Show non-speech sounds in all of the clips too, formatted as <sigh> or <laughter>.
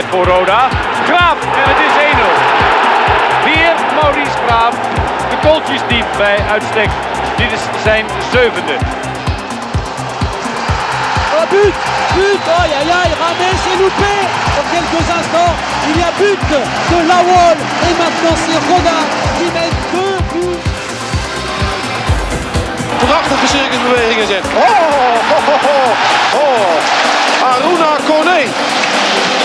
Mogelijkheid voor Roda. Graaf en het is 1-0. Weer Maurice Graaf. De kooltjes diep bij uitstek. Dit is zijn zevende. Oh but But aïe Rames est loupé Dans quelques instants, il y a but de Lawol Et maintenant c'est Roda qui met deux buts Prachtige circusbewegingen zet. Oh, oh, oh, oh, oh. Aruna Kone.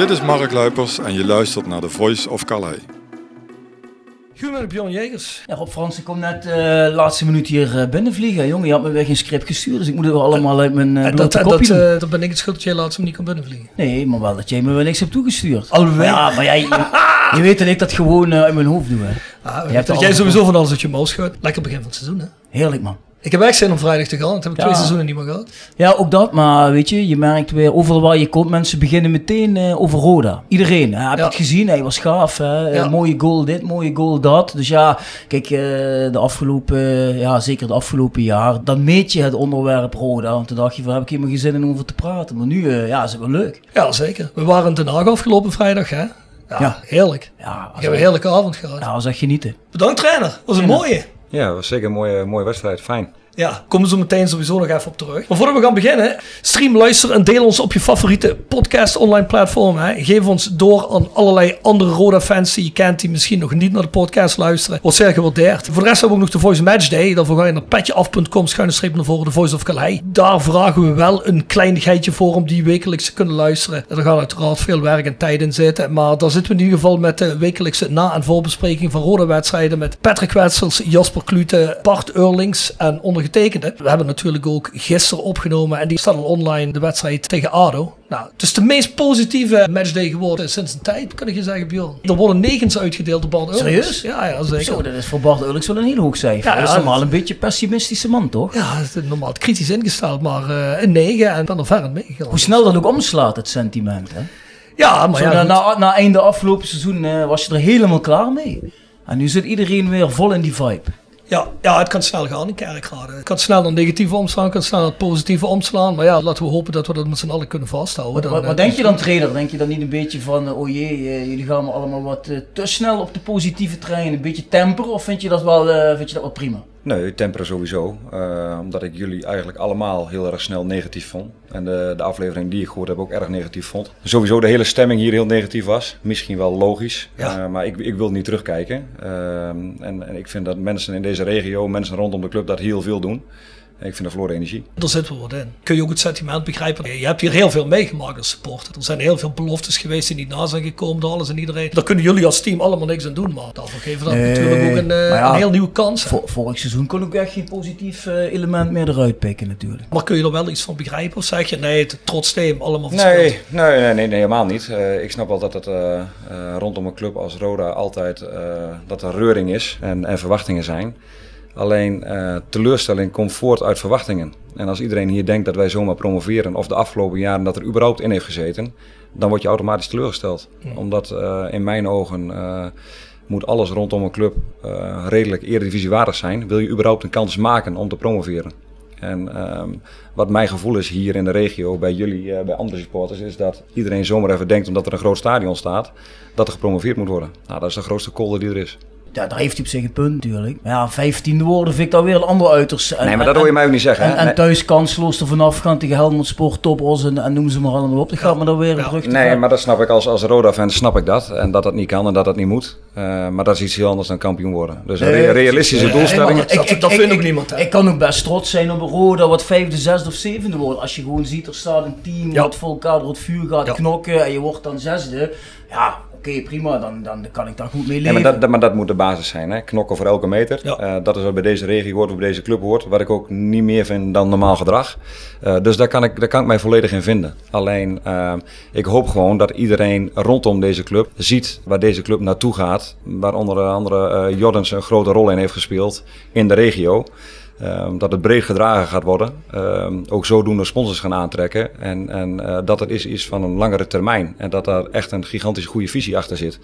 Dit is Mark Luipers en je luistert naar The Voice of Calais. Goedemiddag Bjorn Jegers. Ja, Rob Fransen komt net de laatste minuut hier uh, binnenvliegen. Jongen, je had me weer geen script gestuurd, dus ik moet het wel allemaal uit mijn uh, En dat, dat, uh, dat ben ik het schuld dat jij laatste minuut kan binnenvliegen. Nee, maar wel dat jij me wel niks hebt toegestuurd. Alweer? Ja, maar jij, je, je weet dat ik dat gewoon uit mijn hoofd doe, hè. Ah, je hebt dat jij sowieso van alles uit je mouw schuift. Lekker begin van het seizoen, hè. Heerlijk, man. Ik heb echt zin om vrijdag te gaan. Dat heb ik ja. twee seizoenen niet meer gehad. Ja, ook dat. Maar weet je, je merkt weer overal waar je komt, mensen beginnen meteen uh, over Roda. Iedereen. Heb je ja. het gezien? Hij was gaaf. Hè? Ja. mooie goal dit, mooie goal dat. Dus ja, kijk, uh, de afgelopen, ja, zeker de afgelopen jaar, dan meet je het onderwerp Roda. Want toen dacht je van, heb ik helemaal geen zin in over te praten. Maar nu, ja, is het wel leuk. Ja, zeker. We waren Den Haag afgelopen vrijdag, hè? Ja, heerlijk. Ja, ik heb een heerlijke avond gehad. Ja, was echt genieten. Bedankt trainer. was een mooie. Ja, was zeker een mooie, mooie wedstrijd. Fijn. Ja, komen we zo meteen sowieso nog even op terug. Maar voordat we gaan beginnen, stream, luister en deel ons op je favoriete podcast online platform. Hè. Geef ons door aan allerlei andere Roda fans die je kent die misschien nog niet naar de podcast luisteren. Wordt zeer gewaardeerd. Voor de rest hebben we ook nog de Voice Match Day. Daarvoor ga je naar petjeaf.com schuine streep naar voren, de Voice of Calais. Daar vragen we wel een kleinigheidje voor om die wekelijks te kunnen luisteren. Er gaat uiteraard veel werk en tijd in zitten. Maar daar zitten we in ieder geval met de wekelijkse na- en voorbespreking van Roda wedstrijden met Patrick Wetsels, Jasper Klute, Bart Eurlings en ondergetekende. We hebben natuurlijk ook gisteren opgenomen en die staat al online, de wedstrijd tegen ADO. Nou, het is de meest positieve matchday geworden sinds een tijd, kan ik je zeggen, Bjorn. Er worden negens uitgedeeld door Bart Eurlings. Serieus? Ja, ja, zeker. Zo, dat is voor Bart Eurlings wel een heel hoog cijfer. Ja, dat is normaal een beetje pessimistische man, toch? Ja, het is normaal kritisch ingesteld, maar uh, een 9 en dan er verder meegegaan. Hoe snel dat ook omslaat, het sentiment, hè? Ja, maar Zo, ja, na, na, na einde afgelopen seizoen uh, was je er helemaal klaar mee. En nu zit iedereen weer vol in die vibe. Ja, ja, het kan snel gaan in kerkraden. Het kan snel naar negatieve omslaan, het kan snel naar het positieve omslaan. Maar ja, laten we hopen dat we dat met z'n allen kunnen vasthouden. Dan, wat eh, denk je dan, trainer? Denk je dan niet een beetje van, uh, oh jee, jullie gaan me allemaal wat te snel op de positieve trein, een beetje temperen? Of vind je dat wel, vind je dat wel prima? Nee, temperen sowieso. Uh, omdat ik jullie eigenlijk allemaal heel erg snel negatief vond. En de, de aflevering die ik gehoord heb ook erg negatief vond. Sowieso de hele stemming hier heel negatief was. Misschien wel logisch. Ja. Uh, maar ik, ik wil niet terugkijken. Uh, en, en ik vind dat mensen in deze regio, mensen rondom de club, dat heel veel doen. Ik vind dat verloren energie. Er zit wel wat in. Kun je ook het sentiment begrijpen? Je hebt hier heel veel meegemaakt als supporter. Er zijn heel veel beloftes geweest die niet na zijn gekomen door alles en iedereen. Daar kunnen jullie als team allemaal niks aan doen. Maar daarvoor geven we dat nee, natuurlijk ook een, ja, een heel nieuwe kans. Vorig seizoen kon ik echt geen positief uh, element meer eruit pikken natuurlijk. Maar kun je er wel iets van begrijpen? Of zeg je nee, het trotsteem allemaal? Nee, nee, nee, nee, nee, helemaal niet. Uh, ik snap wel dat het rondom een club als Roda altijd dat er reuring is en, en verwachtingen zijn. Alleen uh, teleurstelling komt voort uit verwachtingen. En als iedereen hier denkt dat wij zomaar promoveren, of de afgelopen jaren dat er überhaupt in heeft gezeten, dan word je automatisch teleurgesteld. Omdat uh, in mijn ogen uh, moet alles rondom een club redelijk eredivisiewaardig zijn. Wil je überhaupt een kans maken om te promoveren? En ehm, wat mijn gevoel is hier in de regio, bij jullie, eh, bij andere supporters, is dat iedereen zomaar even denkt, omdat er een groot stadion staat, dat er gepromoveerd moet worden. Nou, dat is de grootste kolder die er is. Ja, daar heeft hij op zich een punt natuurlijk. Maar ja, vijftiende worden vind ik dan weer een ander uiterst. Nee, maar dat hoor je mij ook niet zeggen. En, en Nee. thuis kansloos er vanaf gaan tegen Helmond Sport, Topos en, en noem ze maar allemaal op. Dat gaat me dan weer een brug Nee, maar dat snap ik als, als Roda-fan, snap ik dat. En dat dat niet kan en dat dat niet moet. Eh, maar dat is iets heel anders dan kampioen worden. Dus een Nee, re- realistische Nee, doelstelling. maar dat- dat vindt ook niemand, hè? Ik kan ook best trots zijn op een Roda wat vijfde, zesde of zevende wordt. Als je gewoon ziet, er staat een team Ja. wat vol elkaar door het vuur gaat Ja. knokken en je wordt dan zesde. Ja, oké, prima, dan, dan kan ik daar goed mee Ja, leven. maar, dat, dat- maar dat moet de basis zijn. Hè? Knokken voor elke meter. Ja. Eh, dat is wat bij deze regio hoort, wat bij deze club hoort. Wat ik ook niet meer vind dan normaal gedrag. Eh, dus daar kan, ik, daar kan ik mij volledig in vinden. Alleen, eh, ik hoop gewoon dat iedereen rondom deze club ziet waar deze club naartoe gaat. Waar onder andere eh Jordans een grote rol in heeft gespeeld in de regio. Ehm, dat het breed gedragen gaat worden. Ehm, ook zodoende sponsors gaan aantrekken. En, en eh, dat het is iets van een langere termijn. En dat daar echt een gigantisch goede visie achter zit.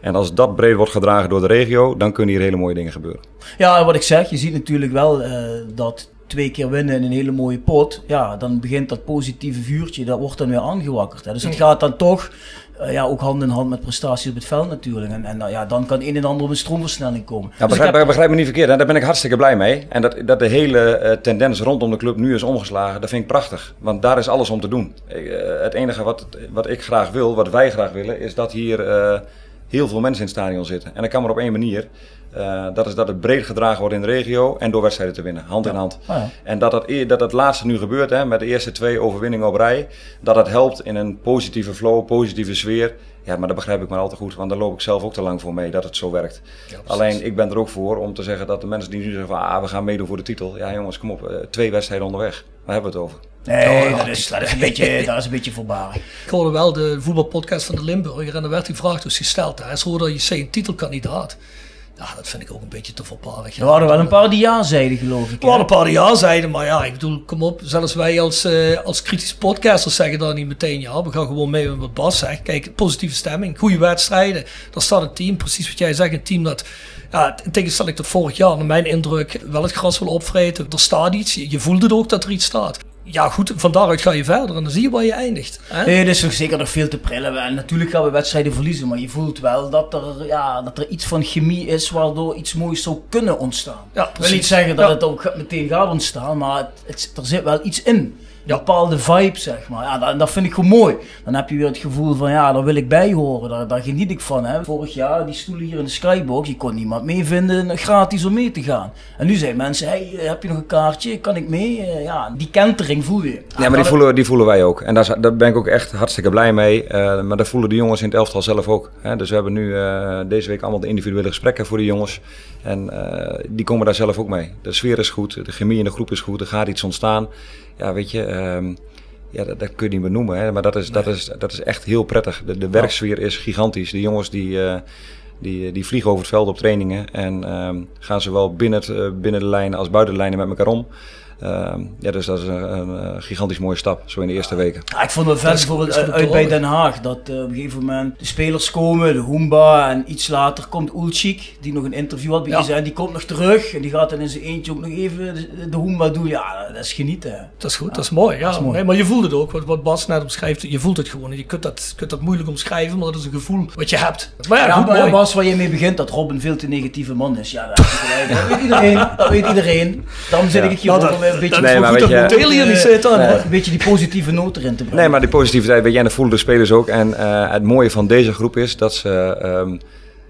En als dat breed wordt gedragen door de regio, dan kunnen hier hele mooie dingen gebeuren. Ja, wat ik zeg, je ziet natuurlijk wel eh, dat twee keer winnen in een hele mooie pot. Ja, dan begint dat positieve vuurtje, dat wordt dan weer aangewakkerd. Hè. Dus het gaat dan toch eh, ja, ook hand in hand met prestaties op het veld natuurlijk. En, en nou ja, dan kan een en ander op een stroomversnelling komen. Ja, Dus ik begrijp, heb- begrijp me niet verkeerd, hè? daar ben ik hartstikke blij mee. En dat, dat de hele eh, tendens rondom de club nu is omgeslagen, dat vind ik prachtig. Want daar is alles om te doen. Eh, het enige wat, wat ik graag wil, wat wij graag willen, is dat hier heel veel mensen in het stadion zitten. En dat kan maar op één manier. Eh, dat is dat het breed gedragen wordt in de regio en door wedstrijden te winnen, hand in hand. Ah, ja. En dat dat, eer- dat dat laatste nu gebeurt, hè, met de eerste twee overwinningen op rij, dat dat helpt in een positieve flow, positieve sfeer. Ja, maar dat begrijp ik maar al te goed, want daar loop ik zelf ook te lang voor mee dat het zo werkt. Alleen ik ben er ook voor om te zeggen dat de mensen die nu zeggen van ah, we gaan meedoen voor de titel. Ja jongens, kom op, eh, twee wedstrijden onderweg. Waar hebben we het over? Nee, dat is, dat is, een, beetje, <laughs> dat is een beetje voorbarig. Ik hoorde wel de voetbalpodcast van de Limburger en daar werd die vraag dus gesteld. Hè. Is Roda JC een titelkandidaat? Ja, dat vind ik ook een beetje te voorbarig. Er waren wel een paar die ja zeiden, geloof ik. We hadden een paar die ja zeiden, maar ja, ik bedoel, kom op. Zelfs wij als, eh, als kritische podcasters zeggen dan niet meteen ja. We gaan gewoon mee met wat Bas zegt. Kijk, positieve stemming, goede wedstrijden. Daar staat een team, precies wat jij zegt, een team dat... Ja, in tegenstelling tot vorig jaar, naar mijn indruk, wel het gras wil opvreten. Er staat iets, je, je voelt het ook dat er iets staat. Ja goed, van daaruit ga je verder en dan zie je waar je eindigt. Hè? Nee, er is nog zeker nog veel te prillen. En natuurlijk gaan we wedstrijden verliezen, maar je voelt wel dat er, ja, dat er iets van chemie is waardoor iets moois zou kunnen ontstaan. Ja, Ik wil niet zeggen dat Ja. het ook meteen gaat ontstaan, maar het, het- er zit wel iets in. Bepaalde vibe, zeg maar. Ja, dat, dat vind ik gewoon mooi. Dan heb je weer het gevoel van, ja, daar wil ik bij horen. Daar, daar geniet ik van. Hè. Vorig jaar, die stoelen hier in de Skybox, je kon niemand mee vinden gratis om mee te gaan. En nu zijn mensen, hey, eh, heb je nog een kaartje? Kan ik mee? Eh, ja, die kentering voel je. Ja, maar die voelen, die voelen wij ook. En daar, ben ik ook echt hartstikke blij mee. Eh, maar dat voelen de jongens in het elftal zelf ook. Hè. Dus we hebben nu deze week allemaal de individuele gesprekken voor de jongens. En die komen daar zelf ook mee. De sfeer is goed, de chemie in de groep is goed, er gaat iets ontstaan. Ja, weet je, ehm, ja, dat, dat kun je niet benoemen. Hè. Maar dat is, dat, is, dat is echt heel prettig. De, de werksfeer is gigantisch. De jongens die... eh, die, die vliegen over het veld op trainingen en ehm, gaan zowel binnen, het, eh, binnen de lijnen als buiten de lijnen met elkaar om. Ehm, ja, dus dat is een, een, eh, gigantisch mooie stap, zo in de eerste weken. Ja, ik vond het vet bijvoorbeeld uit bij. Den Haag. Dat eh, op een gegeven moment de spelers komen, de Hoomba. En iets later komt Ulchik, die nog een interview had bij Ja. En die komt nog terug. En die gaat dan in zijn eentje ook nog even de, de Hoomba doen. Ja, dat is genieten. hè. Dat is goed, dat is mooi. Ja. dat is mooi. Nee, maar je voelt het ook, wat, wat Bas net omschrijft. Je voelt het gewoon. Je kunt dat, kunt dat moeilijk omschrijven, maar dat is een gevoel wat je hebt. Maar ja, Ja, goed, maar mooi. Bas, waar je mee begint, dat Rob een veel te negatieve man is. Ja, dat, dat weet iedereen. Dat weet iedereen. Dan zit ik hier Nou, een beetje, Nee, maar goed weet je- zit een beetje die positieve noot erin te brengen. Nee, maar die positiviteit, weet dat voelen de spelers ook. En eh, het mooie van deze groep is dat ze ehm,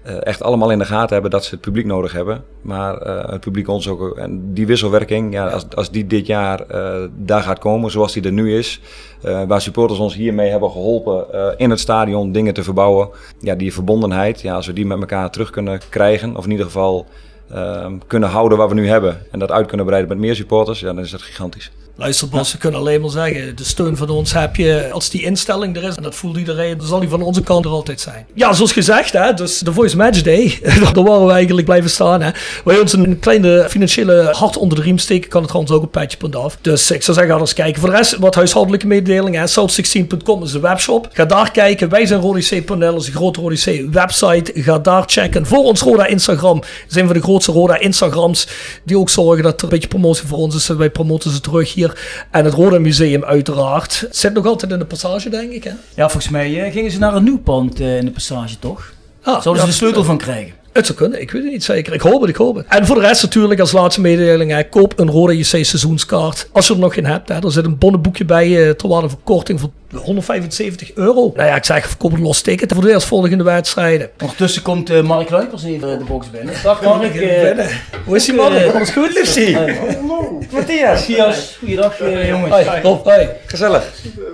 eh, echt allemaal in de gaten hebben dat ze het publiek nodig hebben. Maar eh, het publiek ons ook. En die wisselwerking, ja, als, als die dit jaar eh, daar gaat komen zoals die er nu is. eh, waar supporters ons hiermee hebben geholpen eh, in het stadion dingen te verbouwen. Ja, die verbondenheid, ja, als we die met elkaar terug kunnen krijgen. Of in ieder geval ehm, kunnen houden wat we nu hebben. En dat uit kunnen breiden met meer supporters. Ja, dan is dat gigantisch. Luister Bas, kunnen alleen maar zeggen, de steun van ons heb je als die instelling er is. En dat voelt iedereen, dan zal die van onze kant er altijd zijn. Ja, zoals gezegd, hè, dus de Voice Match Day, <laughs> daar waren we eigenlijk blijven staan. Hè. Wil je ons een kleine financiële hart onder de riem steken, kan het trouwens ook op petje.af. Dus ik zou zeggen, ga eens kijken. Voor de rest, wat huishoudelijke mededelingen. South16.com is de webshop. Ga daar kijken. Wij zijn Rodi C.nl, is een grote Rodi C website. Ga daar checken. Voor ons Roda Instagram zijn we de grote grootste Roda Instagrams. Die ook zorgen dat er een beetje promotie voor ons is. Wij promoten ze terug hier. En het Roda Museum uiteraard. Zit nog altijd in de passage, denk ik. Hè? Ja, volgens mij uh, gingen ze naar een nieuw pand uh, in de passage, toch? Ah, Zouden ze de sleutel van krijgen? Het zou kunnen, ik weet het niet zeker. Ik hoop het, ik hoop het. En voor de rest natuurlijk als laatste mededeling, hè, koop een Roda JC seizoenskaart. Als je er nog geen hebt, hè, er zit een bonnenboekje bij uh, ter waarde van korting voor 175 euro. Nou ja, ik zeg, verkoop een los ticket voor de eerstvolgende wedstrijden. Ondertussen komt uh, Mark Luipers even de box binnen. Dag Mark. Uh, Hoe is die man? Uh, Alles goed, liefste? Hallo. Matthias. Matthias. Goeiedag jongens. Hoi, Rob, hoi. Gezellig.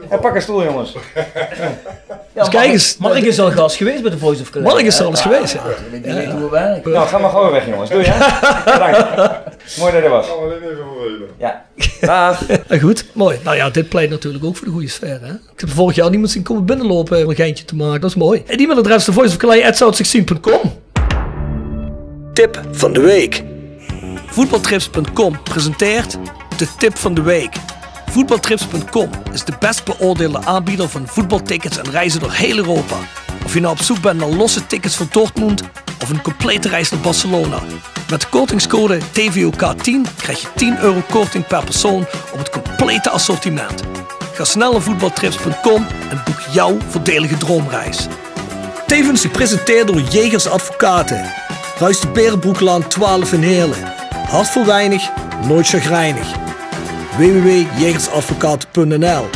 En pak een stoel jongens. Ja, dus kijk eens. Mark is al gast geweest bij de Voice of Calais. Mark is al eens geweest, ja. Die weet hoe we werken. Nou, ga maar gewoon weg jongens. Doei hè. <laughs> Bedankt. Mooi dat je er was. Alleen even vervelen. Ja. Dag. <laughs> Goed, mooi. Nou ja, dit pleit natuurlijk ook voor de goede sfeer. Hè? Ik heb vorig jaar niemand zien komen binnenlopen om een geintje te maken. Dat is mooi. En e-mailadres de voiceofcalais.com. Tip van de week. Voetbaltrips.com presenteert de tip van de week. Voetbaltrips.com is de best beoordeelde aanbieder van voetbaltickets en reizen door heel Europa. Of je nou op zoek bent naar losse tickets voor Dortmund of een complete reis naar Barcelona. Met de kortingscode TVOK10 krijg je 10 euro korting per persoon op het complete assortiment. Ga snel naar en boek jouw voordelige droomreis. Tevens gepresenteerd door Jegers Advocaten. Ruist de Berenbroeklaan 12 in Heerlen. Hart voor weinig, nooit chagrijnig. www.jegersadvocaten.nl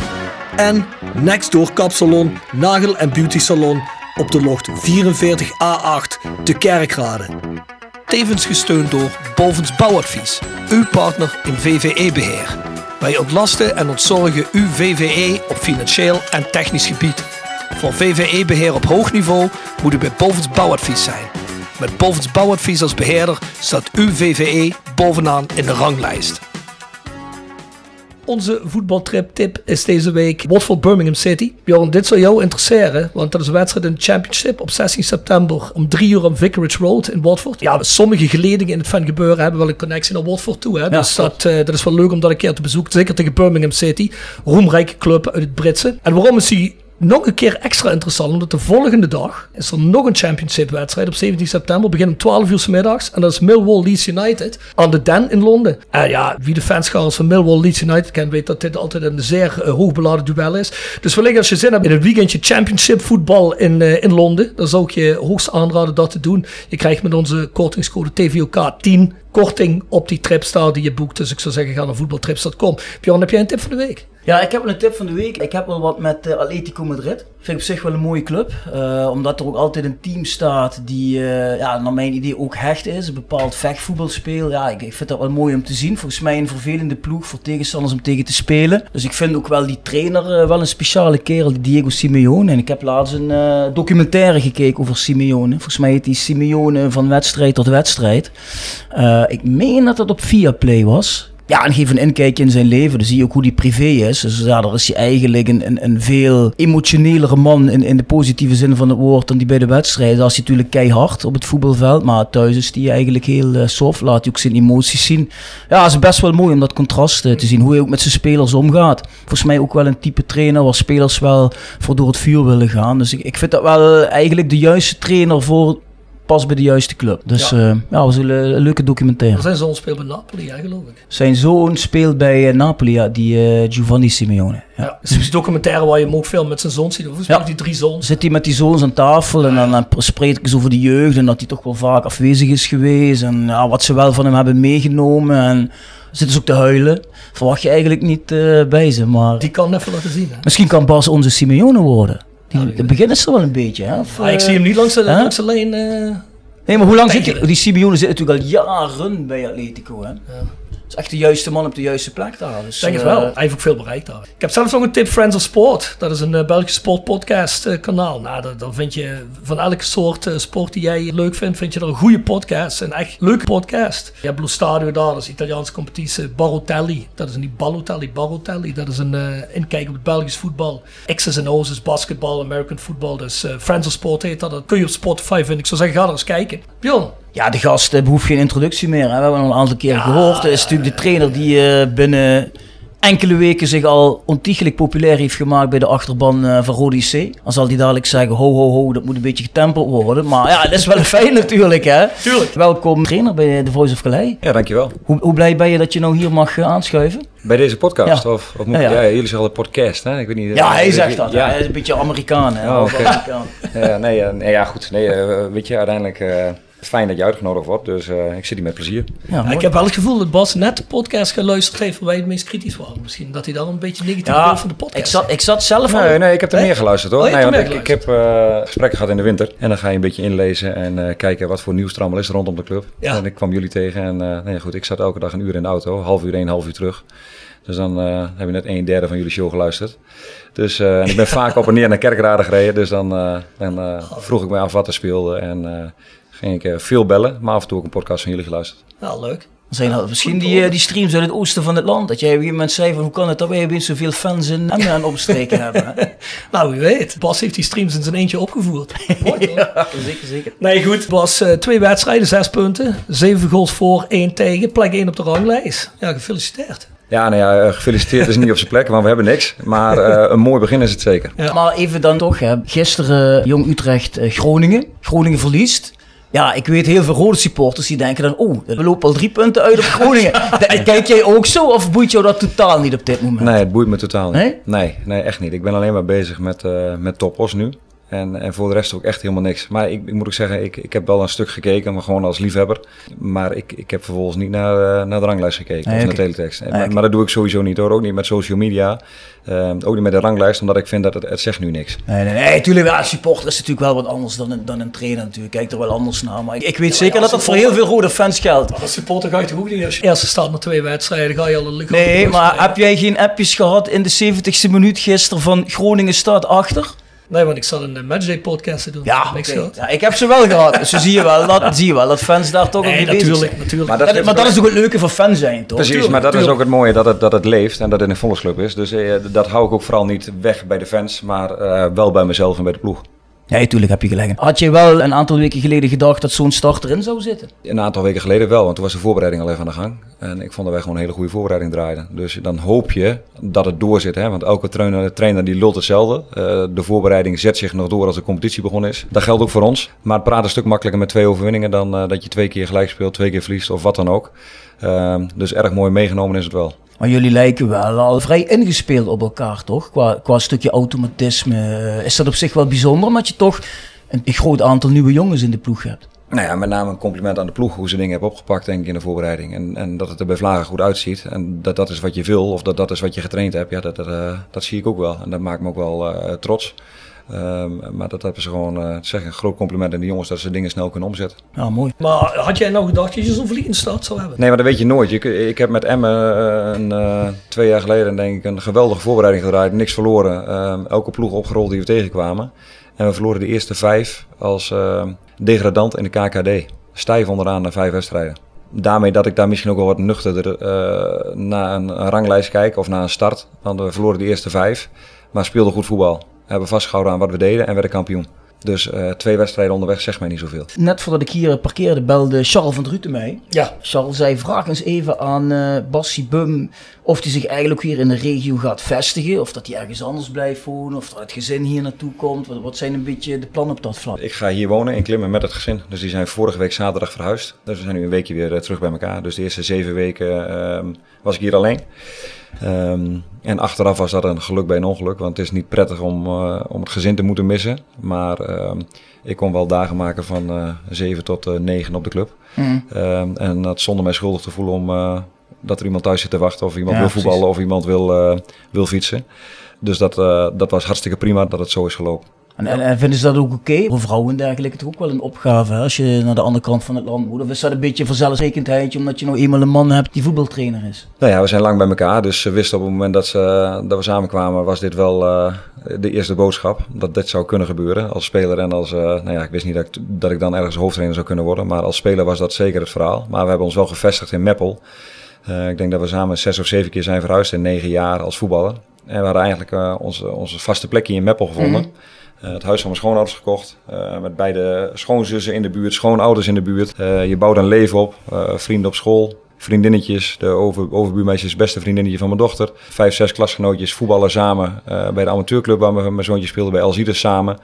En Nextdoor Kapsalon, Nagel en Beauty Salon op de locht 44A8 te Kerkrade. Tevens gesteund door Bovens Bouwadvies, uw partner in VVE-beheer. Wij ontlasten en ontzorgen uw VVE op financieel en technisch gebied. Voor VVE-beheer op hoog niveau moet u bij Bovens Bouwadvies zijn. Met Bovens Bouwadvies als beheerder staat uw VVE bovenaan in de ranglijst. Onze voetbaltrip tip is deze week Watford Birmingham City. Bjorn, dit zou jou interesseren, want dat is een wedstrijd in de Championship op 16 september om 3 uur op Vicarage Road in Watford. Ja, sommige geledingen in het fan gebeuren hebben wel een connectie naar Watford toe. Hè? Ja, dus dat, uh, dat is wel leuk om dat een keer te bezoeken. Zeker tegen Birmingham City, roemrijke club uit het Britse. En waarom is die nog een keer extra interessant, omdat de volgende dag is er nog een championship wedstrijd op 17 september, begint om 12 uur s middags. En dat is Millwall Leeds United aan de Den in Londen. En ja, wie de fanscharen van Millwall Leeds United kent, weet dat dit altijd een zeer uh, hoogbeladen duel is. Dus wellicht als je zin hebt in een weekendje championship voetbal in, uh, in Londen, dan zou ik je hoogst aanraden dat te doen. Je krijgt met onze kortingscode TVOK 10 korting op die tripstar die je boekt. Dus ik zou zeggen, ga naar voetbaltrips.com. Bjorn, heb jij een tip van de week? Ja, ik heb een tip van de week. Ik heb wel wat met uh, Atletico Madrid. Vind ik op zich wel een mooie club. Uh, omdat er ook altijd een team staat die, uh, ja, naar mijn idee ook hecht is. Een bepaald vechtvoetbalspeel. Ja, ik, ik, vind dat wel mooi om te zien. Volgens mij een vervelende ploeg voor tegenstanders om tegen te spelen. Dus ik vind ook wel die trainer wel een speciale kerel, Diego Simeone. En ik heb laatst een documentaire gekeken over Simeone. Volgens mij heet die Simeone van wedstrijd tot wedstrijd. ik meen dat dat op Viaplay was. Ja, en geef een inkijkje in zijn leven. Dan zie je ook hoe die privé is. Dus ja, daar is hij eigenlijk een, een, een veel emotionelere man in, in de positieve zin van het woord dan die bij de wedstrijden. Daar is hij natuurlijk keihard op het voetbalveld. Maar thuis is hij eigenlijk heel uh, soft. Laat hij ook zijn emoties zien. Ja, het is best wel mooi om dat contrast uh, te zien. Hoe hij ook met zijn spelers omgaat. Volgens mij ook wel een type trainer waar spelers wel voor door het vuur willen gaan. Dus ik, ik vind dat wel eigenlijk de juiste trainer voor pas bij de juiste club. Dus ja, uh, ja was een, een, leuke documentaire. Zijn zoon speelt bij Napoli, ja, geloof ik. Zijn zoon speelt bij uh, Napoli, ja, die uh, Giovanni Simeone. Ja. Ja, het is een documentaire waar je hem ook veel met zijn zoon ziet. Hoe ja. die drie zoons? Zit hij met die zoons aan tafel en dan, dan spreekt ik eens over de jeugd en dat hij toch wel vaak afwezig is geweest en ja, wat ze wel van hem hebben meegenomen en zitten ze ook te huilen. Verwacht je eigenlijk niet uh, bij ze, maar... Die kan even laten zien. Hè? Misschien kan Bas onze Simeone worden. Die, ja, de begin is er wel een beetje. Hè? Of, ah, ik zie hem niet langs de, langs de lijn... Uh... Nee, maar hoe lang zit hij? Die Simeone zit natuurlijk al jaren bij Atletico. Hè? Ja. Is echt de juiste man op de juiste plek daar. Dus, denk het wel. Hij heeft ook veel bereikt daar. Ik heb zelfs nog een tip Friends of Sport. Dat is een uh, Belgische sportpodcast uh, kanaal. Nou, dan vind je van elke soort uh, sport die jij leuk vindt, vind je er een goede podcast. Een echt leuke podcast. Je hebt Blue Stadio daar, dat is Italiaanse competitie. Barotelli, dat is niet Balotelli, Barotelli. Dat is een inkijk op het Belgisch voetbal. X's en O's is basketbal, American football. Dus Friends of Sport heet dat. Dat kun je op Spotify vinden. Ik zou zeggen, ga er eens kijken. Bjorn, ja, de gast behoeft geen introductie meer. Hè. We hebben al een aantal keer ja, gehoord. Het is natuurlijk de trainer die uh, binnen enkele weken zich al ontiegelijk populair heeft gemaakt bij de achterban uh, van Rodi C. Dan zal hij dadelijk zeggen, ho ho ho, dat moet een beetje getempeld worden. Maar ja, dat is wel <laughs> fijn natuurlijk hè. Tuurlijk. Welkom trainer bij The Voice of Calais. Ja, dankjewel. Hoe, hoe blij ben je dat je nou hier mag uh, aanschuiven? Bij deze podcast? Ja. Of, of moet, ja, ja. jullie zeggen al podcast, hè? Ik weet niet. Ja, hij zegt dat. Ja. Hij is een beetje Amerikaan, hè? Oh, okay. Amerikaan. <laughs> ja, nee, nee, ja, goed. Nee, uh, weet je, uiteindelijk... Fijn dat je uitgenodigd wordt, dus uh, ik zit hier met plezier. Ja, ik heb wel het gevoel dat Bas net de podcast geluisterd heeft waar wij het meest kritisch waren. Misschien dat hij dan een beetje negatief ja, van de podcast ik zat, ik zat zelf Nee, nee ik heb er meer geluisterd hoor. Oh, nee, want ik, ik, heb uh, gesprekken gehad in de winter en dan ga je een beetje inlezen en uh, kijken wat voor nieuws er allemaal is rondom de club. Ja. En ik kwam jullie tegen en nee, goed, ik zat elke dag een uur in de auto, half uur heen, half uur terug. Dus dan uh, heb je net een derde van jullie show geluisterd. Dus uh, en ik ben <laughs> vaak op en neer naar Kerkrade gereden. Dus dan, uh, dan vroeg ik me af wat er speelde. En ging ik veel bellen, maar af en toe ook een podcast van jullie geluisterd. Nou, leuk. Zijn dat misschien die, die streams uit het oosten van het land? Dat jij op een zei van hoe kan het dat wij opeens zoveel fans in Emmen aan opsteken <laughs> hebben? nou, wie weet. Bas heeft die streams in zijn eentje opgevoerd. Mooi, <laughs> ja, zeker, zeker. Nee, goed. Bas, uh, twee wedstrijden, zes punten. Zeven goals voor, één tegen. Plek één op de ranglijst. Ja, gefeliciteerd. Ja, nou ja, gefeliciteerd is niet op zijn plek, want we hebben niks. Maar uh, een mooi begin is het zeker. Ja. Maar even dan toch, hè. gisteren Jong Utrecht uh, Groningen. Groningen verliest. Ja, ik weet heel veel rode supporters die denken dan... Oh, we lopen al drie punten uit op <laughs> Groningen. Kijk jij ook zo of boeit jou dat totaal niet op dit moment? Nee, het boeit me totaal niet. Nee? Nee, nee echt niet. Ik ben alleen maar bezig met, uh, met toppos nu. En, en voor de rest ook echt helemaal niks. Maar ik, ik moet ook zeggen, ik, ik heb wel een stuk gekeken, maar gewoon als liefhebber. Maar ik, ik heb vervolgens niet naar, uh, naar de ranglijst gekeken nee, of naar teletext. maar, maar, dat doe ik sowieso niet hoor. Ook niet met social media. Uh, ook niet met de ranglijst, omdat ik vind dat het, het zegt nu niks. Nee, nee, nee. Tuurlijk, ja, supporter is natuurlijk wel wat anders dan een, dan een trainer natuurlijk. Kijk er wel anders naar. Maar ik, ik weet ja, zeker dat dat voor heel veel rode fans geldt. Als supporter ga je toch ook niet als je eerste staat met twee wedstrijden, ga je al een Nee, maar heb jij geen appjes gehad in de 70ste minuut gisteren van Groningen staat achter? Nee, want ik zat een matchday podcast te doen. Ja, okay. ja, ik heb ze wel gehad. Dus zie je wel, dat, zie je wel dat fans daar toch nee, op natuurlijk, bezig natuurlijk. Maar dat, maar dat is ook het leuke van fan zijn, toch? Precies, maar dat is ook het mooie, dat het, dat het leeft en dat het een volksclub is. Dus eh, dat hou ik ook vooral niet weg bij de fans, maar uh, wel bij mezelf en bij de ploeg. Ja, natuurlijk heb je gelijk. Had je wel een aantal weken geleden gedacht dat zo'n start erin zou zitten? Een aantal weken geleden wel, want toen was de voorbereiding al even aan de gang. En ik vond dat wij gewoon een hele goede voorbereiding draaiden. Dus dan hoop je dat het doorzit. Hè? Want elke trainer, trainer die lult hetzelfde. Uh, de voorbereiding zet zich nog door als de competitie begonnen is. Dat geldt ook voor ons. Maar het praat een stuk makkelijker met twee overwinningen dan uh, dat je twee keer gelijk speelt, twee keer verliest of wat dan ook. Uh, dus erg mooi meegenomen is het wel. Maar jullie lijken wel al vrij ingespeeld op elkaar, toch? Qua, qua stukje automatisme. Is dat op zich wel bijzonder, omdat je toch een, een groot aantal nieuwe jongens in de ploeg hebt? Nou ja, met name een compliment aan de ploeg hoe ze dingen hebben opgepakt, denk ik, in de voorbereiding. En, en dat het er bij Vlagen goed uitziet. En dat dat is wat je wil, of dat dat is wat je getraind hebt. Ja, dat, dat, uh, dat zie ik ook wel. En dat maakt me ook wel uh, trots. Um, maar dat hebben ze gewoon, uh, zeg een groot compliment aan de jongens dat ze dingen snel kunnen omzetten. Ja, mooi. Maar had jij nou gedacht dat je zo'n vliegende start zou hebben? Nee, maar dat weet je nooit. Ik, ik heb met Emmen een, uh, twee jaar geleden denk ik een geweldige voorbereiding gedraaid. Niks verloren. Um, elke ploeg opgerold die we tegenkwamen. En we verloren de eerste vijf als uh, degradant in de KKD. Stijf onderaan na vijf wedstrijden. Daarmee dat ik daar misschien ook wel wat nuchterder uh, naar een, een ranglijst kijk of naar een start. Want we verloren de eerste vijf, maar speelden goed voetbal hebben vastgehouden aan wat we deden en werden kampioen. Dus uh, twee wedstrijden onderweg zegt mij niet zoveel. Net voordat ik hier parkeerde belde Charles van Druten mij. Ja. Charles zei, vraag eens even aan uh, Bassie Bum of hij zich eigenlijk weer in de regio gaat vestigen. Of dat hij ergens anders blijft wonen. Of dat het gezin hier naartoe komt. Wat, wat zijn een beetje de plannen op dat vlak? Ik ga hier wonen in Klimmen met het gezin. Dus die zijn vorige week zaterdag verhuisd. Dus we zijn nu een weekje weer uh, terug bij elkaar. Dus de eerste zeven weken ehm, was ik hier alleen. Um, en achteraf was dat een geluk bij een ongeluk, want het is niet prettig om, uh, om het gezin te moeten missen. Maar uh, ik kon wel dagen maken van uh, 7 tot 9 op de club. Mm. en dat zonder mij schuldig te voelen om dat er iemand thuis zit te wachten, of iemand ja, wil voetballen, precies. of iemand wil, wil fietsen. Dus dat, dat was hartstikke prima dat het zo is gelopen. En, en, en, vinden ze dat ook oké? Okay? Voor vrouwen en dergelijke toch ook wel een opgave hè? als je naar de andere kant van het land moet? Of is dat een beetje vanzelfsprekendheid omdat je nou eenmaal een man hebt die voetbaltrainer is? Nou ja, we zijn lang bij elkaar, dus ze wisten op het moment dat, ze, dat we samenkwamen was dit wel uh, de eerste boodschap. Dat dit zou kunnen gebeuren als speler en als, uh, nou ja, ik wist niet dat ik, dat ik dan ergens hoofdtrainer zou kunnen worden. Maar als speler was dat zeker het verhaal. Maar we hebben ons wel gevestigd in Meppel. Uh, ik denk dat we samen zes of zeven keer zijn verhuisd in negen jaar als voetballer. En we hadden eigenlijk onze, onze vaste plekje in Meppel gevonden. Mm. Uh, het huis van mijn schoonouders gekocht. Uh, met beide schoonzussen in de buurt, schoonouders in de buurt. Uh, je bouwt een leven op, vrienden op school, vriendinnetjes. De over, overbuurmeisjes beste vriendinnetje van mijn dochter. Vijf, zes klasgenootjes voetballen samen eh, bij de amateurclub waar mijn, zoontje speelde bij Elzides samen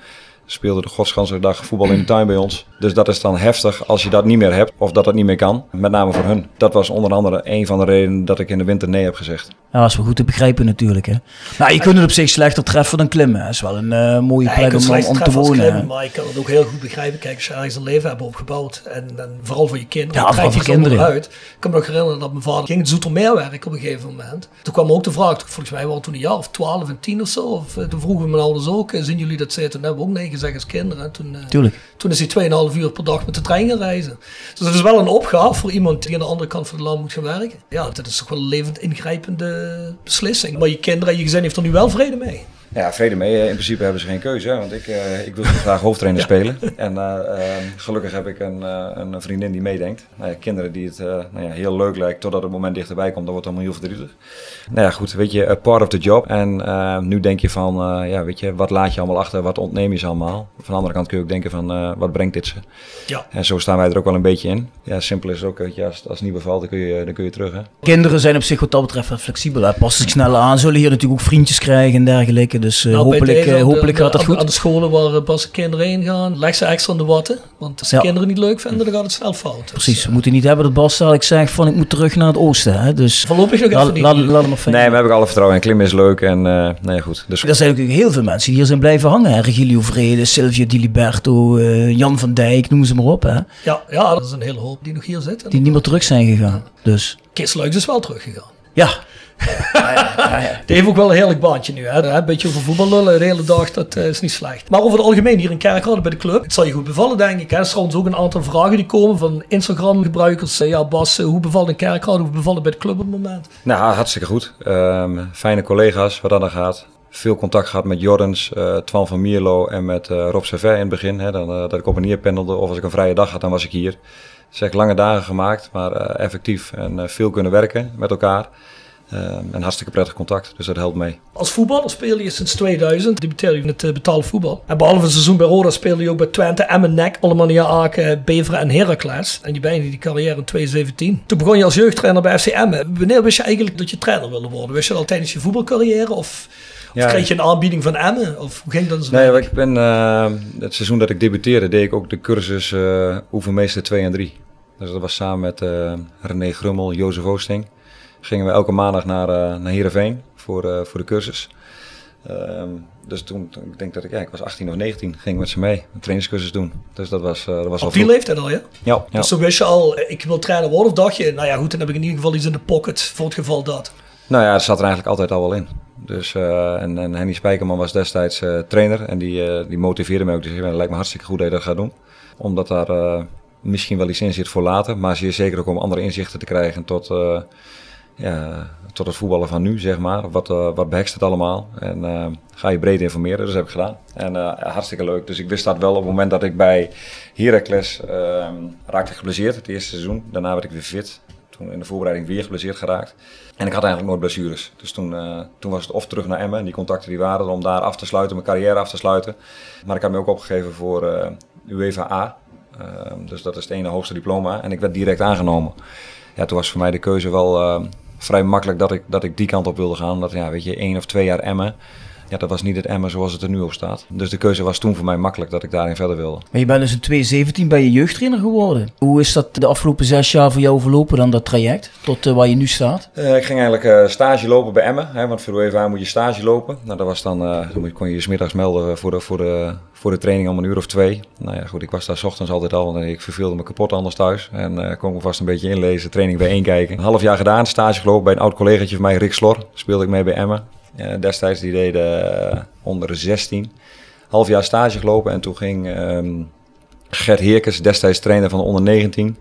speelde de godsganse dag voetbal in de tuin bij ons. Dus dat is dan heftig als je dat niet meer hebt of dat het niet meer kan. Met name voor hun. Dat was onder andere een van de redenen dat ik in de winter nee heb gezegd. Ja, dat is wel goed te begrijpen natuurlijk. Hè. Nou, je kunt het op zich slechter treffen dan klimmen. Dat is wel een uh, mooie plek om, om te wonen. Klimmen, maar ik kan het ook heel goed begrijpen. Kijk, als je ergens een leven hebt opgebouwd en, en vooral voor je kinderen, ja, vooral voor kinderen. uit. Ik kan me nog herinneren dat mijn vader ging het Zoetermeer werken op een gegeven moment. Toen kwam ook de vraag, volgens mij waren toen een jaar of twaalf en tien of zo. Of, eh, toen vroegen mijn ouders ook, eh, zien jullie dat zitten? Toen hebben we ook nee gezegd als kinderen. Toen, Tuurlijk. toen is hij 2,5 uur per dag met de trein gaan reizen. Dus dat is wel een opgave voor iemand die aan de andere kant van het land moet gaan werken. Ja, dat is toch wel een levend ingrijpende beslissing. Maar je kinderen en je gezin heeft er nu wel vrede mee. Ja, vrede mee. In principe hebben ze geen keuze. Want ik, uh, ik wil graag hoofdtrainer spelen. En uh, uh, gelukkig heb ik een, een vriendin die meedenkt. Nou ja, kinderen die het nou ja, heel leuk lijkt totdat het moment dichterbij komt. Dan wordt het allemaal heel verdrietig. Nou ja, goed. Weet je, part of the job. En nu denk je van, ja, weet je, wat laat je allemaal achter? Wat ontneem je ze allemaal? Van de andere kant kun je ook denken van, wat brengt dit ze? Ja. En zo staan wij er ook wel een beetje in. Ja, simpel is ook, weet je, als, als het niet bevalt, dan kun je, dan kun je terug. Hè? Kinderen zijn op zich wat dat betreft flexibel. Hè? Passen zich sneller aan. Zullen hier natuurlijk ook vriendjes krijgen en dergelijke. Dus nou, hopelijk, deze, hopelijk de, gaat dat aan, goed. Aan de scholen waar pas kinderen heen gaan, leg ze extra aan de watten. Want als de Ja. kinderen niet leuk vinden, dan gaat het snel fout. Dus, Precies, we moeten niet hebben dat Bas dadelijk zegt van ik moet terug naar het oosten. Hè? Dus Voorlopig nog even laat, niet. laat, laat hem maar fijn. Nee, maar heb ik alle vertrouwen in. Klimmen is leuk en uh, nee, goed. Dus Er zijn natuurlijk heel veel mensen die hier zijn blijven hangen. Hè? Regilio Vrede, Silvio Di Liberto, eh, Jan van Dijk, noem ze maar op. Hè? ja, ja, dat is een hele hoop die nog hier zitten. Die niet meer terug zijn gegaan. Dus Kees is wel teruggegaan. ja, Die heeft ook wel een heerlijk baantje nu. Hè? Een beetje over voetbal lullen de hele dag, dat eh, is niet slecht. Maar over het algemeen hier in Kerkrade bij de club. Het zal je goed bevallen, denk ik. Hè? Er zijn trouwens ook een aantal vragen die komen van Instagram-gebruikers. Eh, ja, Bas, eh, hoe bevalt in Kerkrade? Hoe bevalt het bij de club op het moment? Nou, hartstikke goed. Um, fijne collega's wat dat dan gaat. Veel contact gehad met Jordans, uh, Twan van Mierlo en met uh, Rob Servet in het begin. Hè, dan, uh, dat ik op en neer pendelde of als ik een vrije dag had, dan was ik hier. Dus echt lange dagen gemaakt, maar effectief en veel kunnen werken met elkaar. Um, en hartstikke prettig contact, dus dat helpt mee. Als voetballer speel je sinds 2000, debuteerde je in het uh, betaalde voetbal. En behalve het seizoen bij Roda speelde je ook bij Twente, Emmen, NEC, Alemannia Aken, Beveren en Heracles. En je beëindigde die carrière in 2017. Toen begon je als jeugdtrainer bij FC Emmen. Wanneer wist je eigenlijk dat je trainer wilde worden? Wist je dat al tijdens je voetbalcarrière of... Of ja, kreeg je een aanbieding van Emmen? Of hoe ging dat zo? Nee, ik ben, uh, het seizoen dat ik debuteerde, deed ik ook de cursus uh, oefenmeester 2 en 3. Dus dat was samen met uh, René Grummel, Jozef Oosting. Gingen we elke maandag naar, uh, naar Heerenveen voor, uh, voor de cursus. Um, dus toen, toen, ik denk dat ik, ja, ik was 18 of 19, ging ik met ze mee, een trainingscursus doen. Dus dat was, uh, dat was Op die leeftijd al, ja? Ja. ja. Dus toen wist je al, ik wil trainer worden of dacht je, nou ja goed, dan heb ik in ieder geval iets in de pocket voor het geval dat. Nou ja, dat zat er eigenlijk altijd al wel in. Dus, uh, en, en Henny Spijkerman was destijds uh, trainer en die, die motiveerde mij ook. Dus het lijkt me hartstikke goed dat je dat gaat doen. Omdat daar misschien wel iets in zit voor later, maar zeer zeker ook om andere inzichten te krijgen tot, ja, tot het voetballen van nu, zeg maar. Wat, wat behekst het allemaal? En ga je breed informeren, dus dat heb ik gedaan. En hartstikke leuk. Dus ik wist dat wel op het moment dat ik bij Heracles raakte geblesseerd, het eerste seizoen. Daarna werd ik weer fit. Toen in de voorbereiding weer geblesseerd geraakt. En ik had eigenlijk nooit blessures. Dus toen, uh, toen was het of terug naar Emmen. Die contacten die waren om daar af te sluiten, mijn carrière af te sluiten. Maar ik had me ook opgegeven voor uh, UEFA A. Uh, dus dat is het ene hoogste diploma. En ik werd direct aangenomen. Ja, toen was voor mij de keuze wel vrij makkelijk dat ik, dat ik die kant op wilde gaan. Dat ja, weet je, één of twee jaar Emmen. Ja, dat was niet het Emmen zoals het er nu op staat. Dus de keuze was toen voor mij makkelijk dat ik daarin verder wilde. Maar je bent dus in 2017 bij je jeugdtrainer geworden. Hoe is dat de afgelopen zes jaar voor jou verlopen dan, dat traject, tot uh, waar je nu staat? Uh, ik ging eigenlijk uh, stage lopen bij Emmen, hè, want voor de UEFA moet je stage lopen. Nou, dat was dan, dan kon je je smiddags melden voor de, voor, de, voor de training om een uur of twee. Nou ja, goed, ik was daar s ochtends altijd al, want ik verveelde me kapot anders thuis. En kon me vast een beetje inlezen, training bij één kijken. Een half jaar gedaan, stage gelopen bij een oud collegaatje van mij, Rick Slor. Speelde ik mee bij Emmen. Ja, destijds die deden uh, onder 16. Half jaar stage gelopen en toen ging um, Gert Heerkes, destijds trainer van de onder 19,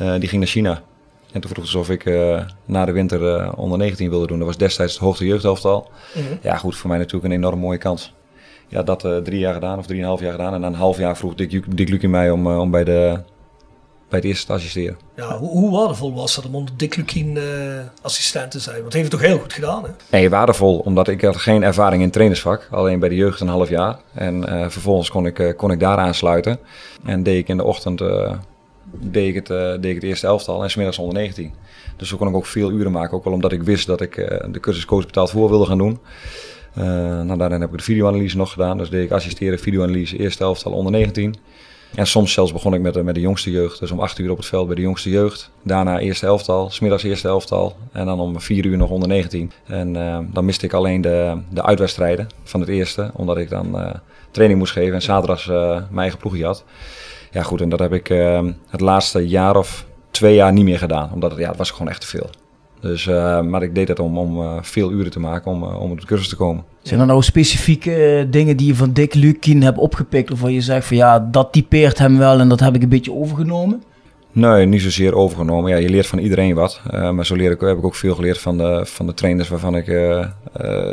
uh, die ging naar China. En toen vroeg ze of ik uh, na de winter onder 19 wilde doen. Dat was destijds het hoogste jeugdhelftal. Mm -hmm. Ja, goed, voor mij natuurlijk een enorm mooie kans. Ja, dat drie jaar gedaan of drieënhalf jaar gedaan. En na een half jaar vroeg Dick, Dick mij om, om bij de bij het eerste te assisteren. Ja, hoe, hoe waardevol was dat om onder Dick Lukien uh, assistent te zijn? Want hij heeft het toch heel goed gedaan, hè? Nee, waardevol, omdat ik had geen ervaring in trainersvak. Alleen bij de jeugd een half jaar. En uh, vervolgens kon ik, kon ik daar aansluiten. En deed ik in de ochtend deed ik, het, deed ik het eerste elftal en smiddags onder 19. Dus zo kon ik ook veel uren maken. Ook wel omdat ik wist dat ik de cursus coach betaald voor wilde gaan doen. Nou, daarna heb ik de videoanalyse nog gedaan. Dus deed ik assisteren, videoanalyse, eerste elftal onder 19. En soms zelfs begon ik met, de, met de jongste jeugd. Dus om acht uur op het veld bij de jongste jeugd. Daarna eerste elftal, smiddags eerste elftal. En dan om vier uur nog onder 19. En uh, dan miste ik alleen de, de uitwedstrijden van het eerste. Omdat ik dan uh, training moest geven en zaterdags uh, mijn eigen ploegje had. Ja goed, en dat heb ik het laatste jaar of twee jaar niet meer gedaan. Omdat ja, het was gewoon echt te veel. Dus, uh, maar ik deed dat om, om uh, veel uren te maken om, uh, om op de cursus te komen. Zijn er nou specifieke dingen die je van Dick Lukien hebt opgepikt? Of waar je zegt van ja, dat typeert hem wel en dat heb ik een beetje overgenomen? Nee, niet zozeer overgenomen. Ja, je leert van iedereen wat. maar zo leer ik, heb ik ook veel geleerd van de, van de trainers waarvan ik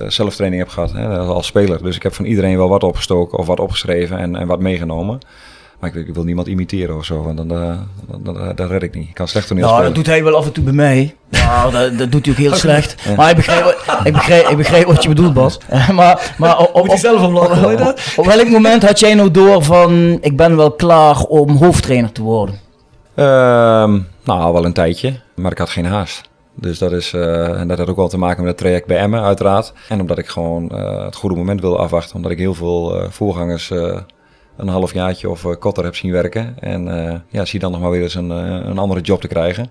zelf training heb gehad hè, als speler. Dus ik heb van iedereen wel wat opgestoken of wat opgeschreven en, en wat meegenomen. Maar ik, ik, wil niemand imiteren of zo, want dan, uh, dan, dat red ik niet. Ik kan slecht toneel Nou, dat doet hij wel af en toe bij mij. Nou, dat, dat doet hij ook heel <laughs> slecht. Maar ik begrijp, ik, begrijp, ik begrijp wat je bedoelt, Bas. <laughs> maar, maar op, op, zelf op, op, op welk moment had jij nou door van... ik ben wel klaar om hoofdtrainer te worden? Um, nou, wel een tijdje. Maar ik had geen haast. Dus dat, is, uh, en dat had ook wel te maken met het traject bij Emmen, uiteraard. En omdat ik gewoon uh, het goede moment wilde afwachten. Omdat ik heel veel uh, voorgangers een halfjaartje of uh, korter heb zien werken. En uh, ja, zie dan nog maar weer eens een, uh, een andere job te krijgen.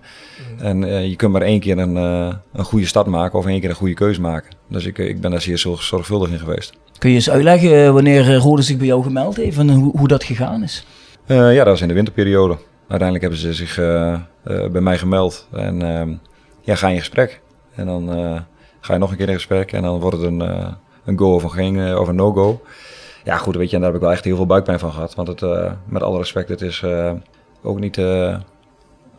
Mm. En je kunt maar één keer een, een goede start maken of één keer een goede keuze maken. Dus ik, ik ben daar zeer zorgvuldig in geweest. Kun je eens uitleggen wanneer Rode zich bij jou gemeld heeft en hoe, hoe dat gegaan is? ja, dat was in de winterperiode. Uiteindelijk hebben ze zich bij mij gemeld en ehm, ja, ga in gesprek. En dan ga je nog een keer in gesprek en dan wordt het een, een go of een, geen, of een no-go. Ja, goed, weet je, en daar heb ik wel echt heel veel buikpijn van gehad. Want het, uh, met alle respect, het is uh, ook niet uh,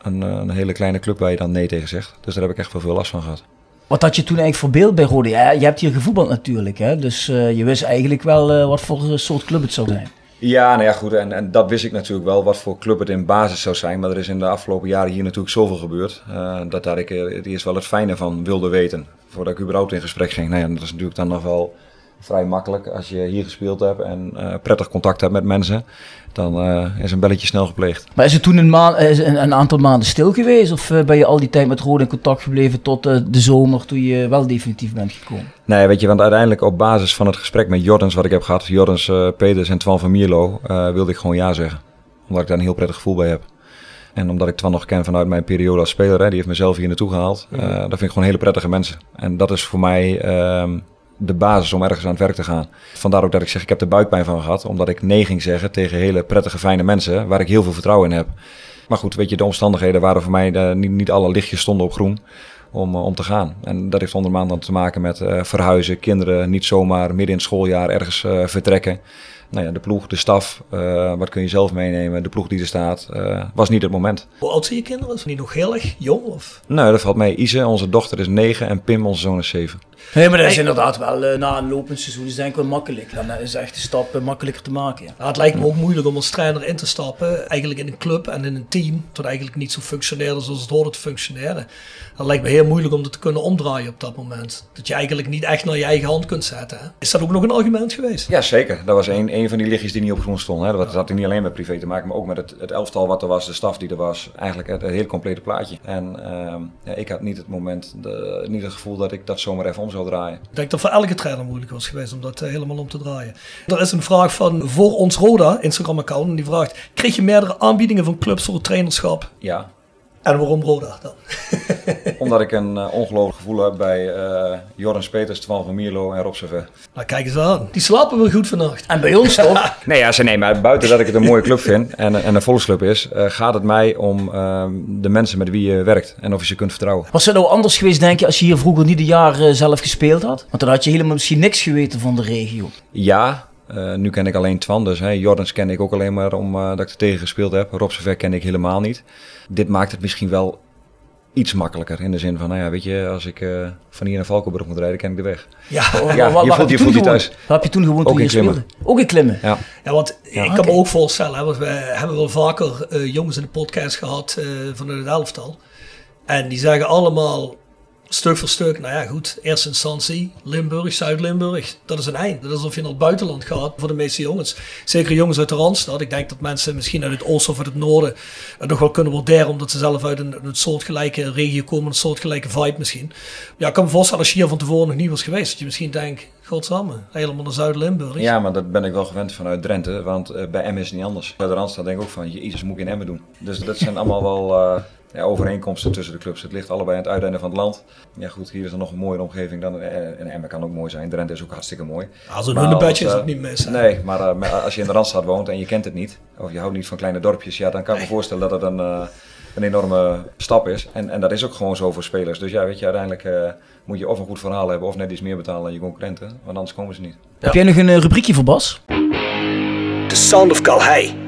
een, een, hele kleine club waar je dan nee tegen zegt. Dus daar heb ik echt wel veel last van gehad. Wat had je toen eigenlijk voor beeld bij Rode? Ja, je hebt hier gevoetbald natuurlijk, hè? dus je wist eigenlijk wel wat voor soort club het zou zijn. Ja, nou ja, goed. En, en dat wist ik natuurlijk wel, wat voor club het in basis zou zijn. Maar er is in de afgelopen jaren hier natuurlijk zoveel gebeurd. dat daar ik het eerst wel het fijne van wilde weten. Voordat ik überhaupt in gesprek ging. Nou ja, dat is natuurlijk dan nog wel vrij makkelijk. Als je hier gespeeld hebt en uh, prettig contact hebt met mensen, dan uh, is een belletje snel gepleegd. Maar is het toen een, maand, een, een aantal maanden stil geweest? Of uh, ben je al die tijd met Rode in contact gebleven tot de zomer, toen je wel definitief bent gekomen? Nee, weet je, want uiteindelijk op basis van het gesprek met Jordans wat ik heb gehad, Jordans, Peters en Twan van Mierlo, wilde ik gewoon ja zeggen. Omdat ik daar een heel prettig gevoel bij heb. En omdat ik Twan nog ken vanuit mijn periode als speler, hè, die heeft mezelf hier naartoe gehaald. Mm -hmm. dat vind ik gewoon hele prettige mensen. En dat is voor mij... Ehm, de basis om ergens aan het werk te gaan. Vandaar ook dat ik zeg, ik heb er buikpijn van gehad. Omdat ik nee ging zeggen tegen hele prettige, fijne mensen waar ik heel veel vertrouwen in heb. Maar goed, weet je, de omstandigheden waren voor mij, uh, niet, niet alle lichtjes stonden op groen om, uh, om te gaan. En dat heeft onder dan te maken met uh, verhuizen, kinderen niet zomaar midden in het schooljaar ergens vertrekken nou ja, de ploeg, de staf, uh, wat kun je zelf meenemen, de ploeg die er staat, was niet het moment. Hoe oud zijn je kinderen? Zijn die nog heel erg jong? Of? Nee, dat valt mee. Ise, onze dochter, is 9 en Pim, onze zoon, is 7. Nee, maar dat is inderdaad wel uh, na een lopend seizoen is denk ik wel makkelijk. Dan is echt de stap makkelijker te maken. Ja. Nou, het lijkt me ook moeilijk om als trainer in te stappen, eigenlijk in een club en in een team, dat eigenlijk niet zo functioneerde zoals het hoorde te functioneren. Dat lijkt me heel moeilijk om dat te kunnen omdraaien op dat moment. Dat je eigenlijk niet echt naar je eigen hand kunt zetten. Hè? Is dat ook nog een argument geweest? Ja, zeker. Dat was een, een van die lichtjes die niet op grond stonden. Hè. Dat had niet alleen met privé te maken, maar ook met het, het, elftal wat er was, de staf die er was. Eigenlijk het, het hele complete plaatje. En uh, ja, ik had niet het moment, de, niet het gevoel dat ik dat zomaar even om zou draaien. Ik denk dat voor elke trainer moeilijk was geweest om dat uh, helemaal om te draaien. Er is een vraag van voor ons Roda, Instagram-account, en die vraagt: kreeg je meerdere aanbiedingen van clubs voor het trainerschap? Ja, en waarom Roda dan? <laughs> Omdat ik een uh, ongelooflijk gevoel heb bij uh, Joris Peters, Twan van Mierlo en Rob Servet. Nou, kijk eens aan. Die slapen wel goed vannacht. En bij ons toch? <laughs> nee, ja, ze maar buiten dat ik het een mooie club vind en, en een volksclub is, uh, gaat het mij om ehm, de mensen met wie je werkt en of je ze kunt vertrouwen. Was het nou anders geweest, denk je, als je hier vroeger niet een jaar zelf gespeeld had? Want dan had je helemaal misschien niks geweten van de regio. Ja, uh, nu ken ik alleen Twan, dus hè, Jordans ken ik ook alleen maar omdat uh, ik er tegen gespeeld heb. Rob Servet ken ik helemaal niet. Dit maakt het misschien wel iets makkelijker. In de zin van, nou ja, weet je, als ik uh, van hier naar Valkenburg moet rijden, ken ik de weg. Ja, <laughs> ja wat, je voelt je, voelt je thuis. Wat heb je toen gewoon ook in klimmen. Ook in klimmen? Ja. ja want ja. ik kan me ook voorstellen, hè, want we hebben wel vaker jongens in de podcast gehad vanuit het elftal. En die zeggen allemaal Stuk voor stuk, nou ja goed, eerste instantie, Limburg, Zuid-Limburg, dat is een eind. Dat is alsof je naar het buitenland gaat voor de meeste jongens. Zeker jongens uit de Randstad. Ik denk dat mensen misschien uit het oosten of uit het noorden het nog wel kunnen waarderen, omdat ze zelf uit een, soortgelijke regio komen, een soortgelijke vibe misschien. Ja, ik kan me voorstellen als je hier van tevoren nog niet was geweest, dat je misschien denkt, godsamme, helemaal naar Zuid-Limburg. Ja, maar dat ben ik wel gewend vanuit Drenthe, want uh, bij Emmen is het niet anders. Bij de Randstad denk ik ook van, jezus, moet ik in Emmen doen. Dus dat zijn allemaal wel... Uh, ja, overeenkomsten tussen de clubs. Het ligt allebei aan het uiteinde van het land. Ja goed, hier is er nog een mooie omgeving dan. En Emmen kan ook mooi zijn. Drenthe is ook hartstikke mooi. Als een hunebedje is het niet mis. Nee, maar, uh, maar, als je in de Randstad woont en je kent het niet. Of je houdt niet van kleine dorpjes. Ja, dan kan ik me voorstellen dat het een, uh, een enorme stap is. En, en dat is ook gewoon zo voor spelers. Dus ja, weet je, uiteindelijk uh, moet je of een goed verhaal hebben. Of net iets meer betalen dan je concurrenten. Want anders komen ze niet. Ja. Heb jij nog een rubriekje voor Bas? The Sound of Calhei.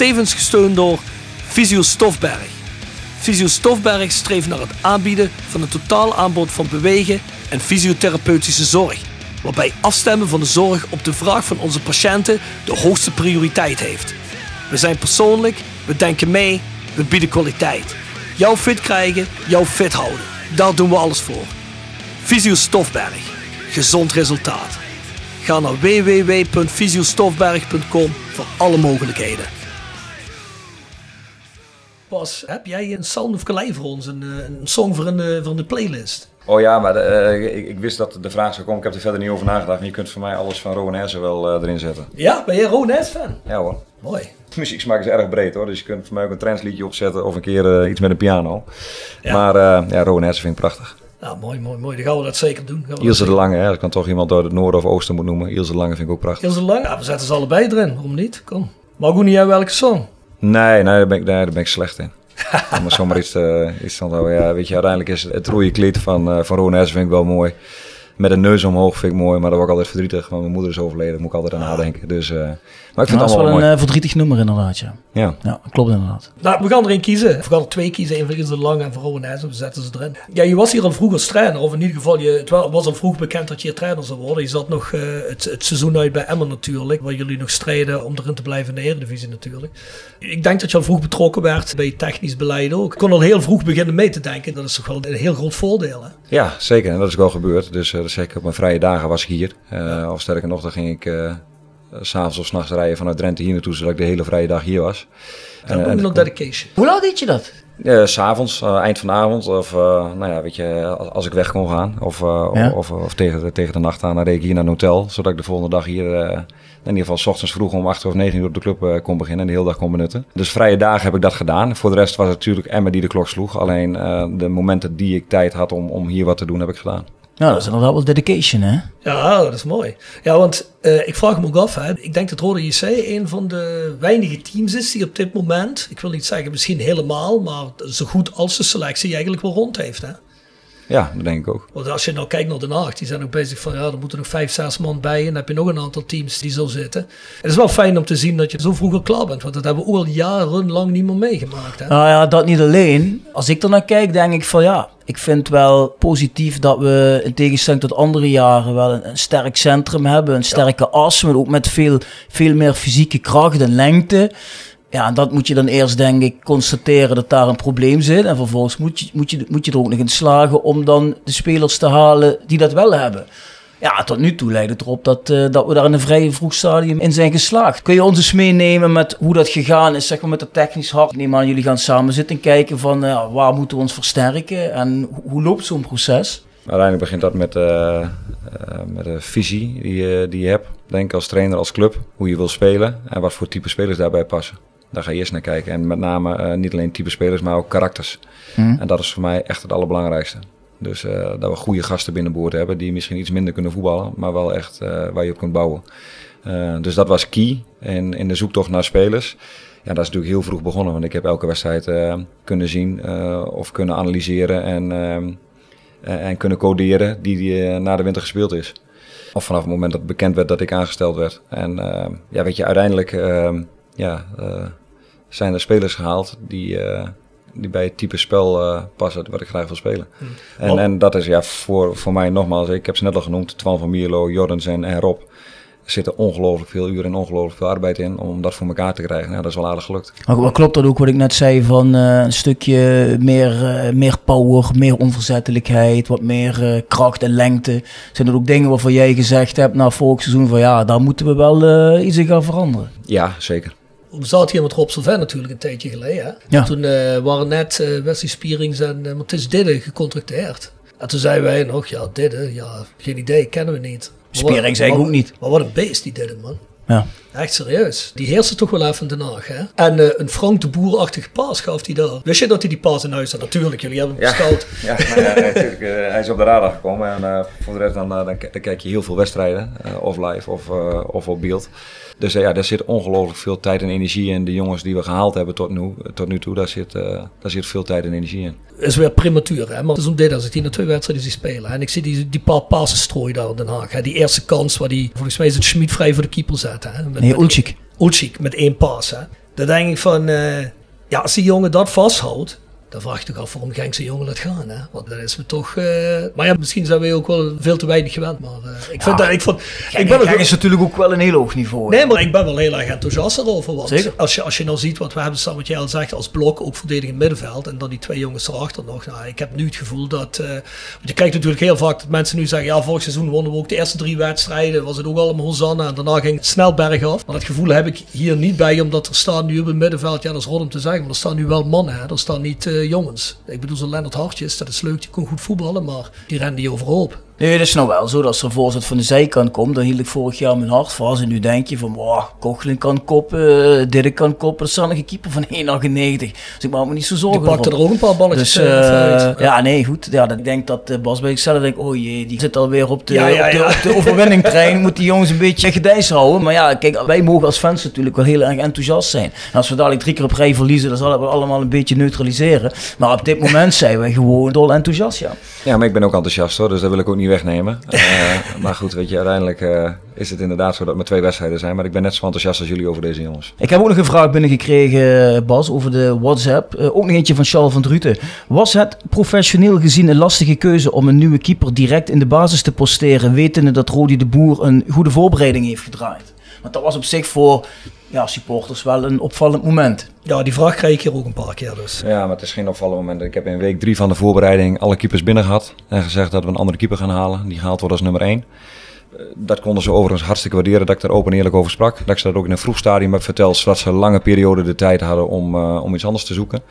tevens gesteund door Visio Stofberg. Visio Stofberg streeft naar het aanbieden van een totaal aanbod van bewegen en fysiotherapeutische zorg, waarbij afstemmen van de zorg op de vraag van onze patiënten de hoogste prioriteit heeft. We zijn persoonlijk, we denken mee, we bieden kwaliteit. Jouw fit krijgen, jouw fit houden. Daar doen we alles voor. Visio Stofberg. Gezond resultaat. Ga naar www.visiostofberg.com voor alle mogelijkheden. Pas, heb jij een Sound of Calais voor ons? Een, een song voor, een, voor de playlist? Oh ja, maar de, uh, ik, ik, wist dat de vraag zou komen. Ik heb er verder niet over nagedacht. Je kunt voor mij alles van Rowan wel uh, erin zetten. Ja, ben je Rowan fan? Ja hoor. Mooi. <laughs> Muziek smaak is erg breed hoor. Dus je kunt voor mij ook een trendsliedje opzetten of een keer uh, iets met een piano. Ja. Maar ja, Rowan vind ik prachtig. Nou, mooi, mooi, mooi. Dan gaan we dat zeker doen. Ilse de Lange, hè. ik kan toch iemand uit het noorden of oosten moet noemen. Ilse de Lange vind ik ook prachtig. Ilse de Lange? Ja, we zetten ze allebei erin. Waarom niet? Kom. Niet jij welke song? Nee, nee, daar ben ik, daar ben ik slecht in. <laughs> Om zomaar iets, uh, iets zo. Ja, weet je, uiteindelijk is het rode kleed van, uh, van Ron vind ik wel mooi. Met een neus omhoog vind ik mooi, maar dat word ik altijd verdrietig. Want mijn moeder is overleden, moet ik altijd aan nadenken. Dus, uh, maar ik vind allemaal wel een uh, verdrietig nummer inderdaad, ja. Ja. Ja, klopt inderdaad. Nou, we gaan er één kiezen. We gaan er twee kiezen. Eén van de lang en voor Rowan We zetten ze erin. Ja, je was hier al vroeg als trainer. Of in ieder geval, je, het was al vroeg bekend dat je hier trainer zou worden. Je zat nog uh, het, het, seizoen uit bij Emmen natuurlijk. Waar jullie nog strijden om erin te blijven in de Eredivisie natuurlijk. Ik denk dat je al vroeg betrokken werd bij technisch beleid ook. Ik kon al heel vroeg beginnen mee te denken. Dat is toch wel een heel groot voordeel, hè? Ja, zeker. En dat is wel gebeurd. Dus uh, zeker op mijn vrije dagen was ik hier. Uh, ja. Of sterker nog, dan ging ik uh, s'avonds of s'nachts rijden vanuit Drenthe hier naartoe, zodat ik de hele vrije dag hier was. En, en, nog dedication. Hoe laat deed je dat? Uh, S'avonds, uh, eind van de avond. Of uh, nou ja, weet je, als, als, ik weg kon gaan. Of, ja? of, of, tegen, de, tegen de nacht aan, dan reed ik hier naar een hotel. Zodat ik de volgende dag hier in ieder geval s ochtends vroeg om 8 of 9 uur op de club kon beginnen. En de hele dag kon benutten. Dus vrije dagen heb ik dat gedaan. Voor de rest was het natuurlijk Emma die de klok sloeg. Alleen de momenten die ik tijd had om, om hier wat te doen, heb ik gedaan. Ja, dat is inderdaad wel dedication, hè? Ja, dat is mooi. Ja, want uh, ik vraag me ook af, hè. ik denk dat Rode JC een van de weinige teams is die op dit moment, ik wil niet zeggen misschien helemaal, maar zo goed als de selectie eigenlijk wel rond heeft. Hè? Ja, dat denk ik ook. Want als je nou kijkt naar Den Haag, die zijn ook bezig van, ja, er moeten nog vijf, zes man bij. En dan heb je nog een aantal teams die zo zitten. Het is wel fijn om te zien dat je zo vroeg al klaar bent. Want dat hebben we ook al jarenlang niet meer meegemaakt. Hè? Nou ja, dat niet alleen. Als ik er naar kijk, denk ik van, ja, ik vind wel positief dat we in tegenstelling tot andere jaren wel een, een sterk centrum hebben. Een sterke ja. as, maar ook met veel, veel meer fysieke kracht en lengte. Ja, dat moet je dan eerst, denk ik, constateren dat daar een probleem zit. En vervolgens moet je, moet je, moet je er ook nog in slagen om dan de spelers te halen die dat wel hebben. Ja, tot nu toe lijkt het erop dat, uh, dat we daar in een vrij vroeg stadium in zijn geslaagd. Kun je ons eens meenemen met hoe dat gegaan is, zeg maar met het technisch hart? Neem aan, jullie gaan samen zitten en kijken van uh, waar moeten we ons versterken en hoe loopt zo'n proces? Uiteindelijk begint dat met, uh, met de visie die die je hebt, denk als trainer, als club. Hoe je wil spelen en wat voor type spelers daarbij passen. Daar ga je eerst naar kijken. En met name uh, niet alleen type spelers, maar ook karakters. Hmm. En dat is voor mij echt het allerbelangrijkste. Dus uh, dat we goede gasten binnenboord hebben die misschien iets minder kunnen voetballen, maar wel echt uh, waar je op kunt bouwen. dus dat was key in, in de zoektocht naar spelers. Ja, dat is natuurlijk heel vroeg begonnen, want ik heb elke wedstrijd kunnen zien of kunnen analyseren en en kunnen coderen die, die na de winter gespeeld is. Of vanaf het moment dat bekend werd dat ik aangesteld werd. En ja, weet je, uiteindelijk ja, zijn er spelers gehaald die, die bij het type spel passen wat ik graag wil spelen. Hmm. En, en dat is ja, voor, voor mij nogmaals, ik heb ze net al genoemd, Twan van Mierlo, Jordens en Rob. Zitten ongelooflijk veel uren en ongelooflijk veel arbeid in om dat voor elkaar te krijgen. Nou, dat is wel aardig gelukt. Maar klopt dat ook wat ik net zei van uh, een stukje meer, uh, meer power, meer onverzettelijkheid, wat meer uh, kracht en lengte? Zijn er ook dingen waarvan jij gezegd hebt na vorig seizoen van ja, daar moeten we wel iets in gaan veranderen? Ja, zeker. We zaten hier met Rob Sylvain natuurlijk een tijdje geleden. Hè? Ja. Toen waren net Wesley Spierings en uh, Matthijs Didde gecontracteerd. En toen zeiden wij nog, ja, Didde, ja, geen idee, kennen we niet. Spiering zei ik ook niet. Maar wat een beest die dit, man. Ja. Echt serieus. Die heerste toch wel even in Den Haag. Hè? En uh, een Frank de Boer-achtige paas gaf hij daar. Wist je dat hij die paas in huis had? Natuurlijk, jullie hebben hem ja. nou <laughs> ja natuurlijk. Uh, hij is op de radar gekomen. En uh, voor de rest dan, dan, dan, kijk je heel veel wedstrijden. of live of, of op beeld. Dus ja, daar zit ongelooflijk veel tijd en energie in. De jongens die we gehaald hebben tot nu, tot nu toe, daar zit, daar zit veel tijd en energie in. Het is weer prematuur, hè? maar het is om dit als ik die na twee wedstrijden zie spelen. En ik zie die, die paar passen strooien daar in Den Haag. Hè? Die eerste kans waar die, volgens mij is het Schmid vrij voor de keeper Hè? nee, Ulchik. Ulchik met één pas. Hè? Dan denk ik van, uh, ja, als die jongen dat vasthoudt, dan vraag je toch af waarom Genkse jongen laat gaan. Hè? Want dat is me toch. Uh, maar ja, misschien zijn we ook wel veel te weinig gewend. Maar uh, ik vind dat. Ik, vond, ik ben Genk is natuurlijk ook wel een heel hoog niveau. Nee, maar ik ben wel heel erg enthousiast erover. Want Zeker? Als, je, als je nou ziet wat we hebben staan, wat jij al zegt, als blok, ook verdedigend middenveld. En dan die twee jongens erachter nog. Nou, ik heb nu het gevoel dat. Uh, want je kijkt natuurlijk heel vaak dat mensen nu zeggen: ja, vorig seizoen wonnen we ook de eerste drie wedstrijden. Was het ook allemaal Hosanna. En daarna ging het snel bergaf. Maar dat gevoel heb ik hier niet bij, omdat er staan nu op het middenveld. Ja, dat is rot om te zeggen. Maar er staan nu wel mannen. Hè? Er staan niet jongens. Ik bedoel, zo'n Lennart Hartjes, dat is leuk, die kon goed voetballen, maar die rende je overhoop. Nee, dat is nou wel zo. Dat als er voorzet van de zijkant komt, dan hield ik vorig jaar mijn hart vast. En nu denk je van, wow, Kochlin kan koppen, uh, Dirk kan koppen. Dat is een keeper van <laughs> 1,98. Dus ik maak me niet zo zorgen Die pakte er ook een paar balletjes dus, uh, ja. nee, goed. Ja, ik denk dat uh, Bas bij zelf denkt, oh jee, die zit alweer op de, ja, ja, op de, op de overwinningtrein. Moet die jongens een beetje gedijs houden. Maar ja, kijk, wij mogen als fans natuurlijk wel heel erg enthousiast zijn. En als we dadelijk drie keer op rij verliezen, dan zal we allemaal een beetje neutraliseren. Maar op dit moment zijn wij gewoon dol enthousiast, ja. Ja, maar ik ben ook enthousiast hoor, dus dat wil ik ook niet wegnemen. Uh, <laughs> maar goed, weet je, uiteindelijk uh, is het inderdaad zo dat maar twee wedstrijden zijn. Maar ik ben net zo enthousiast als jullie over deze jongens. Ik heb ook nog een vraag binnengekregen, Bas, over de WhatsApp. Uh, ook nog eentje van Charles van Druten. Was het professioneel gezien een lastige keuze om een nieuwe keeper direct in de basis te posteren, wetende dat Rodi de Boer een goede voorbereiding heeft gedraaid? Want dat was op zich voor ja, supporters wel een opvallend moment. Ja, die vraag krijg ik hier ook een paar keer dus. Ja, maar het is geen opvallend moment. Ik heb in week drie van de voorbereiding alle keepers binnen gehad. En gezegd dat we een andere keeper gaan halen. Die gehaald wordt als nummer één. Eh, dat konden ze overigens hartstikke waarderen dat ik daar open en eerlijk over sprak. Dat ik ze dat ook in een vroeg stadium heb verteld, zodat ze een lange periode de tijd hadden om, uh, om iets anders te zoeken.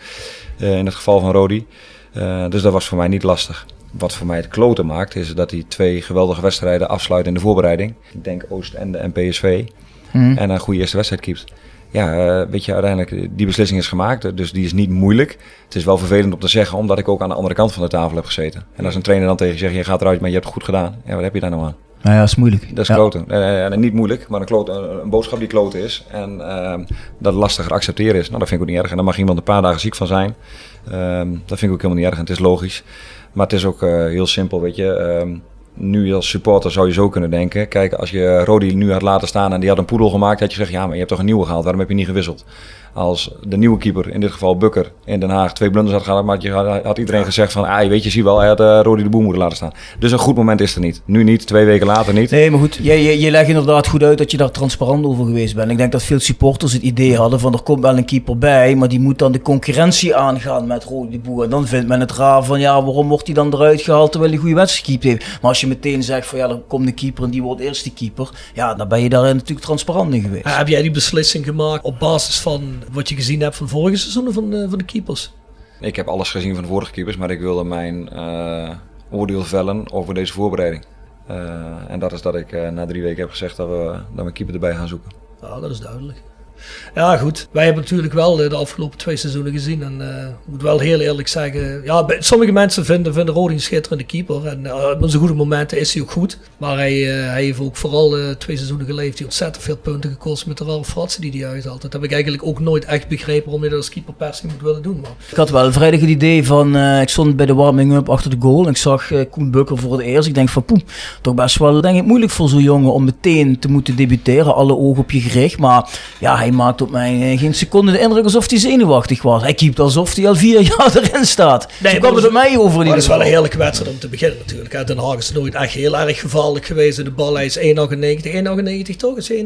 Uh, in het geval van Rodi. Uh, dus dat was voor mij niet lastig. Wat voor mij het kloten maakt, is dat hij twee geweldige wedstrijden afsluit in de voorbereiding. Ik denk Oostende en PSV. Mm. En een goede eerste wedstrijd keept. Ja, uh, weet je, uiteindelijk, die beslissing is gemaakt. Dus die is niet moeilijk. Het is wel vervelend om te zeggen, omdat ik ook aan de andere kant van de tafel heb gezeten. En als een trainer dan tegen je zegt, je gaat eruit, maar je hebt het goed gedaan. Ja, wat heb je daar nou aan? Nou ja, dat is moeilijk. Dat is kloten. Niet moeilijk, maar een, kloten, een boodschap die kloten is. En uh, dat lastiger accepteren is. Nou, dat vind ik ook niet erg. En dan mag iemand een paar dagen ziek van zijn. Ehm, dat vind ik ook helemaal niet erg. En het is logisch. Maar het is ook heel simpel, weet je. Ehm, nu als supporter zou je zo kunnen denken. Kijk, als je Rodi nu had laten staan en die had een poedel gemaakt, had je gezegd, ja, maar je hebt toch een nieuwe gehaald, waarom heb je niet gewisseld? Als de nieuwe keeper, in dit geval Bukker, in Den Haag twee blunders had gehad, maar je had, had iedereen gezegd van, ah, weet je, zie wel, hij had uh, Rodi de Boer moeten laten staan. Dus een goed moment is er niet. Nu niet, twee weken later niet. Nee, maar goed, je, je, je legt inderdaad goed uit dat je daar transparant over geweest bent. Ik denk dat veel supporters het idee hadden van, er komt wel een keeper bij, maar die moet dan de concurrentie aangaan met Rodi de Boer. En dan vindt men het raar van, ja, waarom wordt hij dan eruit gehaald terwijl hij goede wedstrijd gekiept heeft. Maar als je meteen zegt van, ja, er komt een keeper en die wordt eerste keeper, ja, dan ben je daar natuurlijk transparant in geweest. heb jij die beslissing gemaakt op basis van wat je gezien hebt van vorige seizoenen van de, van de keepers? Ik heb alles gezien van de vorige keepers, maar ik wilde mijn uh, oordeel vellen over deze voorbereiding. Uh, en dat is dat ik uh, na drie weken heb gezegd dat we, dat we keeper erbij gaan zoeken. Ja, dat is duidelijk. Ja, goed. Wij hebben natuurlijk wel de afgelopen twee seizoenen gezien. En uh, ik moet wel heel eerlijk zeggen. Ja, sommige mensen vinden, vinden Rodi een schitterende keeper. En uh, op zijn goede momenten is hij ook goed. Maar hij, uh, hij heeft ook vooral twee seizoenen geleden die ontzettend veel punten gekost met de rare fratsen die hij uithaalt. Dat heb ik eigenlijk ook nooit echt begrepen waarom je dat als keeper per moet willen doen. Maar. Ik had wel vrijdag het idee van. ik stond bij de warming-up achter de goal. En ik zag Koen Bukker voor het eerst. Ik denk van poem, toch best wel denk ik, moeilijk voor zo'n jongen om meteen te moeten debuteren. Alle ogen op je gericht. Maar ja, hij maakt op mij geen seconde de indruk alsof hij zenuwachtig was. Hij keept alsof hij al vier <laughs> jaar erin staat. Nee, Zo kwam het op mij over. Dat is wel een heerlijke wedstrijd om te beginnen natuurlijk. Den Haag is nooit echt heel erg gevaarlijk geweest. De bal is 1,99. 1,99 toch? Is 1,99?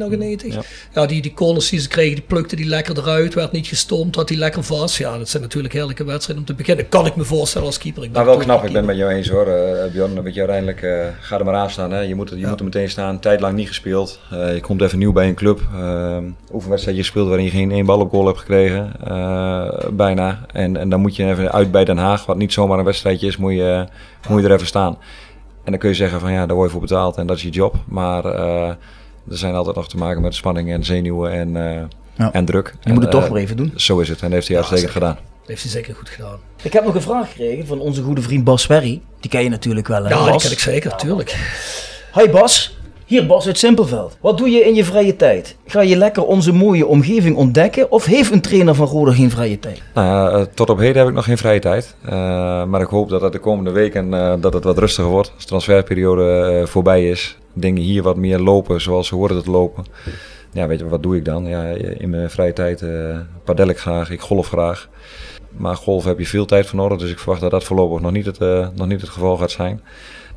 Ja. ja, die, die corners die ze kregen, die plukte die lekker eruit. Werd niet gestompt, had hij lekker vast. Ja, dat zijn natuurlijk heerlijke wedstrijden om te beginnen. Kan ik me voorstellen als keeper. Ik nou, wel knap. Ik ben met jou eens hoor, uh, Bjorn. Dat je uiteindelijk, uh, ga er maar aan staan. Hè. Je, moet, je ja. moet er meteen staan. Tijd lang niet gespeeld. Uh, je komt even nieuw bij een club. Uh, oefenwedstrijd je speelt waarin je geen één bal op goal hebt gekregen. Uh, bijna. En, en dan moet je even uit bij Den Haag. Wat niet zomaar een wedstrijdje is, moet je, moet je er even staan. En dan kun je zeggen van ja, daar word je voor betaald en dat is je job. Maar er zijn altijd nog te maken met spanning en zenuwen en, ja. en druk. Je moet het toch maar even doen. Zo is het. En dat heeft hij ja, uitstekend gedaan. Dat heeft hij zeker goed gedaan. Ik heb nog een vraag gekregen van onze goede vriend Bas Ferry. Die ken je natuurlijk wel. Hè? Ja, Bas? die ken ik zeker, natuurlijk. Hi Bas. Hier Bas uit Simpelveld. Wat doe je in je vrije tijd? Ga je lekker onze mooie omgeving ontdekken of heeft een trainer van Roda geen vrije tijd? Nou ja, eh, tot op heden heb ik nog geen vrije tijd. Uh, maar ik hoop dat het de komende weken uh, dat het wat rustiger wordt. Als de transferperiode voorbij is. Dingen hier wat meer lopen zoals ze horen te lopen. Ja, weet je, wat doe ik dan? Ja, in mijn vrije tijd padel ik graag, ik golf graag. Maar golf heb je veel tijd voor nodig, dus ik verwacht dat dat voorlopig nog niet het, nog niet het geval gaat zijn.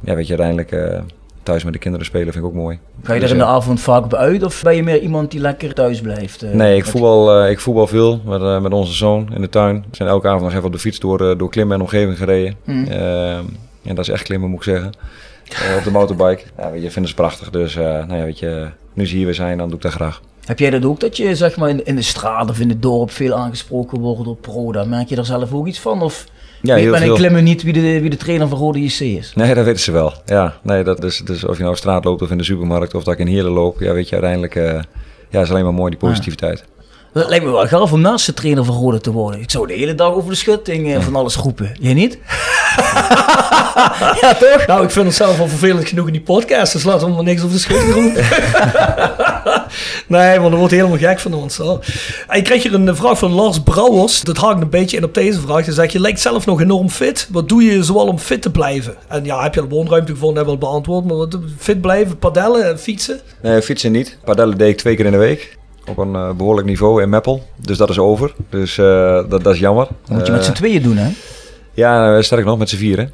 Ja, weet je, uiteindelijk thuis met de kinderen spelen vind ik ook mooi. Ga je dus, er in de avond vaak op uit of ben je meer iemand die lekker thuis blijft? Uh, nee, ik voetbal, uh, ik voetbal veel met, uh, met onze zoon in de tuin. We zijn elke avond nog even op de fiets door, door klimmen en omgeving gereden. Mm. en dat is echt klimmen moet ik zeggen. op de motorbike. <laughs> Ja, weet je, vinden ze prachtig. Dus nou ja, weet je, nu ze hier weer zijn, dan doe ik dat graag. Heb jij dat ook, dat je zeg maar in, in de straat of in het dorp veel aangesproken wordt door Proda? Merk je daar zelf ook iets van? Of ja, Weet ben ik klemmen niet wie de, wie de trainer van Rode JC is. Nee, dat weten ze wel. Ja, nee, dat is, dus of je nou op straat loopt of in de supermarkt of dat ik in Heerlen loop. Ja, weet je, uiteindelijk uh, ja, is alleen maar mooi die positiviteit. Dat lijkt me wel gaaf om naast de trainer van Rode te worden. Ik zou de hele dag over de schutting uh, van alles roepen. Jij niet? <laughs> ja, toch? Nou, ik vind het zelf al vervelend genoeg in die podcast, dus laten we maar niks over de schutting roepen. <laughs> nee, want dan wordt helemaal gek van ons. Hoor. Ik kreeg hier een vraag van Lars Brouwers. Dat haakt een beetje in op deze vraag. Hij zegt, je lijkt zelf nog enorm fit. Wat doe je zoal om fit te blijven? En ja, heb je al woonruimte gevonden, hebben we al beantwoord. Maar wat, fit blijven, padellen, fietsen? Nee, fietsen niet. Padellen deed ik twee keer in de week op een uh, behoorlijk niveau in Meppel. Dus dat is over. Dus uh, dat, dat is jammer. Dat moet je met z'n tweeën doen, hè? Ja, sterk nog met z'n vieren.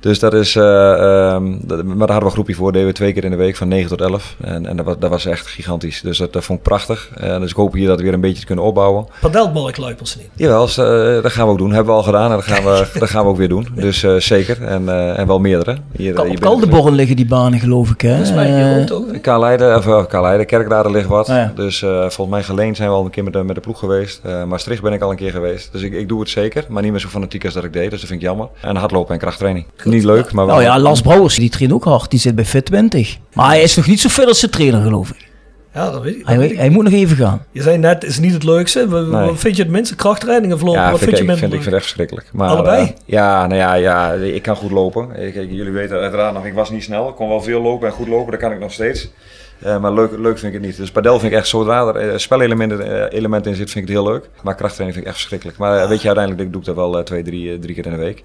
Dus dat is, uh, um, dat, maar daar hadden we een groepje voor, deden we twee keer in de week van 9 tot 11. En, en dat, was, dat was echt gigantisch. Dus dat, dat vond ik prachtig. Uh, dus ik hoop hier dat we weer een beetje te kunnen opbouwen. Padelbalkluipers niet? Jawel, uh, dat gaan we ook doen. Hebben we al gedaan en dat gaan we, <laughs> dat gaan we ook weer doen. Dus zeker. En, en wel meerdere. Hier, Kal op liggen die banen geloof ik hè? Dat is mij ook. Of Kaleide, Kerkrade ligt wat. Ah, dus volgens mij geleen zijn we al een keer met de, met de ploeg geweest. Maastricht ben ik al een keer geweest. Dus ik, ik doe het zeker. Maar niet meer zo fanatiek als dat ik deed. Dus dat vind ik jammer. En hardlopen en krachttraining. Niet leuk, maar wel. Nou ja, Lars Brouwers, die traint ook hard. Die zit bij Fit20. Maar hij is nog niet zo veel als zijn trainer, geloof ik. Ja, dat weet ik. hij, hij moet nog even gaan. Je zei net, is niet het leukste. Wat vind je het minste? Krachttrainingen verlopen? Ja, wat vind, vind je ik, vind, ik vind het echt verschrikkelijk. Maar, Allebei? Uh, ja, nou ja, ja, ik kan goed lopen. Ik, jullie weten uiteraard nog, ik was niet snel. Ik kon wel veel lopen en goed lopen, dat kan ik nog steeds. Uh, maar leuk, leuk vind ik het niet. Dus padel vind ik echt, zodra er uh, spelelementen uh, elementen in zit, vind ik het heel leuk. Maar krachttraining vind ik echt verschrikkelijk. Maar weet je, uiteindelijk doe ik dat wel twee, drie, drie keer in de week.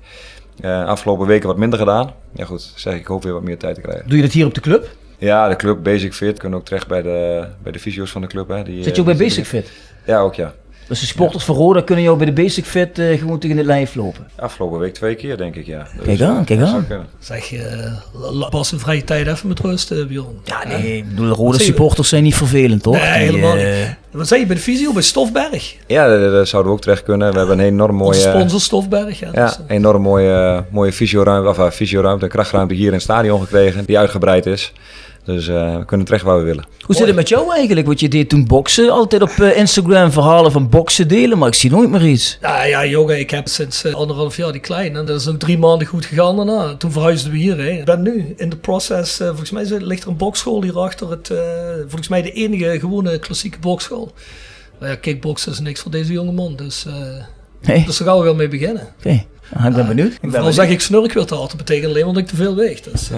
Afgelopen weken wat minder gedaan. Ja goed, zeg ik hoop weer wat meer tijd te krijgen. Doe je dat hier op de club? Ja, de club Basic Fit. Kunnen ook terecht bij de, bij de fysio's van de club. Hè. Die, Zit je ook bij Basic Fit? Ja, ook ja. Dus de sporters van Roda kunnen jou bij de Basic Fit uh, gewoon tegen het lijf lopen? Afgelopen week twee keer, denk ik, ja. Dus, kijk aan, kijk aan. Zeg je, uh, pas een vrije tijd even met rust, uh, Bjorn. Ja, nee, ik bedoel, de Roda supporters zijn niet vervelend, toch? Nee, helemaal niet. Wat zei je bij de visio, bij Stofberg? Ja, daar, zouden we ook terecht kunnen. We hebben een enorm mooie... Onze sponsor Stofberg, ja. Ja, dus, een enorm mooie, mooie fysioruimte, of fysioruimte, krachtruimte hier in het stadion gekregen, die uitgebreid is. Dus uh, we kunnen terecht waar we willen. Hoe zit het met jou eigenlijk? Want je deed toen boksen. Altijd op uh, Instagram verhalen van boksen delen, maar ik zie nooit meer iets. Ja, ja jongen, ik heb sinds uh, anderhalf jaar die klein. En dat is ook drie maanden goed gegaan daarna. Toen verhuisden we hier. Hè. Ik ben nu in de proces. volgens mij ligt er een bokschool hierachter. Het, volgens mij de enige gewone klassieke bokschool. Nou ja, kickboksen is niks voor deze jonge man, dus, uh, dus daar gaan we wel mee beginnen. Oké, okay. ik ben benieuwd. Ik ben dan zeg ik snurk weer te hard, dat betekent alleen omdat ik te veel weeg. Dus, uh.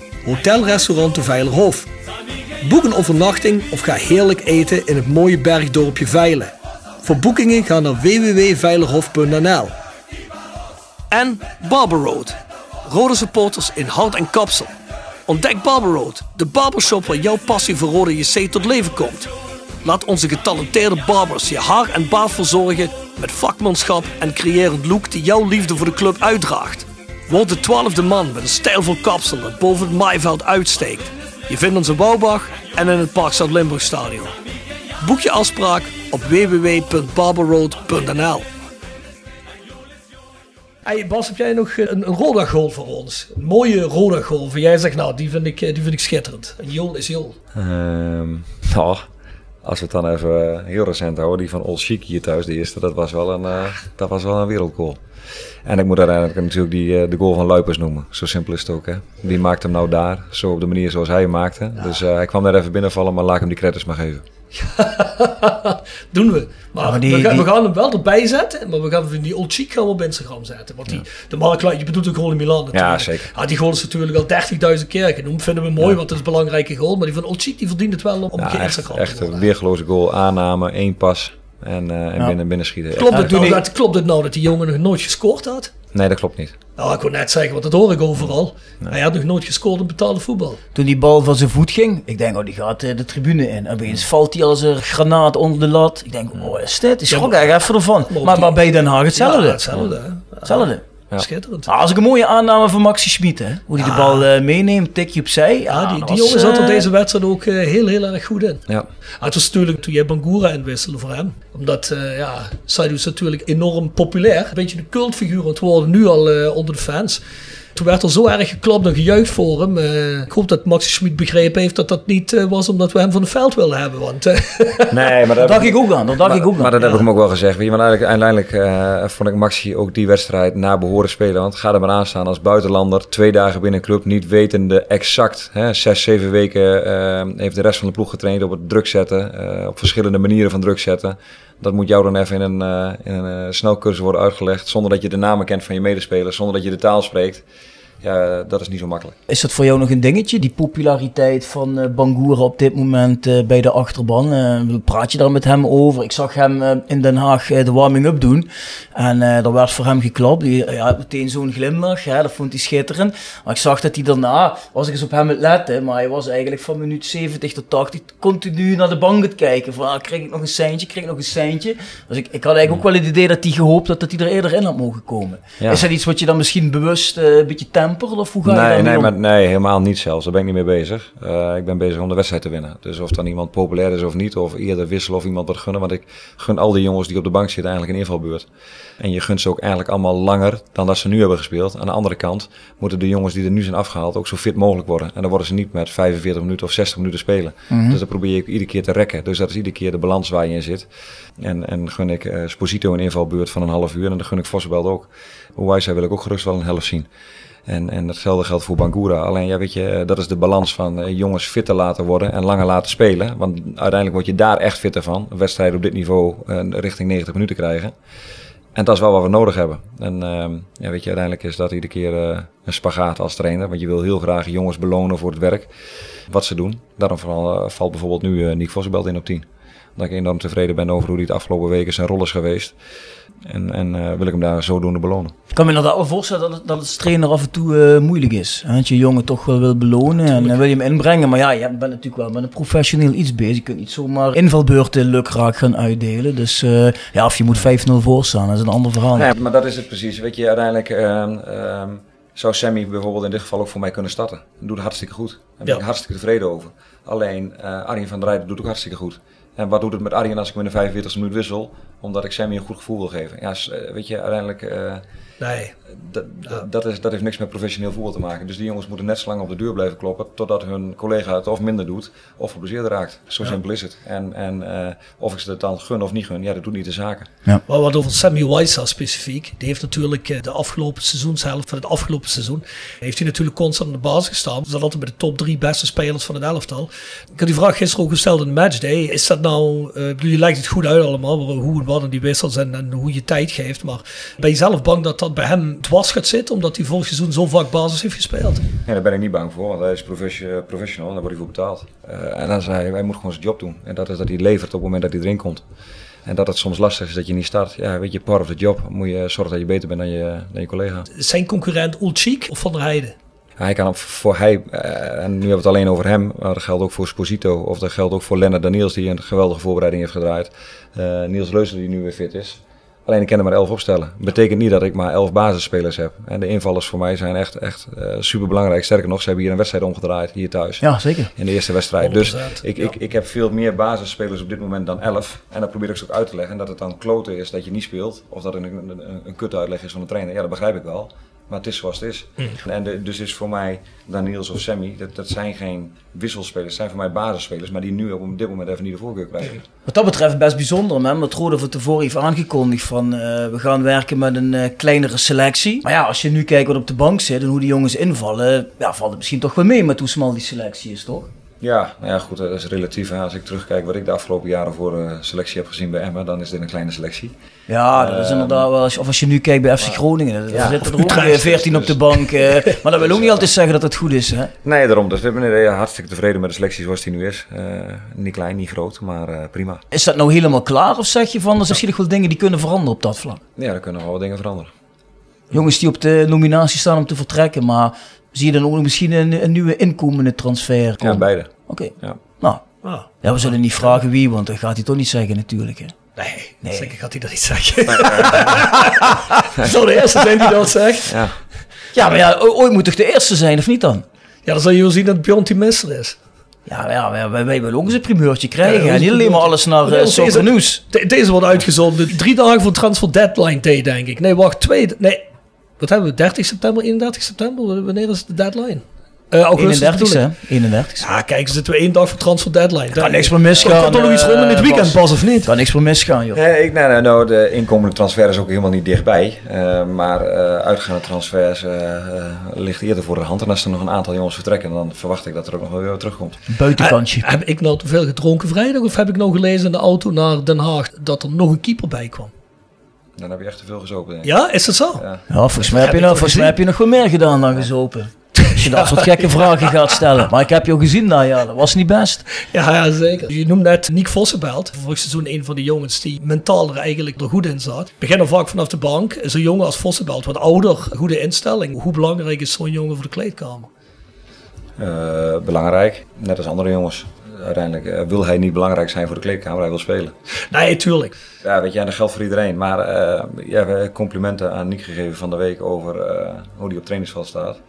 Hotelrestaurant de Veilerhof. Boek een overnachting of ga heerlijk eten in het mooie bergdorpje Veilen. Voor boekingen ga naar www.veilerhof.nl En Barber Road. Rode supporters in hart en kapsel. Ontdek Barber Road, de barbershop waar jouw passie voor rode JC tot leven komt. Laat onze getalenteerde barbers je haar en baard verzorgen met vakmanschap en creërend look die jouw liefde voor de club uitdraagt. Word de twaalfde man met een stijlvol kapsel dat boven het maaiveld uitsteekt. Je vindt ons in Bouwbach en in het Park Zuid-Limburg Stadion. Boek je afspraak op www.barberroad.nl Hey Bas, heb jij nog een, een roda goal voor ons? Een mooie roda goal. Van jij zegt, nou, die vind ik, die vind ik schitterend. Een Jol is Jol. Um, nou, als we het dan even heel recent houden, die van Old Chic hier thuis, de eerste, dat was wel een, uh, dat was wel een wereldgoal. En ik moet uiteindelijk natuurlijk die, de goal van Luipers noemen. Zo simpel is het ook. Hè? Wie maakt hem nou daar? Zo op de manier zoals hij hem maakte. Ja. Dus uh, hij kwam daar even binnenvallen, maar laat hem die credits maar geven. <laughs> Doen we. Maar, ja, maar die, we, gaan, die... we, gaan, hem wel erbij zetten, maar we gaan die old chic gaan we op Instagram zetten. Want die, ja. de Mark je bedoelt ook gewoon in Milan natuurlijk. Ja, zeker. Ja, die goal is natuurlijk al 30.000 keer genoemd. Vinden we mooi, want het is een belangrijke goal. Maar die van old chic die verdient het wel om op Instagram echt, te Echt een weergeloze goal, aanname, één pas en, uh, en binnen, binnen schieten. Klopt het, nou, dat, klopt het nou dat die jongen nog nooit gescoord had? Nee, dat klopt niet. Nou, ik wil net zeggen, want dat hoor ik overal. Nee. Hij had nog nooit gescoord in betaalde voetbal. Toen die bal van zijn voet ging, ik denk, oh, die gaat de tribune in. En opeens valt hij als een granaat onder de lat. Ik denk, oh, is dit? Ik schrok ja, eigenlijk even ervan. Maar, maar, maar bij Den Haag hetzelfde. Ja, hetzelfde. Ja. Hetzelfde. Ja. Schitterend. Ah, als ik een mooie aanname van Maxi Schmid, hè? Hoe hij ah. de bal uh, meeneemt, tikje opzij. Ja, ah, die, die jongen zat er deze wedstrijd ook uh, heel, heel erg goed in. Ja. Ah, het was natuurlijk toen jij Bangura inwisselde voor hem. Omdat, uh, ja, Saidu is natuurlijk enorm populair. Een beetje een cultfiguur aan het worden nu al onder de fans. Toen werd er zo erg geklapt en gejuicht voor hem. Uh, ik hoop dat Maxi Schmid begrepen heeft dat dat niet uh, was omdat we hem van het veld wilden hebben. Want, uh, <laughs> nee, maar dat dacht ik ook aan. Dat dacht maar, ik ook aan. Maar dat ja. heb ik hem ook wel gezegd. Weet je, want eigenlijk, uiteindelijk vond ik Maxi ook die wedstrijd naar behoren spelen. Want ga er maar aan staan als buitenlander. Twee dagen binnen een club. Niet wetende exact. Hè, zes, zeven weken heeft de rest van de ploeg getraind op het druk zetten. op verschillende manieren van druk zetten. Dat moet jou dan even in een, uh, in een uh, snelcursus worden uitgelegd. Zonder dat je de namen kent van je medespelers. Zonder dat je de taal spreekt. Ja, dat is niet zo makkelijk. Is dat voor jou nog een dingetje, die populariteit van uh, Bangura op dit moment uh, bij de achterban? Uh, praat je daar met hem over? Ik zag hem in Den Haag de warming-up doen en er werd voor hem geklapt. Hij had meteen zo'n glimlach, hè, dat vond hij schitterend. Maar ik zag dat hij daarna, was ik eens op hem het letten, maar hij was eigenlijk van minuut 70 tot 80 continu naar de bank het kijken. Van, ah, krijg ik nog een seintje, krijg ik nog een seintje? Dus ik, ik had eigenlijk ook wel het idee dat hij gehoopt had dat hij er eerder in had mogen komen. Ja. Is dat iets wat je dan misschien bewust een beetje tempt? Of hoe ga nee, nee, maar, nee, helemaal niet zelfs. Daar ben ik niet mee bezig. Uh, ik ben bezig om de wedstrijd te winnen. Dus of dan iemand populair is of niet, of eerder wisselen of iemand wat gunnen. Want ik gun al die jongens die op de bank zitten eigenlijk een invalbeurt. En je gunt ze ook eigenlijk allemaal langer dan dat ze nu hebben gespeeld. Aan de andere kant moeten de jongens die er nu zijn afgehaald ook zo fit mogelijk worden. En dan worden ze niet met 45 minuten of 60 minuten spelen. Mm -hmm. Dus dat probeer ik iedere keer te rekken. Dus dat is iedere keer de balans waar je in zit. En, en gun ik uh, Sposito een invalbeurt van een half uur. En dan gun ik Vossenbelt ook. Hoe wij wil ik ook gerust wel een helft zien. En, en hetzelfde geldt voor Bangura. Alleen ja, weet je, dat is de balans van uh, jongens fitter laten worden en langer laten spelen. Want uiteindelijk word je daar echt fitter van. Wedstrijden op dit niveau uh, richting 90 minuten krijgen. En dat is wel wat we nodig hebben. En uh, ja, weet je, uiteindelijk is dat iedere keer een spagaat als trainer. Want je wil heel graag jongens belonen voor het werk. Wat ze doen. Daarom valt bijvoorbeeld nu Nick Vossenbelt in op 10 dat ik enorm tevreden ben over hoe hij het afgelopen weken zijn rol is geweest. En, en uh, wil ik hem daar zodoende belonen. Ik kan me inderdaad wel voorstellen dat het, dat het als trainer af en toe uh, moeilijk is. Hè? Dat je jongen toch wel wil belonen en uh, wil je hem inbrengen. Maar ja, je bent natuurlijk wel met een professioneel iets bezig. Je kunt niet zomaar invalbeurten lukraak gaan uitdelen. Dus ja, of je moet 5-0 voorstaan, dat is een ander verhaal. Ja, maar dat is het precies. Weet je, uiteindelijk ehm, ehm, zou Sammy bijvoorbeeld in dit geval ook voor mij kunnen starten. Dat doet het hartstikke goed. Daar ben ja. ik hartstikke tevreden over. Alleen Arjen van der Rijden doet ook hartstikke goed. En wat doet het met Arjen als ik hem in de 45 e minuut wissel? Omdat ik Sammy een goed gevoel wil geven. Ja, weet je, uiteindelijk... Uh, nee. Dat, dat, is, dat heeft niks met professioneel voetbal te maken. Dus die jongens moeten net zo lang op de deur blijven kloppen... totdat hun collega het of minder doet of geblesseerd raakt. Zo simpel is het. En, en uh, of ik ze het dan gun of niet gun, ja, dat doet niet de zaken. Ja. Maar wat over Sammy Weissa specifiek... die heeft natuurlijk de afgelopen seizoenshelft van het afgelopen seizoen... heeft hij natuurlijk constant aan de basis gestaan. Zat altijd bij de top drie beste spelers van het elftal. Ik had die vraag gisteren ook gesteld in de matchday. Is dat nou... Uh, je lijkt het goed uit allemaal, hoe wat die wissels en, en hoe je tijd geeft. Maar ben je zelf bang dat dat bij hem dwars gaat zitten... omdat hij vorig seizoen zo vaak basis heeft gespeeld? Ja, daar ben ik niet bang voor, want hij is professional, daar wordt hij voor betaald. Uh, en dan zei hij, hij moet gewoon zijn job doen. En dat is dat hij levert op het moment dat hij erin komt. En dat het soms lastig is dat je niet start. Ja, weet je, part of the job. Moet je zorgen dat je beter bent dan je, dan je collega. Zijn concurrent Ulchik of Van der Heijden? Hij kan voor hij, eh, en nu hebben we het alleen over hem, maar dat geldt ook voor Sposito. Of dat geldt ook voor Lennart Daniels, die een geweldige voorbereiding heeft gedraaid. Uh, Niels Leuzen, die nu weer fit is. Alleen ik kan er maar elf opstellen. Dat betekent niet dat ik maar elf basisspelers heb. En de invallers voor mij zijn echt, echt uh, eh, super belangrijk. Sterker nog, ze hebben hier een wedstrijd omgedraaid, hier thuis. Ja, zeker. In de eerste wedstrijd. Dus ik, ik, ik heb veel meer basisspelers op dit moment dan elf. En dat probeer ik ze ook uit te leggen. En dat het dan kloten is dat je niet speelt. Of dat het een, een, een kut uitleg is van de trainer. Ja, dat begrijp ik wel. Maar het is zoals het is. Mm. En de, dus is voor mij Daniels of Sammy, dat, dat zijn geen wisselspelers, dat zijn voor mij basisspelers, maar die nu op dit moment even niet de voorkeur krijgen. Wat dat betreft best bijzonder, man. Wat Rode van tevoren heeft aangekondigd van uh, we gaan werken met een uh, kleinere selectie. Maar ja, als je nu kijkt wat op de bank zit en hoe die jongens invallen, ja, valt het misschien toch wel mee met hoe smal die selectie is, toch? Ja, nou ja, goed, dat is relatief. Als ik terugkijk wat ik de afgelopen jaren voor uh, selectie heb gezien bij Emma, dan is dit een kleine selectie. Ja, dat is ehm, inderdaad wel. Of als je nu kijkt bij FC Groningen, dan zitten er ook weer 14 op de bank. Uh, <laughs> maar dat wil ook niet altijd zeggen dat het goed is. Hè? Nee, daarom. Dus we zijn hartstikke tevreden met de selectie zoals die nu is. Niet klein, niet groot, maar prima. Is dat nou helemaal klaar of zeg je van er zijn misschien wel dingen die kunnen veranderen op dat vlak? Ja, er kunnen wel wat dingen veranderen. Jongens die op de nominatie staan om te vertrekken, maar zie je dan ook misschien een, een nieuwe inkomende transfer? Ja, beide. Oké. Ja. Nou, ah. ja, we zullen niet vragen wie, want dat gaat hij toch niet zeggen natuurlijk. Hè? Nee, nee. zeker gaat hij dat niet zeggen. <laughs> Zou de eerste zijn die dat zegt? Ja. ja, maar ja, ooit moet toch de eerste zijn, of niet dan? Ja, dan zal je wel zien dat Bjorn die mister is. Ja, ja wij, wij, willen ook eens een primeurtje krijgen. Ja, en niet alleen maar alles naar uh, deze, nieuws. deze wordt uitgezonden drie dagen voor transfer deadline day, denk ik. Nee, wacht, twee... Nee, wat hebben we? 30 september, 31 september? Wanneer is de deadline? Uh, augustus 31 31 Ja, kijk, zitten we één dag voor transfer deadline. Kan niks meer misgaan. Kan toch nog iets rond in dit weekend pas of niet? Kan niks meer misgaan, joh. Nee, ik, nee, nee, nou, de inkomende transfer is ook helemaal niet dichtbij. Uh, maar uh, uitgaande transfers ligt eerder voor de hand. En als er nog een aantal jongens vertrekken, dan verwacht ik dat er ook nog wel weer terugkomt. Buitenkantje. heb ik nou te veel gedronken vrijdag? Of heb ik nou gelezen in de auto naar Den Haag dat er nog een keeper bij kwam? Dan heb je echt te veel gezopen. Denk ik. Ja, is dat zo? Ja, ja volgens, mij heb, je nou, volgens mij heb je nog veel meer gedaan dan gezopen. Als je dat soort gekke <laughs> vragen gaat stellen. Maar ik heb je al gezien daar, ja, dat was niet best. Ja, ja zeker. Je noemt net Nick Vossenbelt. Vorig seizoen een van de jongens die mentaal er eigenlijk er goed in zat. Beginnen vaak vanaf de bank. Zo'n jongen als Vossenbelt, wat ouder, goede instelling. Hoe belangrijk is zo'n jongen voor de kleedkamer? Uh, belangrijk, net als andere jongens uiteindelijk uh, wil hij niet belangrijk zijn voor de kleedkamer, hij wil spelen. Nee, tuurlijk. Ja, weet je, en dat geldt voor iedereen. Maar uh, ja, we hebben complimenten aan Nick gegeven van de week over uh, hoe hij op trainingsveld staat.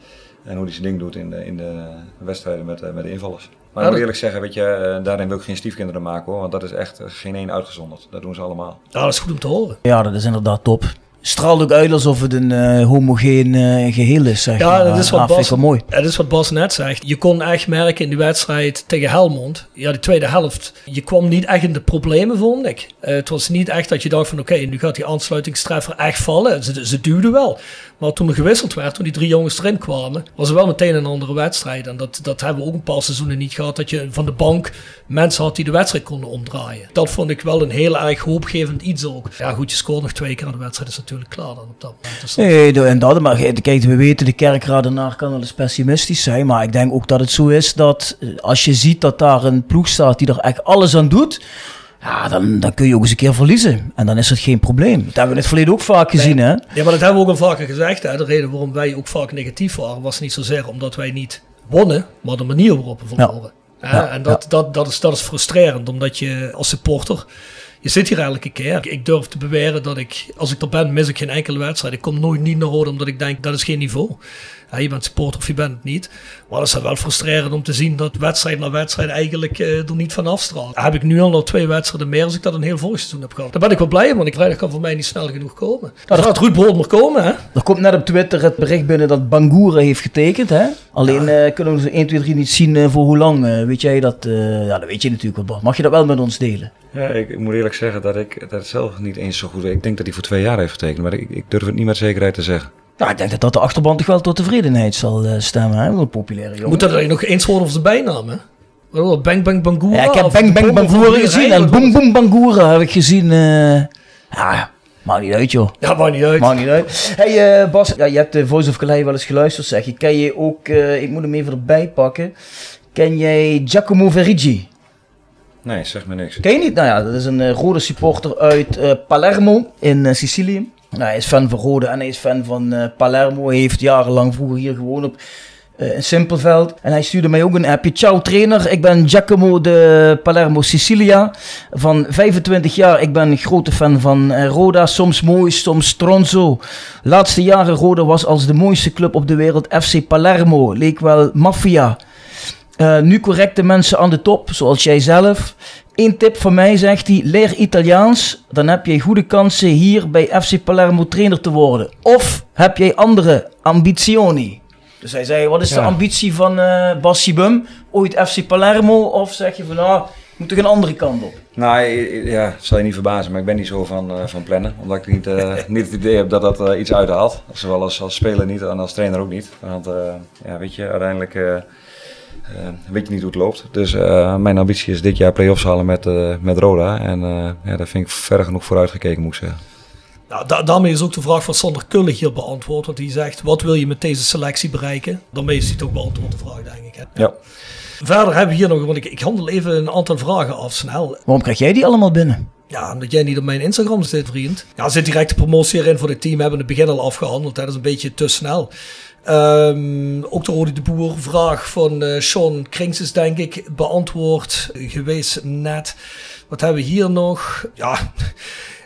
En hoe hij zijn ding doet in de, in de wedstrijden met, met de invallers. Maar ik moet eerlijk zeggen, weet je, daarin wil ik geen stiefkinderen maken hoor. Want dat is echt geen één uitgezonderd. Dat doen ze allemaal. Ja, dat is goed om te horen. Ja, dat is inderdaad top straalt ook uit alsof het een uh, homogeen uh, geheel is. Zeg ja, dat is wat, ah, Bas, mooi. dat is wat Bas net zegt. Je kon echt merken in die wedstrijd tegen Helmond, ja, de tweede helft, je kwam niet echt in de problemen, vond ik. Uh, het was niet echt dat je dacht van oké, okay, nu gaat die aansluitingstreffer echt vallen. Ze, ze duwden wel. Maar toen er gewisseld werd, toen die drie jongens erin kwamen, was er wel meteen een andere wedstrijd. En dat, dat hebben we ook een paar seizoenen niet gehad, dat je van de bank mensen had die de wedstrijd konden omdraaien. Dat vond ik wel een heel erg hoopgevend iets ook. Ja goed, je scoort nog twee keer aan de wedstrijd, is natuurlijk klaar dan op dat moment. Dus. Nee, en dat, maar kijk, we weten, de kerkraad daarna kan wel eens pessimistisch zijn. Maar ik denk ook dat het zo is dat eh, als je ziet dat daar een ploeg staat die er echt alles aan doet ja, dan, dan kun je ook eens een keer verliezen. En dan is het geen probleem. Dat hebben we in het verleden ook vaak gezien, hè? Ja, maar dat hebben we ook al vaker gezegd. Hè? De reden waarom wij ook vaak negatief waren, was niet zozeer omdat wij niet wonnen, maar de manier waarop we verloren. Ja. en dat, dat, dat, is, dat is frustrerend, omdat je als supporter je zit hier elke keer. Ik durf te beweren dat ik, als ik er ben, mis ik geen enkele wedstrijd. Ik kom nooit niet naar Roda omdat ik denk, dat is geen niveau. Ja, je bent supporter of je bent het niet. Maar dat is wel frustrerend om te zien dat wedstrijd na wedstrijd eigenlijk uh, er niet van afstraalt. Heb ik nu al nog twee wedstrijden meer als ik dat een heel vorig seizoen heb gehad. Daar ben ik wel blij want ik vrijdag kan voor mij niet snel genoeg komen. Nou, dat gaat Ruud Brood nog komen, hè? Er komt net op Twitter het bericht binnen dat Bangura heeft getekend, hè? Alleen ja. uh, kunnen we 1, 2, 3 niet zien uh, voor hoe lang. weet jij dat? ja, dat weet je natuurlijk wel. Mag je dat wel met ons delen? Ja, ik, ik, moet eerlijk zeggen dat ik dat zelf niet eens zo goed weet. Ik denk dat hij voor twee jaar heeft getekend, maar ik, ik durf het niet met zekerheid te zeggen. Nou, ik denk dat dat de achterban toch wel tot tevredenheid zal uh, stemmen, hè? Een populaire jongen. Moet dat er nog eens worden of zijn bijnaam, hè? Bang Bang Bangura? Ja, ik heb Bang Bang Bangura gezien en Boom Boom Bangura heb ik gezien. Uh, ja, maakt niet uit, joh. Ja, maakt niet uit. Maakt niet uit. Hey uh, Bas, ja, je hebt de Voice of Calais wel eens geluisterd, zeg je. Ken je ook, uh, ik moet hem even erbij pakken. Ken jij Giacomo Verigi? Nee, zeg me niks. Ken je niet? Nou ja, dat is een uh, rode supporter uit Palermo in Sicilië. Nou, hij is fan van Rode en hij is fan van Palermo. Hij heeft jarenlang vroeger hier gewoond op in Simpelveld. En hij stuurde mij ook een appje. Ciao trainer, ik ben Giacomo de Palermo Sicilia. Van 25 jaar, ik ben een grote fan van Roda. Soms mooi, soms stronzo. Laatste jaren Roda was als de mooiste club op de wereld. FC Palermo, leek wel maffia. Uh, nu correcte mensen aan de top, zoals jij zelf. Eén tip van mij, zegt hij, leer Italiaans. Dan heb je goede kansen hier bij FC Palermo trainer te worden. Of heb jij andere ambizioni? Dus hij zei, wat is de ambitie van uh, Bassi Bum? Ooit FC Palermo? Of zeg je van, nou, moet toch een andere kant op? Nou, ja, zal je niet verbazen, maar ik ben niet zo van, uh, van plannen. Omdat ik niet, uh, <laughs> niet het idee heb dat dat uh, iets uithaalt. Zowel als, als speler niet en als trainer ook niet. Want ja, weet je, uiteindelijk weet je niet hoe het loopt. Dus uh, mijn ambitie is dit jaar play-offs halen met, uh, met Roda. En ja, daar vind ik ver genoeg vooruit gekeken, moet ik zeggen. Nou, da daarmee is ook de vraag van Sander Kulle hier beantwoord. Want die zegt, wat wil je met deze selectie bereiken? Daarmee is hij toch beantwoord de vraag, denk ik. Hè? Ja. Verder hebben we hier nog, want ik, ik handel even een aantal vragen af snel. Waarom krijg jij die allemaal binnen? Ja, omdat jij niet op mijn Instagram zit, vriend. Ja, zit directe promotie erin voor het team. Hebben het begin al afgehandeld. Dat is een beetje te snel. Um, ook de Rode de Boer vraag van uh, Sean Krings is denk ik beantwoord geweest net. Wat hebben we hier nog? Ja,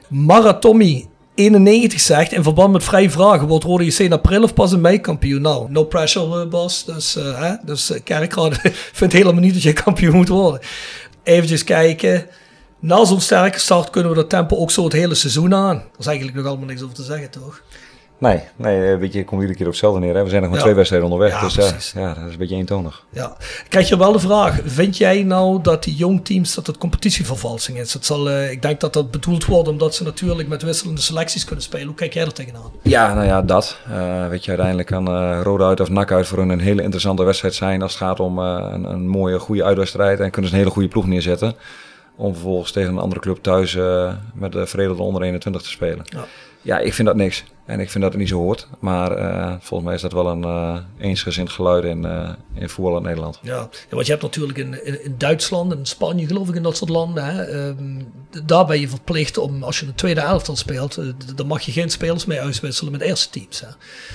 Maratomi 91 zegt, in verband met vrije vragen, wordt Rode JC in april of pas in mei kampioen? Nou, no pressure uh, Bas. Dus, uh, hè? dus <laughs> vindt helemaal niet dat je kampioen moet worden. Even kijken. Na zo'n sterke start kunnen we dat tempo ook zo het hele seizoen aan. Er is eigenlijk nog allemaal niks over te zeggen, toch? Nee, nee, weet je, komt iedere keer op hetzelfde neer. Hè? We zijn nog maar twee wedstrijden onderweg, ja, dus ja, ja, dat is een beetje eentonig. Ja. Krijg je wel de vraag, vind jij nou dat die jong teams, dat het competitievervalsing is? Het zal, uh, ik denk dat dat bedoeld wordt omdat ze natuurlijk met wisselende selecties kunnen spelen. Hoe kijk jij er tegenaan? Ja, nou ja, dat. Uh, weet je, uiteindelijk kan uh, Rode uit of Nak uit voor hun een hele interessante wedstrijd zijn als het gaat om een, een, mooie, goede uitwedstrijd. En kunnen ze een hele goede ploeg neerzetten. Om vervolgens tegen een andere club thuis met de veredelde onder 21 te spelen. Ja. Ja, ik vind dat niks. En ik vind dat het niet zo hoort. Maar uh, volgens mij is dat wel een uh, eensgezind geluid in, uh, in voetbal in Nederland. Ja. ja, want je hebt natuurlijk in, in, in Duitsland en Spanje geloof ik in dat soort landen. Hè, um, daar ben je verplicht om, als je een tweede elftal speelt, dan mag je geen spelers mee uitwisselen met eerste teams. Hè.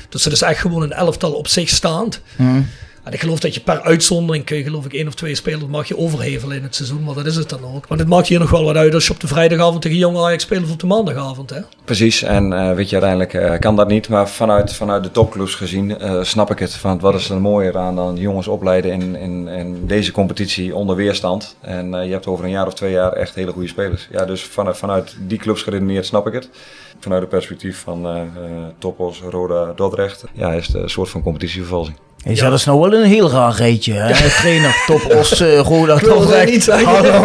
Dus het is echt gewoon een elftal op zich staand. Mm. Ik geloof dat je per uitzondering kun je geloof ik één of twee spelers mag je overhevelen in het seizoen. Maar dat is het dan ook. Want het maakt hier nog wel wat uit als je op de vrijdagavond tegen jonge Ajax speelt of op de maandagavond. Hè? Precies. En uh, weet je, uiteindelijk uh, kan dat niet. Maar vanuit, vanuit de topclubs gezien uh, snap ik het. Van wat is er mooier aan dan jongens opleiden in, in, deze competitie onder weerstand. En je hebt over een jaar of twee jaar echt hele goede spelers. Ja, dus vanuit, vanuit die clubs geredeneerd snap ik het. Vanuit het perspectief van Topos, Roda, Dordrecht. Ja, is het een soort van competitievervalsing. Ja. dat is nou wel een heel raar rijtje. Hè? Ja. Trainer, top, os, <laughs> uh, Roda, toch niet zijn. <laughs> ja.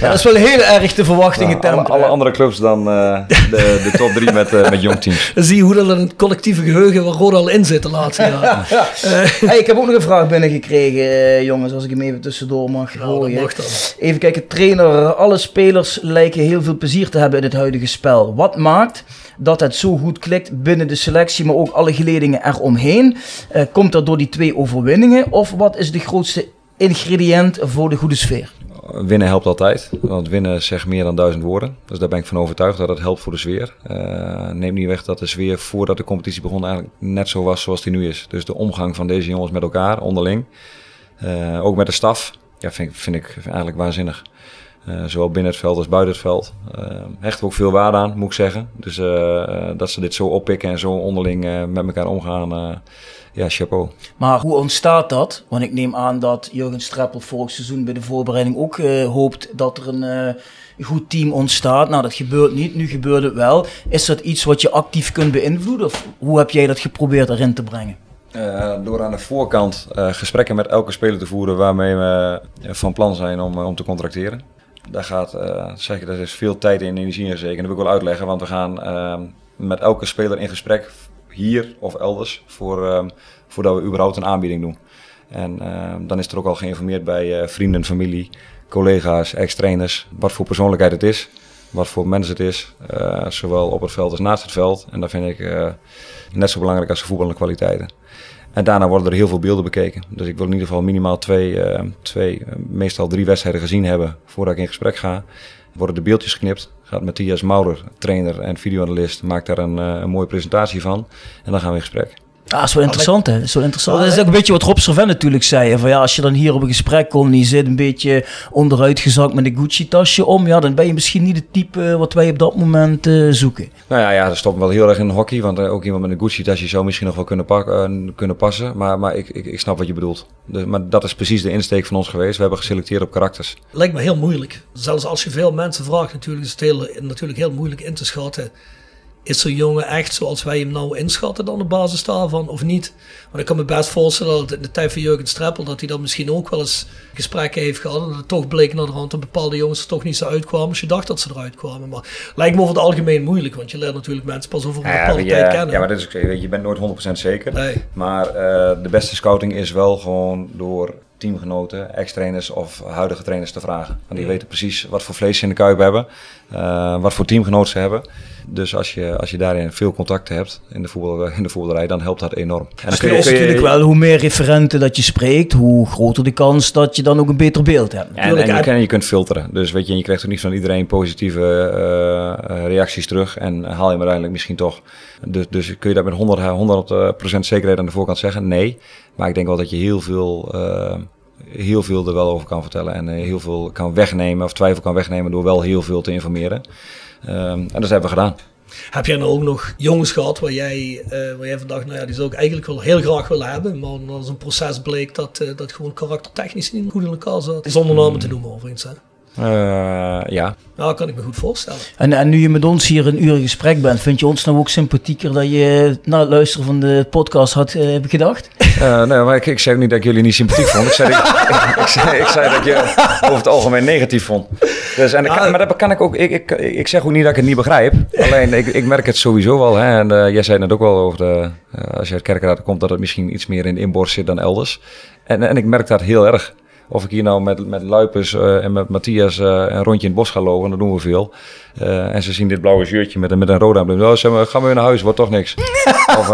Dat is wel heel erg de verwachtingen nou, alle, alle, andere clubs dan uh, de, de top drie met, uh, met jong teams. Dan <laughs> zie je hoe dat het collectieve geheugen waar Roda al in zit de laatste jaren. hey, ik heb ook nog een vraag binnengekregen, jongens, als ik hem even tussendoor mag gooien. Even kijken, trainer, alle spelers lijken heel veel plezier te hebben in het huidige spel. Wat maakt dat het zo goed klikt binnen de selectie, maar ook alle geledingen eromheen? komt Komt dat door die twee overwinningen? Of wat is de grootste ingrediënt voor de goede sfeer? Winnen helpt altijd, want winnen zegt meer dan duizend woorden. Dus daar ben ik van overtuigd dat het helpt voor de sfeer. Uh, neem niet weg dat de sfeer voordat de competitie begon eigenlijk net zo was zoals die nu is. Dus de omgang van deze jongens met elkaar, onderling. Uh, ook met de staf, ja, vind, vind ik eigenlijk waanzinnig. Zowel binnen het veld als buiten het veld. hechten ook veel waarde aan, moet ik zeggen. Dus dat ze dit zo oppikken en zo onderling met elkaar omgaan ja, chapeau. Maar hoe ontstaat dat? Want ik neem aan dat Jurgen Streppel vorig seizoen bij de voorbereiding ook uh, hoopt dat er een uh, goed team ontstaat. Nou, dat gebeurt niet. Nu gebeurt het wel. Is dat iets wat je actief kunt beïnvloeden? Of hoe heb jij dat geprobeerd erin te brengen? Uh, door aan de voorkant gesprekken met elke speler te voeren waarmee we van plan zijn om, om te contracteren. Daar gaat, zeg ik, dat is veel tijd en energie in zeker. Dat wil ik wel uitleggen, want we gaan met elke speler in gesprek hier of elders voor, um, voordat we überhaupt een aanbieding doen. En ehm, dan is er ook al geïnformeerd bij uh, vrienden, familie, collega's, ex-trainers, wat voor persoonlijkheid het is, wat voor mens het is, uh, zowel op het veld als naast het veld. En dat vind ik net zo belangrijk als de voetballende kwaliteiten. En daarna worden er heel veel beelden bekeken. Dus ik wil in ieder geval minimaal twee, twee meestal drie wedstrijden gezien hebben voordat ik in gesprek ga worden de beeldjes geknipt. Gaat Matthias Maurer, trainer en videoanalist, maakt daar een, uh, een mooie presentatie van. En dan gaan we in gesprek. Ah, is wel interessant, hè? Is wel interessant. dat is ook een beetje wat Rob Serven natuurlijk zei. Van ja, als je dan hier op een gesprek komt en je zit een beetje onderuitgezakt met een Gucci-tasje om, ja, dan ben je misschien niet het type wat wij op dat moment uh, zoeken. Nou ja, ja, dat stopt wel heel erg in hockey. Want uh, ook iemand met een Gucci-tasje zou misschien nog wel kunnen, pakken, uh, kunnen passen. Maar, maar ik, ik, ik snap wat je bedoelt. Dus, maar dat is precies de insteek van ons geweest. We hebben geselecteerd op karakters. Lijkt me heel moeilijk. Zelfs als je veel mensen vraagt, natuurlijk is het heel, natuurlijk heel moeilijk in te schatten is zo'n jongen echt zoals wij hem nou inschatten dan op basis daarvan of niet? Want ik kan me best voorstellen dat in de tijd van Jurgen Streppel dat hij dan misschien ook wel eens gesprekken heeft gehad en dat het toch bleek naar de hand dat bepaalde jongens er toch niet zo uitkwamen als je dacht dat ze eruit kwamen. Maar lijkt me over het algemeen moeilijk, want je leert natuurlijk mensen pas over een bepaalde ja, tijd kennen. Ja, maar dat is, weet, je bent nooit 100% zeker. Nee. Maar uh, de beste scouting is wel gewoon door teamgenoten, ex-trainers of huidige trainers te vragen. Want die weten precies wat voor vlees ze in de kuip hebben, uh, wat voor teamgenoten ze hebben. Dus als je, als je daarin veel contacten hebt in de, voetbal, in de voetballerij, dan helpt dat enorm. En dan kun je, is natuurlijk wel, hoe meer referenten dat je spreekt, hoe groter de kans dat je dan ook een beter beeld hebt. En, en, je, je kunt filteren. Dus weet je, je krijgt ook niet van iedereen positieve uh, reacties terug. En haal je hem uiteindelijk misschien toch. Dus, dus kun je dat met 100, 100% zekerheid aan de voorkant zeggen? Nee. Maar ik denk wel dat je heel veel... Uh, heel veel er wel over kan vertellen en heel veel kan wegnemen of twijfel kan wegnemen door wel heel veel te informeren. Um, en dat hebben we gedaan. Heb jij nou ook nog jongens gehad waar jij, uh, waar jij vandaag, nou ja, die zou ik eigenlijk wel heel graag willen hebben, maar als een proces bleek dat, uh, dat gewoon karaktertechnisch niet goed in elkaar zat. Zonder namen te noemen overigens. Hè? Uh, ja. Nou, kan ik me goed voorstellen. En, en nu je met ons hier een uur in gesprek bent, vind je ons nou ook sympathieker dat je na het luisteren van de podcast had uh, gedacht? Uh, nee, maar ik, ik zei ook niet dat ik jullie niet sympathiek vond. Ik zei, ik, <laughs> ik, zei, ik zei dat je over het algemeen negatief vond. Dus, en kan, maar dat kan ik ook. Ik, ik, ik zeg ook niet dat ik het niet begrijp. Alleen ik, ik merk het sowieso wel. Hè, en uh, jij zei net ook wel over de. Uh, als je uit Kerkraad komt, dat het misschien iets meer in de inborst zit dan elders. En, en ik merk dat heel erg. Of ik hier nou met, met Luipers uh, en met Matthias uh, een rondje in het bos ga lopen, dat doen we veel. Uh, en ze zien dit blauwe shirtje met, met een rode emblem. Oh, ze gaan we weer naar huis, wordt toch niks. <laughs> of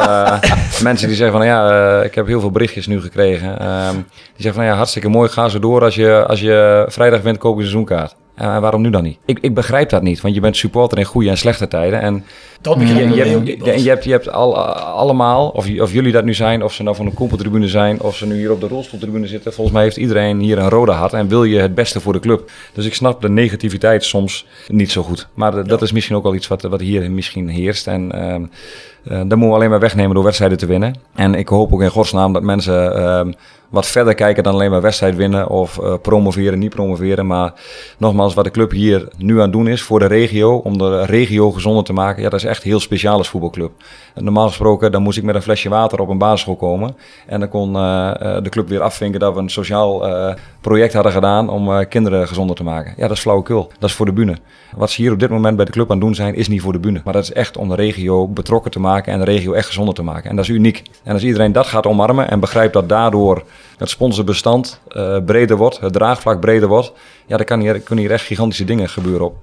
mensen die zeggen van ja, ik heb heel veel berichtjes nu gekregen. Ehm, die zeggen van ja, hartstikke mooi, ga zo door. Als je, als je vrijdag wint, koop je een seizoenkaart. En waarom nu dan niet? Ik, ik begrijp dat niet, want je bent supporter in goede en slechte tijden. En dat begrijp je, je, je, je, hebt, je hebt al, allemaal, of, of jullie dat nu zijn, of ze nou van de koepeltribune zijn, of ze nu hier op de rolstoeltribune zitten. Volgens mij heeft iedereen hier een rode hart en wil je het beste voor de club. Dus ik snap de negativiteit soms niet zo goed. Maar dat is misschien ook wel iets wat, wat hier misschien heerst. En uh, uh, dat moeten we alleen maar wegnemen door wedstrijden te winnen. En ik hoop ook in godsnaam dat mensen uh, wat verder kijken dan alleen maar wedstrijd winnen of uh, promoveren, niet promoveren. Maar nogmaals, wat de club hier nu aan het doen is voor de regio, om de regio gezonder te maken, ja, dat is echt heel speciaal als voetbalclub. Normaal gesproken, dan moest ik met een flesje water op een basisschool komen. En dan kon uh, de club weer afvinken dat we een sociaal uh, project hadden gedaan om kinderen gezonder te maken. Ja, dat is flauwekul. Dat is voor de bühne. Wat ze hier op dit moment bij de club aan doen zijn, is niet voor de bühne. Maar dat is echt om de regio betrokken te maken en de regio echt gezonder te maken. En dat is uniek. En als iedereen dat gaat omarmen en begrijpt dat daardoor het sponsorbestand breder wordt, het draagvlak breder wordt, ja, dan kan hier, kunnen hier echt gigantische dingen gebeuren op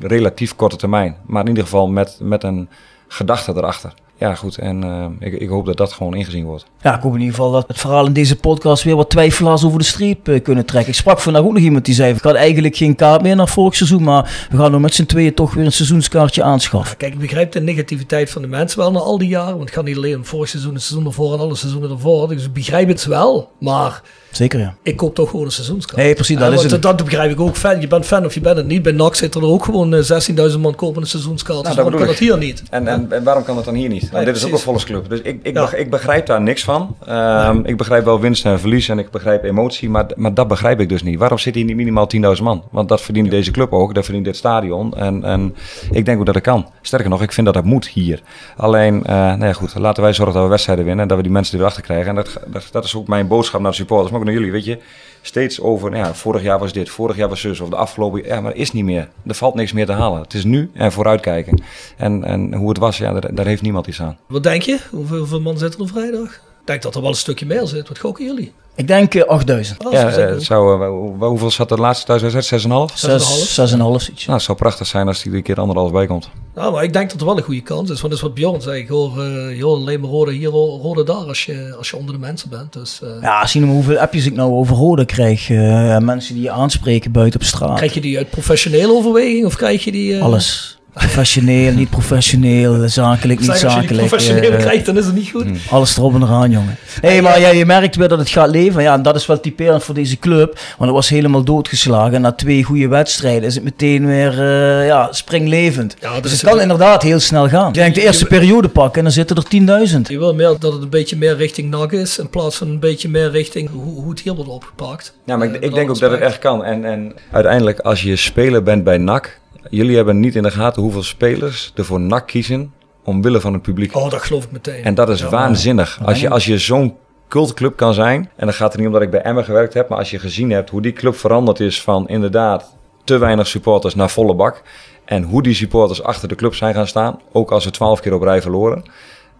relatief korte termijn. Maar in ieder geval met, met een gedachte erachter ja, goed. En uh, ik, ik, hoop dat dat gewoon ingezien wordt. Ja, ik hoop in ieder geval dat het verhaal in deze podcast weer wat twijfelaars over de streep uh, kunnen trekken. Ik sprak vandaag ook nog iemand die zei: Ik had eigenlijk geen kaart meer naar vorig seizoen, maar we gaan nu met z'n tweeën toch weer een seizoenskaartje aanschaffen. Kijk, ik begrijp de negativiteit van de mensen wel na al die jaren. Want het gaat niet alleen om vorig seizoen, het seizoen ervoor en alle seizoenen ervoor. Dus ik begrijp het wel. Maar Zeker, ja. Ik koop toch gewoon een seizoenskaart. Nee, precies, dat Ja, is want het. Dat begrijp ik ook. Fan. Je bent fan of je bent het niet. Bij NAC zitten er ook gewoon eh, 16.000 man kopen een seizoenskaart. Nou, dus dat waarom kan dat hier niet? En, en, en waarom kan dat dan hier niet? Nou, dit is ook een volksclub. Dus ik, ik, Ja. beg- ik begrijp daar niks van. Ehm, Ik begrijp wel winst en verlies en ik begrijp emotie, maar, maar dat begrijp ik dus niet. Waarom zit hier niet minimaal 10.000 man? Want dat verdient deze club ook, dat verdient dit stadion. En, en ik denk ook dat het kan. Sterker nog, ik vind dat dat moet hier. Alleen, eh nou ja, goed, laten wij zorgen dat we wedstrijden winnen en dat we die mensen er weer achter krijgen. En dat, dat, dat is ook mijn boodschap naar de supporters, maar ook jullie, weet je. Steeds over, nou ja, vorig jaar was dit, vorig jaar was zus, of de afgelopen ja, maar is niet meer. Er valt niks meer te halen. Het is nu en vooruitkijken. En, en hoe het was, ja, daar, daar heeft niemand iets aan. Wat denk je? Hoeveel, hoeveel man zitten er vrijdag? Ik denk dat er wel een stukje meer zit. Wat gokken jullie? Ik denk eh, 8000. Oh, Ja, eh, zou, eh, hoe- hoeveel zat de laatste thuiswedstrijd? 6,5? 6, 6,5 iets. Nou, het zou prachtig zijn als die er een keer anderhalf bij komt. Nou, maar ik denk dat er wel een goede kans is. Want dat is wat Bjorn zei. Ik hoor, eh, je hoort alleen maar rode hier, rode daar als je, als je onder de mensen bent. Dus eh, Ja, zien we hoeveel appjes ik nou over rode krijg. eh, mensen die je aanspreken buiten op straat. krijg je die uit professionele overweging of krijg je die... eh, Alles. Professioneel, niet professioneel, zakelijk, niet Zeg, als je die zakelijk. professioneel eh, krijgt, dan is het niet goed. Alles erop en eraan, jongen. Nee, maar ja, je merkt weer dat het gaat leven. Ja, en dat is wel typerend voor deze club. Want het was helemaal doodgeslagen. En na twee goede wedstrijden is het meteen weer eh, ja, springlevend. Ja, dus is het kan inderdaad heel snel gaan. Ik denk de eerste periode pakken en dan zitten er 10.000. Je wil meer dat het een beetje meer richting NAC is. In plaats van een beetje meer richting hoe, hoe het hier wordt opgepakt. Ja, maar ik, Eh, ik denk ook dat het echt kan. En, en uiteindelijk, als je speler bent bij NAC... Jullie hebben niet in de gaten hoeveel spelers er voor NAC kiezen... omwille van het publiek. Oh, dat geloof ik meteen. En dat is Ja. waanzinnig. Als je, als je zo'n cultclub kan zijn... en dan gaat het niet om dat ik bij Emmen gewerkt heb... maar als je gezien hebt hoe die club veranderd is van inderdaad... te weinig supporters naar volle bak... en hoe die supporters achter de club zijn gaan staan... ook als ze twaalf keer op rij verloren...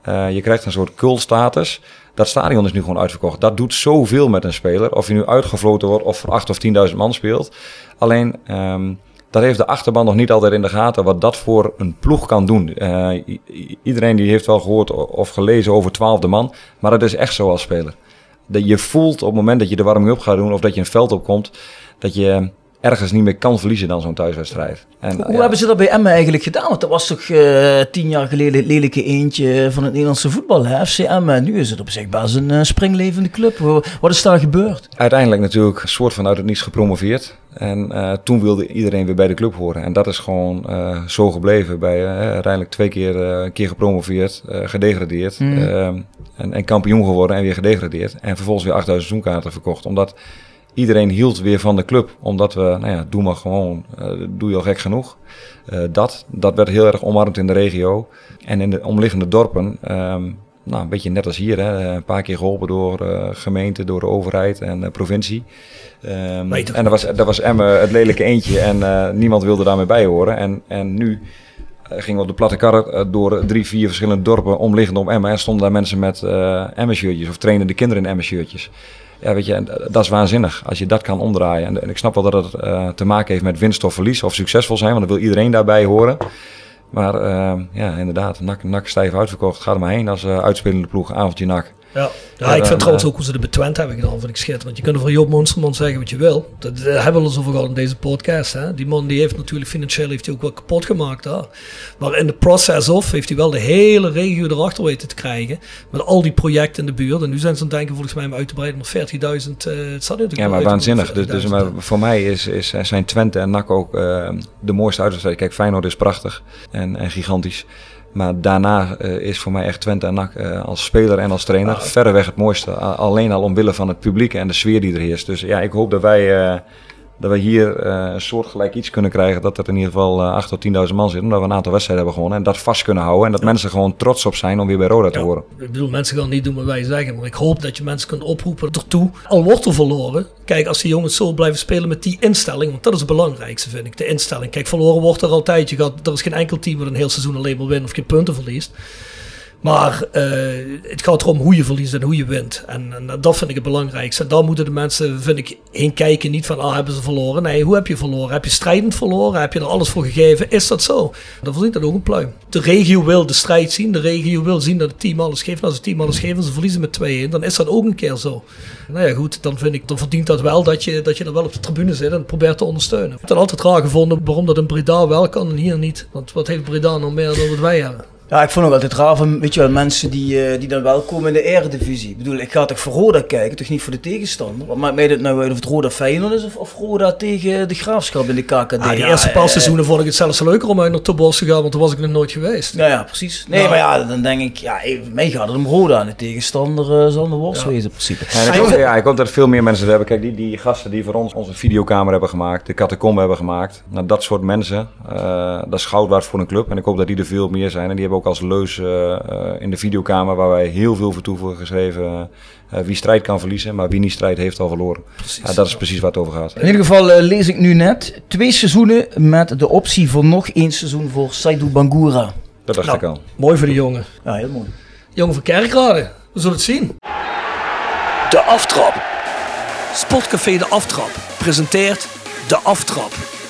Eh, je krijgt een soort cultstatus. Dat stadion is nu gewoon uitverkocht. Dat doet zoveel met een speler. Of je nu uitgefloten wordt of voor 8 of 10.000 man speelt. Alleen, ehm, dat heeft de achterban nog niet altijd in de gaten wat dat voor een ploeg kan doen. Eh, iedereen die heeft wel gehoord of gelezen over 12e man. Maar dat is echt zo als speler. Dat je voelt op het moment dat je de warming-up gaat doen of dat je een veld opkomt, dat je ergens niet meer kan verliezen dan zo'n thuiswedstrijd. En, Hoe ja, hebben ze dat bij Emmen eigenlijk gedaan? Want dat was toch eh, tien jaar geleden het lelijke eentje van het Nederlandse voetbal, hè? FC Emmen. Nu is het op zich best een eh, springlevende club. Wa- Wat is daar gebeurd? uiteindelijk natuurlijk een soort van uit het niets gepromoveerd. En eh, toen wilde iedereen weer bij de club horen. En dat is gewoon zo gebleven. Bij uiteindelijk twee keer, een keer gepromoveerd, gedegradeerd. Mm. eh, en, en kampioen geworden en weer gedegradeerd. En vervolgens weer 8000 seizoenkaarten verkocht. Omdat iedereen hield weer van de club. Omdat we, nou ja, doe maar gewoon, eh, doe je al gek genoeg. Eh, dat, dat werd heel erg omarmd in de regio. En in de omliggende dorpen, ehm, nou, een beetje net als hier, hè, een paar keer geholpen door eh gemeente, door de overheid en de provincie. Ehm, en dat was, dat was Emmen het lelijke eentje en niemand wilde daarmee bij horen. En, en nu gingen we op de platte kar door drie, vier verschillende dorpen omliggend om Emmen. En stonden daar mensen met eh Emmen-shirtjes of trainen de kinderen in Emmen-shirtjes. Ja, weet je, en dat is waanzinnig als je dat kan omdraaien. En, ik snap wel dat het eh, te maken heeft met winst of verlies of succesvol zijn, want dan wil iedereen daarbij horen. Maar eh, ja, inderdaad, nak, nak stijf uitverkocht. Ga er maar heen als eh, uitspelende ploeg, avondje nak. Ja, ja Ja, ik vind dan, trouwens eh, ook hoe ze de betwent hebben gedaan, vind ik schitterend. Je kunt voor Joop Monsterman zeggen wat je wil. Dat, dat hebben we al eens over gehad in deze podcast. Hè? Die man die heeft natuurlijk financieel heeft hij ook wel kapot gemaakt daar. Maar in de process of heeft hij wel de hele regio erachter weten te krijgen. Met al die projecten in de buurt. En nu zijn ze aan het denken volgens mij om uit te breiden naar 40.000. eh het staat natuurlijk Ja, maar waanzinnig. Dus, 40.000, dus, maar voor mij is, is, zijn Twente en NAC ook eh, de mooiste uitwedstrijd. Kijk, Feyenoord is prachtig en, en gigantisch. Maar daarna eh, is voor mij echt Twente en NAC eh, als speler en als trainer verreweg het mooiste. Alleen al omwille van het publiek en de sfeer die er heerst. Dus ja, ik hoop dat wij, eh, dat wij hier eh, een soortgelijk iets kunnen krijgen. Dat er in ieder geval eh 8 tot 10.000 man zit. Omdat we een aantal wedstrijden hebben gewonnen. En dat vast kunnen houden. En dat mensen gewoon trots op zijn om weer bij Roda te Ja, horen. Ik bedoel, mensen gaan niet doen wat wij zeggen. Maar ik hoop dat je mensen kunt oproepen ertoe. Al wordt er verloren. Kijk, als die jongens zo blijven spelen met die instelling. Want dat is het belangrijkste, vind ik. De instelling. Kijk, verloren wordt er altijd. Je gaat, er is geen enkel team dat een heel seizoen alleen maar wint of geen punten verliest. Maar eh, het gaat erom hoe je verliest en hoe je wint. En, en dat vind ik het belangrijkste. En daar moeten de mensen, vind ik, heen kijken. Niet van, ah, hebben ze verloren? Nee, hoe heb je verloren? Heb je strijdend verloren? Heb je er alles voor gegeven? Is dat zo? Dan verdient dat ook een pluim. De regio wil de strijd zien. De regio wil zien dat het team alles geeft. En als het team alles geeft en ze verliezen met 2-1, dan is dat ook een keer zo. Nou ja, goed, dan vind ik, dan verdient dat wel dat je, dat je er wel op de tribune zit en probeert te ondersteunen. Ik heb het altijd raar gevonden waarom dat in Breda wel kan en hier niet. Want wat heeft Breda nog meer dan wat wij hebben? Ja, ik vond ook altijd raar van, weet je wel, mensen die, uh, die dan wel komen in de eredivisie. Ik bedoel, ik ga toch voor Roda kijken, toch niet voor de tegenstander? Wat maakt mij dat nou uit of het Roda Feyenoord is of, of Roda tegen de Graafschap in de KKD? Ah, de eerste paar seizoenen vond ik het zelfs leuker om uit naar Tobos te gaan, want toen was ik nog nooit geweest. Ja, ja precies. Nee, nou. maar ja, dan denk ik, ja, mij gaat het om Roda en de tegenstander uh, zal de worst ja. wezen in principe. Ja, ik, hoop, ja, dat veel meer mensen hebben. Kijk, die, die gasten die voor ons onze videokamer hebben gemaakt, de catacombe hebben gemaakt. Nou, dat soort mensen, uh, dat is goud waard voor een club. En ik hoop dat die er veel meer zijn. En die hebben ook als leus uh, in de videokamer waar wij heel veel voor toe geschreven. Uh, wie strijd kan verliezen, maar wie niet strijd heeft al verloren. Ja, dat is precies waar het over gaat. In ieder geval uh, lees ik nu net twee seizoenen met de optie voor nog één seizoen voor Saidu Bangura. Dat dacht nou, ik al. Mooi voor de jongen. Ja, heel mooi. Jongen van Kerkrade, we zullen het zien. De aftrap. Sportcafé De Aftrap presenteert De Aftrap.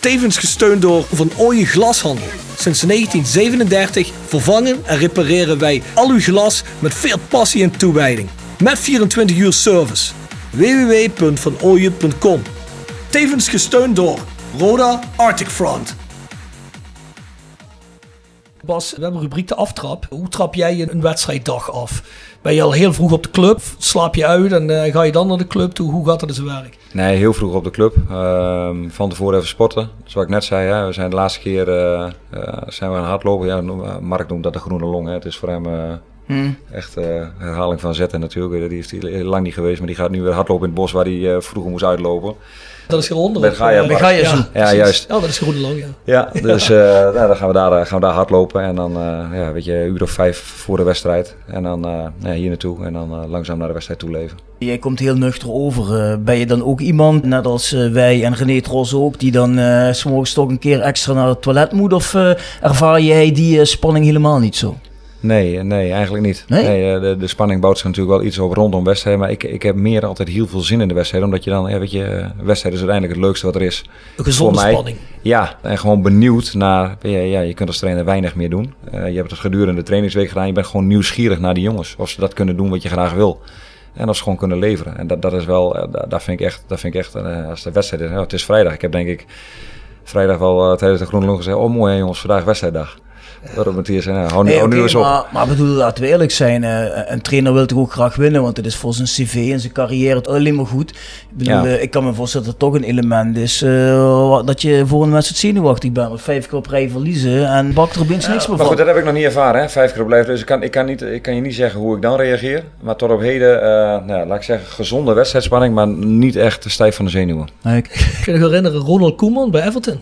Tevens gesteund door Van Ooyen Glashandel. Sinds 1937 vervangen en repareren wij al uw glas met veel passie en toewijding. Met 24 uur service. www.vanooyen.com Tevens gesteund door Roda Arctic Front. Bas, we hebben rubriek de aftrap. Hoe trap jij een wedstrijddag af? Ben je al heel vroeg op de club? Slaap je uit en uh, ga je dan naar de club toe? Hoe gaat dat in zijn werk? Nee, heel vroeg op de club. Uh, van tevoren even sporten. Zoals ik net zei, hè, we zijn de laatste keer uh, zijn we aan hardlopen. Ja, Mark noemt dat de groene long. Hè. Het is voor hem hmm. echt herhaling van zetten natuurlijk. Die is lang niet geweest, maar die gaat nu weer hardlopen in het bos waar hij vroeger moest uitlopen. Dat is hieronder. Met Gaia. Met Gaia ja, ja, juist. Ja, dat is groene long, ja. Ja, <laughs> dus uh, nou, dan gaan we, daar, gaan we daar hardlopen. En dan, uh, ja, weet je, een uur of vijf voor de wedstrijd. En dan uh, ja, hier naartoe. En dan langzaam naar de wedstrijd toe leven. Jij komt heel nuchter over. ben je dan ook iemand, net als wij en René Tros ook, die dan uh, s'morgens toch een keer extra naar het toilet moet? Of ervaar jij die spanning helemaal niet zo? Nee, nee, eigenlijk niet. Nee? nee eh, de, de, spanning bouwt zich natuurlijk wel iets op rondom wedstrijden. Maar ik, ik heb meer altijd heel veel zin in de wedstrijd. Omdat je dan, ja, weet je, eh, wedstrijd is uiteindelijk het leukste wat er is. Een gezonde spanning. Ja, en gewoon benieuwd naar, ja, ja, je kunt als trainer weinig meer doen. Uh, je hebt het gedurende de trainingsweek gedaan. Je bent gewoon nieuwsgierig naar die jongens. Of ze dat kunnen doen wat je graag wil. En of ze gewoon kunnen leveren. En dat, dat is wel, dat vind ik echt, dat vind ik echt als de wedstrijd is. het is vrijdag. Ik heb denk ik vrijdag wel tijdens de Groene Long gezegd, oh mooi jongens, vandaag wedstrijddag. Waarom het hier zijn? Nou, hou, nee, nu eens op. Maar, maar bedoel, laten we eerlijk zijn. Uh, een trainer wil toch ook graag winnen, want het is voor zijn cv en zijn carrière het alleen maar goed. Ik bedoel, uh, ik kan me voorstellen dat het toch een element is uh, dat je voor een wedstrijd zenuwachtig bent. Want vijf keer op rij verliezen en bakt er opeens ja, niks meer Maar goed, dat heb ik nog niet ervaren, hè? vijf keer op blijven. Dus ik kan, ik, kan niet, ik kan je niet zeggen hoe ik dan reageer. Maar tot op heden, nou, laat ik zeggen, gezonde wedstrijdspanning, maar niet echt stijf van de zenuwen. Nee, ik kan me herinneren, Ronald Koeman bij Everton.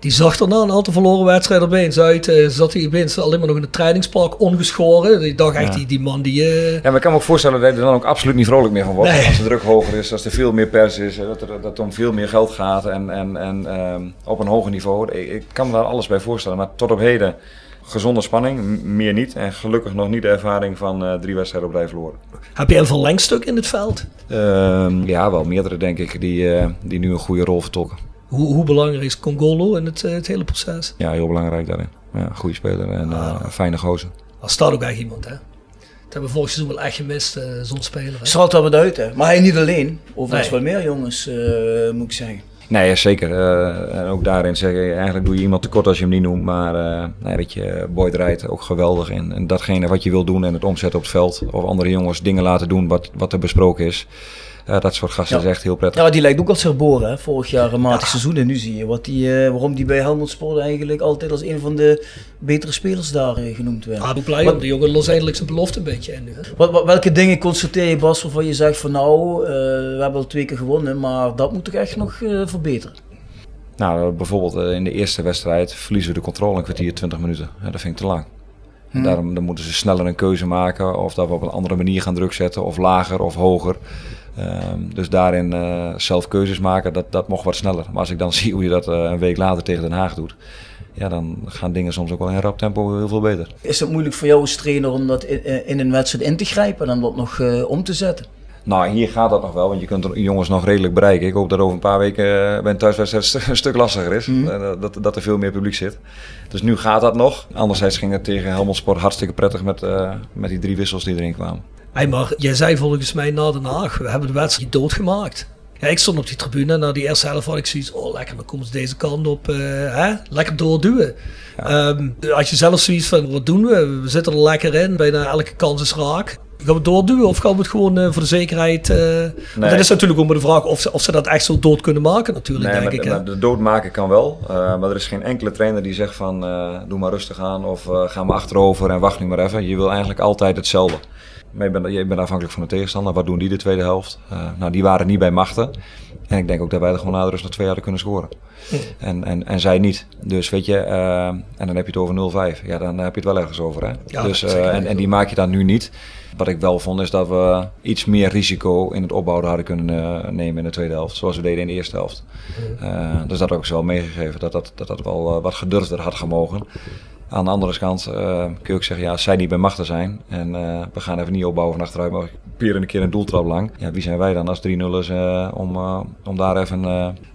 Die zag er na een aantal verloren wedstrijden opeens uit. Uh, zat hij opeens alleen maar nog in het trainingspark ongeschoren. Die dacht echt, die, die man die... Uh... Ja, maar ik kan me ook voorstellen dat je er dan ook absoluut niet vrolijk meer van wordt. Als de druk hoger is, als er veel meer pers is, dat, er, dat om veel meer geld gaat en, en, en um, op een hoger niveau. Ik, ik, kan me daar alles bij voorstellen. Maar tot op heden gezonde spanning, meer niet. En gelukkig nog niet de ervaring van uh, drie wedstrijden op rij verloren. Heb je een verlengstuk in het veld? Uh, ja, wel meerdere denk ik, die, die nu een goede rol vertolken. Hoe, hoe belangrijk is Congolo in het, eh, het hele proces? Ja, heel belangrijk daarin. Ja, goede speler en ah. uh, fijne gozer. Er staat ook echt iemand, hè? Dat hebben we vorig seizoen wel echt gemist, uh, zo'n speler. Straalt wel wat uit, hè? Maar hij niet alleen. Overigens nee. wel meer jongens, uh, moet ik zeggen. Nee, zeker. Uh, en ook daarin zeg je, eigenlijk doe je iemand tekort als je hem niet noemt. Maar uh, nee, weet je, Boyd rijdt ook geweldig in. En datgene wat je wil doen en het omzetten op het veld. Of andere jongens dingen laten doen wat, wat er besproken is. Ja, dat soort gasten is echt heel prettig. Ja, die lijkt ook als herboren. Hè? Vorig jaar een matig seizoen en nu zie je wat die, uh, waarom die bij Helmond Sport eigenlijk altijd als een van de betere spelers daar uh, genoemd werd. Ah, blij om. De jongen los eindelijk zijn belofte een beetje in. Wat, wat, welke dingen constateer je Bas waarvan je zegt van nou, uh, we hebben al twee keer gewonnen, maar dat moet toch echt nog verbeteren? Nou, bijvoorbeeld in de eerste wedstrijd verliezen we de controle een kwartier, 20 minuten. Ja, dat vind ik te lang. Hmm. Daarom dan moeten ze sneller een keuze maken of dat we op een andere manier gaan druk zetten of lager of hoger. Um, dus daarin uh, zelf keuzes maken, dat, dat mocht wat sneller. Maar als ik dan <laughs> zie hoe je dat uh, een week later tegen Den Haag doet, ja, dan gaan dingen soms ook wel in rap tempo heel veel beter. Is het moeilijk voor jou als trainer om dat in, in een wedstrijd in te grijpen en dan dat nog uh, om te zetten? Nou, hier gaat dat nog wel, want je kunt de jongens nog redelijk bereiken. Ik hoop dat over een paar weken bij een thuiswedstrijd een stuk lastiger is. Mm. Uh, dat, dat er veel meer publiek zit. Dus nu gaat dat nog. Anderzijds ging het tegen Helmond Sport hartstikke prettig met, uh, met die drie wissels die erin kwamen. Hey, maar jij zei volgens mij na Den Haag, we hebben de wedstrijd doodgemaakt. Ja, ik stond op die tribune en na die eerste helft had ik zoiets, oh lekker, dan komen ze deze kant op, hè? lekker doorduwen. Ja. Um, als je zelf zoiets van, wat doen we? We zitten er lekker in, bijna elke kans is raak. Gaan we het doorduwen of gaan we het gewoon uh, voor de zekerheid... Uh, nee. Dat is natuurlijk ook maar de vraag of ze, of ze dat echt zo dood kunnen maken natuurlijk, nee, denk maar, ik. Maar de dood maken kan wel, uh, maar er is geen enkele trainer die zegt van doe maar rustig aan of ga maar achterover en wacht nu maar even. Je wil eigenlijk altijd hetzelfde. Maar je bent, je bent afhankelijk van de tegenstander. Wat doen die de tweede helft? nou, die waren niet bij machten. En ik denk ook dat wij er gewoon na de rust nog twee hadden kunnen scoren. En, en, en zij niet. Dus weet je, en dan heb je het over 0-5. Ja, dan heb je het wel ergens over. Hè? Ja, dus, en, en die maak je dan nu niet. Wat ik wel vond is dat we iets meer risico in het opbouwen hadden kunnen nemen in de tweede helft. Zoals we deden in de eerste helft. Dus dat heb ik ze wel meegegeven. Dat dat, dat, dat wel wat gedurfder had gemogen. Aan de andere kant kun je ook zeggen, ja, als zij niet bij machten zijn en we gaan even niet opbouwen van achteruit, maar proberen een keer een doeltrap lang. Ja, wie zijn wij dan als 3-0 is om, om daar even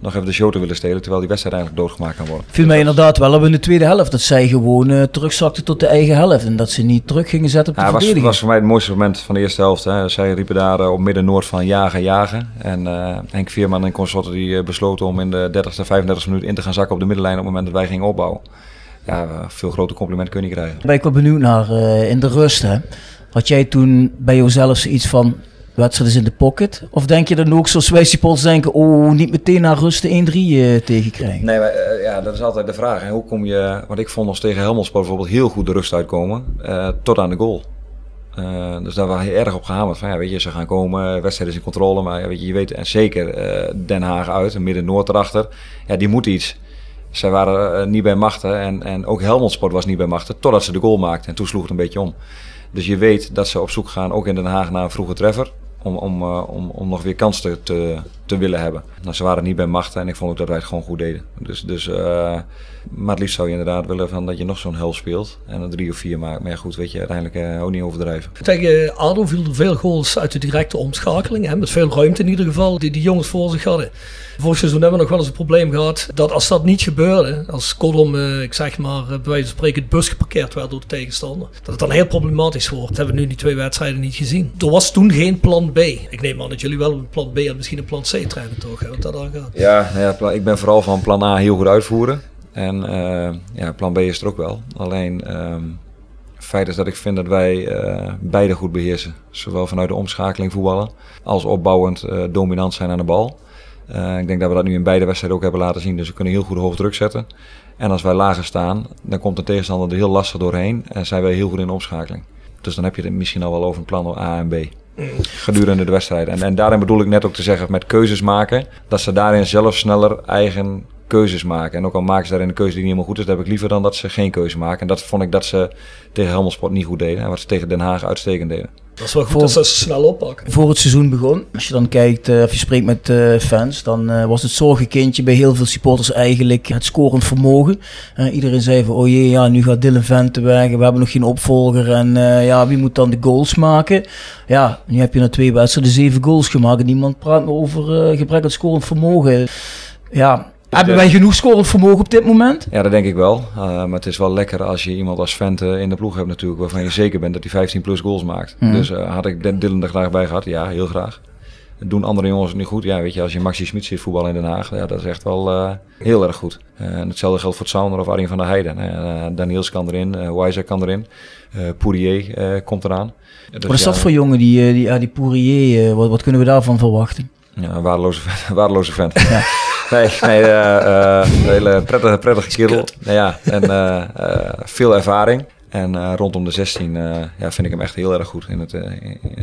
nog even de show te willen stelen, terwijl die wedstrijd eigenlijk doodgemaakt kan worden. Viel mij inderdaad wel op in de tweede helft dat zij gewoon terugzakten tot de eigen helft en dat ze niet terug gingen zetten op de ja, verdediging. was, was voor mij het mooiste moment van de eerste helft. Hè. Zij riepen daar op midden-noord van jagen, jagen. En Henk Veerman en consorten die besloten om in de 30e, 35e minuut in te gaan zakken op de middenlijn op het moment dat wij gingen opbouwen. Ja, veel groter compliment kun je niet krijgen. Ben ik wel benieuwd naar in de rust. Hè? Had jij toen bij jezelf zoiets van wedstrijd is in de pocket? Of denk je dan ook zoals wij supporters denken, oh, niet meteen naar rust 1-3 uh, tegenkrijgen? Nee, maar, uh, ja, dat is altijd de vraag. Hè. Hoe kom je, want ik vond ons tegen Helmond bijvoorbeeld heel goed de rust uitkomen, uh, tot aan de goal. Dus daar was heel erg op gehamerd van ja, weet je, ze gaan komen, wedstrijd is in controle, maar ja, weet je, je weet en zeker Den Haag uit, midden-noord erachter, ja, die moet iets. Zij waren uh, niet bij machten en, en ook Helmond Sport was niet bij machten totdat ze de goal maakten en toen sloeg het een beetje om. Dus je weet dat ze op zoek gaan, ook in Den Haag, naar een vroege treffer. Om, om, om, om nog weer kans te, te, willen hebben. Nou, ze waren niet bij machten en ik vond ook dat wij het gewoon goed deden. Dus, dus, maar het liefst zou je inderdaad willen van dat je nog zo'n hel speelt en een drie of vier maakt. Maar ja, goed, weet je, uiteindelijk uh, ook niet overdrijven. Tegen ADO viel er veel goals uit de directe omschakeling. Hè, met veel ruimte in ieder geval, die die jongens voor zich hadden. Vorig seizoen hebben we nog wel eens een probleem gehad. Dat als dat niet gebeurde, als Kodom, uh, ik zeg maar, bij wijze van spreken het bus geparkeerd werd door de tegenstander. Dat het dan heel problematisch wordt. Dat hebben we nu die twee wedstrijden niet gezien. Er was toen geen plan B. Ik neem aan dat jullie wel een plan B en misschien een plan C trainen toch? Hè, wat dat gaat. Ja, ja, ik ben vooral van plan A heel goed uitvoeren. En uh, ja, plan B is er ook wel. Alleen um, feit is dat ik vind dat wij uh, beide goed beheersen. Zowel vanuit de omschakeling voetballen als opbouwend uh, dominant zijn aan de bal. ik denk dat we dat nu in beide wedstrijden ook hebben laten zien. Dus we kunnen heel goed hoog druk zetten. En als wij lager staan, dan komt de tegenstander er heel lastig doorheen. En zijn wij heel goed in de omschakeling. Dus dan heb je het misschien al wel over een plan A en B. Gedurende de wedstrijd. En, en daarin bedoel ik net ook te zeggen met keuzes maken. Dat ze daarin zelf sneller eigen keuzes maken. En ook al maken ze daarin een keuze die niet helemaal goed is, dat heb ik liever dan dat ze geen keuze maken. En dat vond ik dat ze tegen Helmond Sport niet goed deden. En wat ze tegen Den Haag uitstekend deden. Dat is wel goed voor, dat ze snel oppakken. Voor het seizoen begon, als je dan kijkt uh, of je spreekt met uh, fans, dan uh, was het zorgenkindje bij heel veel supporters eigenlijk het scorend vermogen. iedereen zei van, oh jee, ja, nu gaat Dylan Vente weg, we hebben nog geen opvolger en ja, wie moet dan de goals maken? Ja, nu heb je na twee wedstrijden zeven goals gemaakt en niemand praat meer over gebrek aan scorend vermogen. Ja, hebben wij genoeg scorend vermogen op dit moment? Ja, dat denk ik wel. Uh, maar het is wel lekker als je iemand als Vente in de ploeg hebt natuurlijk... waarvan je zeker bent dat hij 15 plus goals maakt. Mm. Dus uh, had ik Dylan er graag bij gehad? Ja, heel graag. Doen andere jongens het niet goed? Ja, weet je, als je Maxi Smit ziet voetballen in Den Haag... Ja, dat is echt wel uh, heel erg goed. en hetzelfde geldt voor het Sounder of Arjen van der Heijden. Daniels kan erin, uh, Wijzer kan erin. Poirier komt eraan. Dus, wat is dat ja, voor jongen, die, die, die Poirier? wat, wat kunnen we daarvan verwachten? Ja, een waardeloze vent. <laughs> waardeloze vent. Ja. <laughs> Nee, nee uh, uh, een hele prettige, prettige kerel. Nou ja, en uh, veel ervaring. En rondom de 16 ja, vind ik hem echt heel erg goed in het,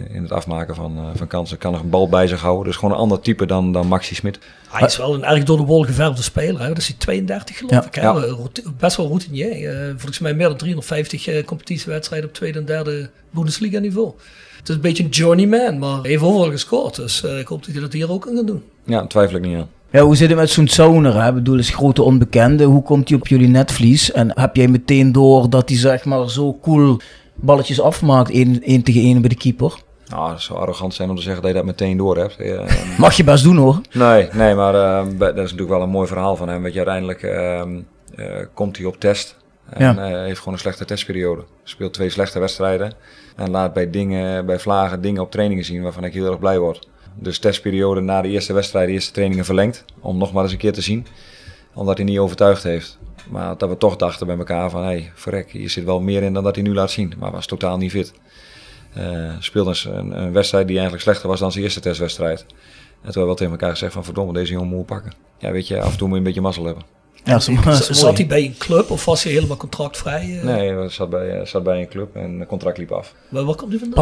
in het afmaken van, van kansen. Kan nog een bal bij zich houden. Dus gewoon een ander type dan, dan Maxi Smit. Hij is wel een erg door de wol geverfde speler. Hè? Dat is hij 32 geloof ja. ik. Hè? Ja. Best wel routinier. volgens mij meer dan 350 competitiewedstrijden op tweede en derde Bundesliga niveau. Het is een beetje een journeyman, maar heeft overal gescoord. Dus ik hoop dat hij dat hier ook kan doen. Ja, twijfel ik niet aan. Ja, hoe zit het met zo'n Zauner? hè? Ik bedoel, is grote onbekende. Hoe komt hij op jullie netvlies? En heb jij meteen door dat hij zeg maar zo cool balletjes afmaakt, één, één tegen één bij de keeper? Nou, het zou arrogant zijn om te zeggen dat je dat meteen door hebt. Eh, <laughs> Mag je best doen hoor. Nee, nee maar eh, dat is natuurlijk wel een mooi verhaal van hem. Weet je, uiteindelijk ehm, eh, komt hij op test. En Ja. eh, heeft gewoon een slechte testperiode. Speelt twee slechte wedstrijden. En laat bij, dingen, bij vlagen dingen op trainingen zien waarvan ik heel erg blij word. Dus testperiode na de eerste wedstrijd, de eerste trainingen verlengd. Om nog maar eens een keer te zien. Omdat hij niet overtuigd heeft. Maar dat we toch dachten bij elkaar van... Hé, hey, verrek, hier zit wel meer in dan dat hij nu laat zien. Maar was totaal niet fit. Eh speelde een, een, een wedstrijd die eigenlijk slechter was dan zijn eerste testwedstrijd. En toen hebben we wel tegen elkaar gezegd van... Verdomme, deze jongen moet pakken. Ja, weet je, af en toe moet je een beetje mazzel hebben. Ja, zo, <laughs> Zat hij bij een club of was hij helemaal contractvrij? eh? Nee, hij zat bij, eh, zat bij een club en het contract liep af. Waar, waar komt hij vandaan?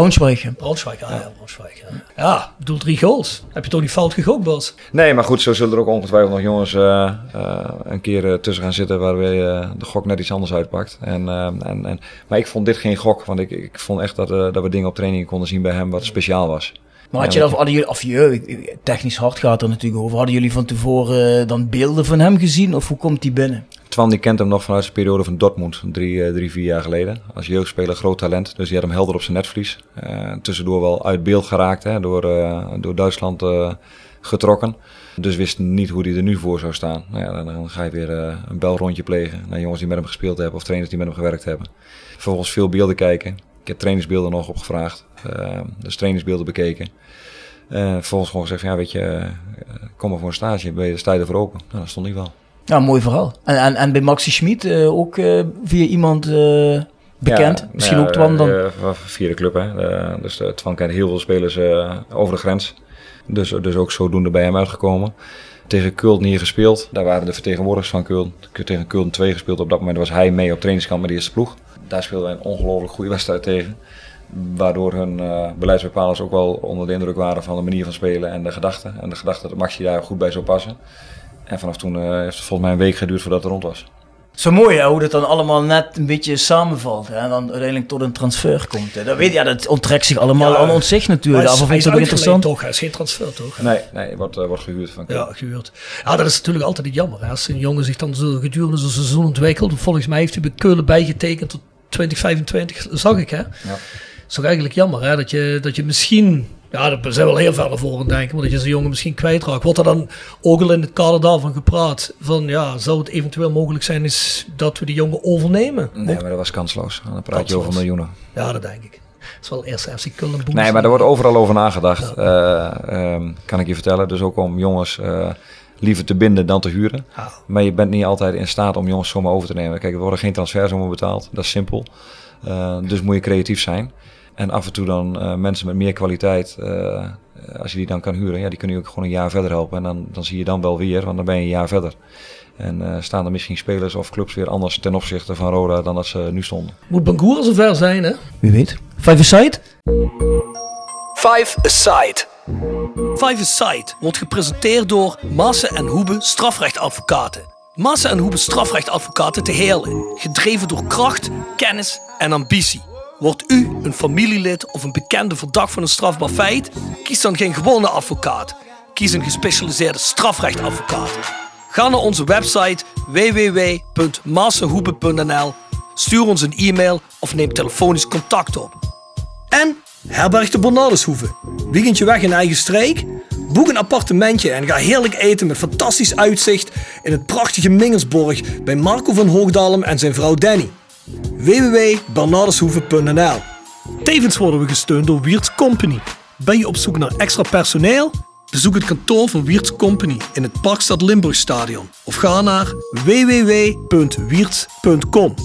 Braunschweig. ah, ja, Braunschweig. Ja, ja ik bedoel drie goals. Heb je toch niet fout gegokt, Bas? Nee, maar goed, zo zullen er ook ongetwijfeld nog jongens eh, eh, een keer tussen gaan zitten waarbij de gok net iets anders uitpakt. En, en, en, maar ik vond dit geen gok, want ik, ik vond echt dat, dat we dingen op training konden zien bij hem wat speciaal was. Maar had je dat, hadden jullie, of je, technisch hard gaat er natuurlijk over. Hadden jullie van tevoren eh, dan beelden van hem gezien? Of hoe komt hij binnen? Twan die kent hem nog vanuit zijn periode van Dortmund, drie, eh, drie vier jaar geleden. Als jeugdspeler groot talent, dus die had hem helder op zijn netvlies. Eh, tussendoor wel uit beeld geraakt, hè, door, eh, door Duitsland eh, getrokken. Dus wist niet hoe hij er nu voor zou staan. Nou ja, dan, ga je weer eh, een belrondje plegen naar jongens die met hem gespeeld hebben of trainers die met hem gewerkt hebben. Vervolgens veel beelden kijken. Ik heb trainingsbeelden nog opgevraagd, eh, dus trainingsbeelden bekeken. Eh, vervolgens gewoon gezegd ja weet je, eh, kom maar voor een stage, ben je, sta je ervoor open? Nou, dat stond hij wel. Ja, mooi verhaal. En, en, en bij Maxi Schmid eh, ook via iemand bekend? Ja, Misschien ja, ook Twan dan? via de club, hè. Dus uh, Twan kent heel veel spelers over de grens. Dus, dus ook zodoende bij hem uitgekomen. Tegen Kulten hier gespeeld. Daar waren de vertegenwoordigers van Kulten. Tegen Kulten 2 gespeeld. Op dat moment was hij mee op trainingskamp met de eerste ploeg. Daar speelden wij een ongelooflijk goede wedstrijd tegen. Waardoor hun eh, beleidsbepalers ook wel onder de indruk waren van de manier van spelen en de gedachten. En de gedachte dat Maxi daar goed bij zou passen. En vanaf toen eh, heeft het volgens mij een week geduurd voordat het rond was. Zo mooi hè, hoe dat dan allemaal net een beetje samenvalt. Hè, en dan uiteindelijk tot een transfer komt. Hè. Dat, weet, ja, dat onttrekt zich allemaal Ja, aan ons zich natuurlijk. Is, is ik het ook uitgeleend interessant. toch? Hij is geen transfer toch? Nee, nee het wordt, eh, wordt gehuurd van. Ja, gehuurd. Ja, dat is natuurlijk altijd het jammer. Hè. Als een jongen zich dan zo gedurende zijn seizoen ontwikkelt. Volgens mij heeft hij bij Keulen bijgetekend tot 2025, zag ik hè. Ja. is toch eigenlijk jammer hè, dat je, dat je misschien, ja, daar zijn we wel heel ver voor aan het denken, maar dat je zo'n jongen misschien kwijtraakt. Wordt er dan ook al in het kader daarvan gepraat van, ja, zou het eventueel mogelijk zijn is dat we die jongen overnemen? Nee, maar dat was kansloos. Dan praat je over miljoenen. Ja, dat denk ik. Het is wel eerst FC boost. Nee, maar er wordt overal over nagedacht. Eh, ehm, kan ik je vertellen. Dus ook om jongens eh, liever te binden dan te huren. Ja. Maar je bent niet altijd in staat om jongens zomaar over te nemen. Kijk, er worden geen transfersommen betaald. Dat is simpel. Eh, dus moet je creatief zijn. En af en toe dan eh, mensen met meer kwaliteit, eh, als je die dan kan huren, ja, die kunnen je ook gewoon een jaar verder helpen. En dan, dan zie je dan wel weer, want dan ben je een jaar verder. En eh, staan er misschien spelers of clubs weer anders ten opzichte van Roda dan dat ze nu stonden. Moet Bangoer zover zijn hè? Wie weet. Five Aside? Five Aside. Five Aside wordt gepresenteerd door Massen en Hoebe strafrechtadvocaten. Massen en Hoebe strafrechtadvocaten te Heerlen. Gedreven door kracht, kennis en ambitie. Wordt u een familielid of een bekende verdacht van een strafbaar feit? Kies dan geen gewone advocaat. Kies een gespecialiseerde strafrechtadvocaat. Ga naar onze website www.massenhoebe.nl Stuur ons een e-mail of neem telefonisch contact op. En herberg de Bernardeshoeve. Weekendje weg in eigen streek? Boek een appartementje en ga heerlijk eten met fantastisch uitzicht in het prachtige Mingelsborg bij Marco van Hoogdalem en zijn vrouw Danny. www.bernardeshoeve.nl Tevens worden we gesteund door Wiert's Company. Ben je op zoek naar extra personeel? Bezoek het kantoor van Wiert's Company in het Parkstad Limburgstadion of ga naar www.wierts.com.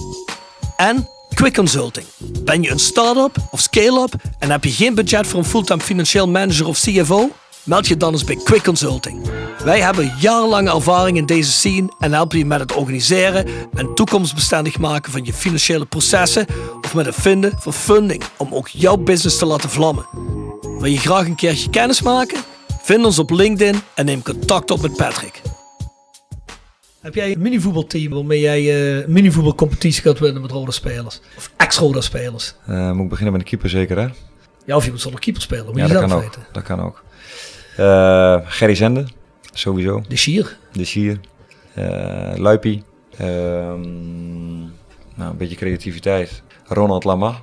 En Quick Consulting. Ben je een start-up of scale-up en heb je geen budget voor een fulltime financieel manager of CFO? Meld je dan eens bij Quick Consulting. Wij hebben jarenlange ervaring in deze scene en helpen je met het organiseren en toekomstbestendig maken van je financiële processen of met het vinden van funding om ook jouw business te laten vlammen. Wil je graag een keertje kennis maken? Vind ons op LinkedIn en neem contact op met Patrick. Heb jij een minivoetbalteam waarmee jij een minivoetbalcompetitie gaat winnen met rode spelers? Of ex-rode spelers? Eh, moet ik beginnen met een keeper zeker hè? Ja, of je moet zonder keeper spelen, moet Ja, je dat zelf kan weten. ook. Dat kan ook. Eh, Gerry Zende, sowieso. De Schier. De Schier. Uh, Luipie. Ehm, nou, een beetje creativiteit. Ronald Lama.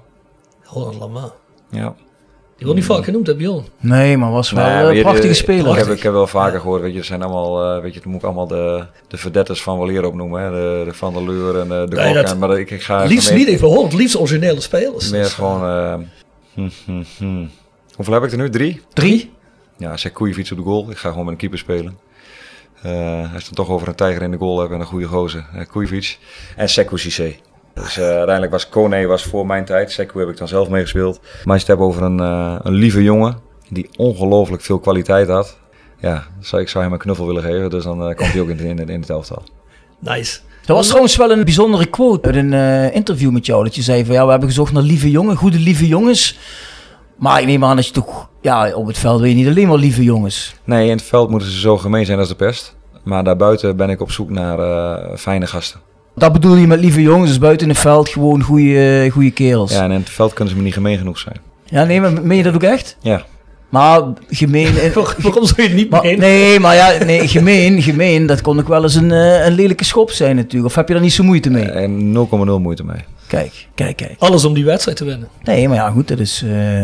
Ronald Lama. Ja. Die wordt niet vaak genoemd, hè Bjorn? Nee, maar was wel Nou, een weet je, prachtige de- speler. Ik heb, ik heb wel vaker gehoord, weet je, het zijn allemaal, eh, weet je, dan moet ik allemaal de, de verdetters van Waleer opnoemen, hè. De, de Van der Leur en de, de Nee, Kok dat- en- maar ik, ik ga Liefst niet even het liefst originele spelers. Meer Dus, gewoon, eh, hm, hm, hm. hoeveel heb ik er nu? Drie? Drie? Ja, zeg Koejevic op de goal. Ik ga gewoon met een keeper spelen. Eh als je het toch over een tijger in de goal hebt en een goede gozer. Uh. En Sekou Cissé. Dus eh, uiteindelijk was Kone was voor mijn tijd. Sekou heb ik dan zelf meegespeeld. Maar als je het hebt over een, eh, een lieve jongen die ongelooflijk veel kwaliteit had. Ja, zou, ik zou hem een knuffel willen geven. Dus dan eh, komt hij ook in, in, in het elftal. Nice. Dat was trouwens wel een bijzondere quote uit een interview met jou. Dat je zei van ja, we hebben gezocht naar lieve jongen, goede lieve jongens. Maar ik neem aan dat je toch, ja, op het veld weet je niet alleen maar lieve jongens. Nee, in het veld moeten ze zo gemeen zijn als de pest. Maar daarbuiten ben ik op zoek naar fijne gasten. Dat bedoel je met lieve jongens, dus buiten het veld gewoon goede, goede kerels. Ja, en in het veld kunnen ze me niet gemeen genoeg zijn. Ja, nee, maar meen je dat ook echt? Ja. Maar gemeen... <laughs> Waarom zou je het niet Maar- meenemen? nee, maar ja, nee, gemeen, gemeen, dat kon ook wel eens een, eh, een lelijke schop zijn natuurlijk. Of heb je daar niet zo moeite mee? En 0,0 moeite mee. Kijk, kijk, kijk. Alles om die wedstrijd te winnen. Nee, maar ja, goed, dat is, eh,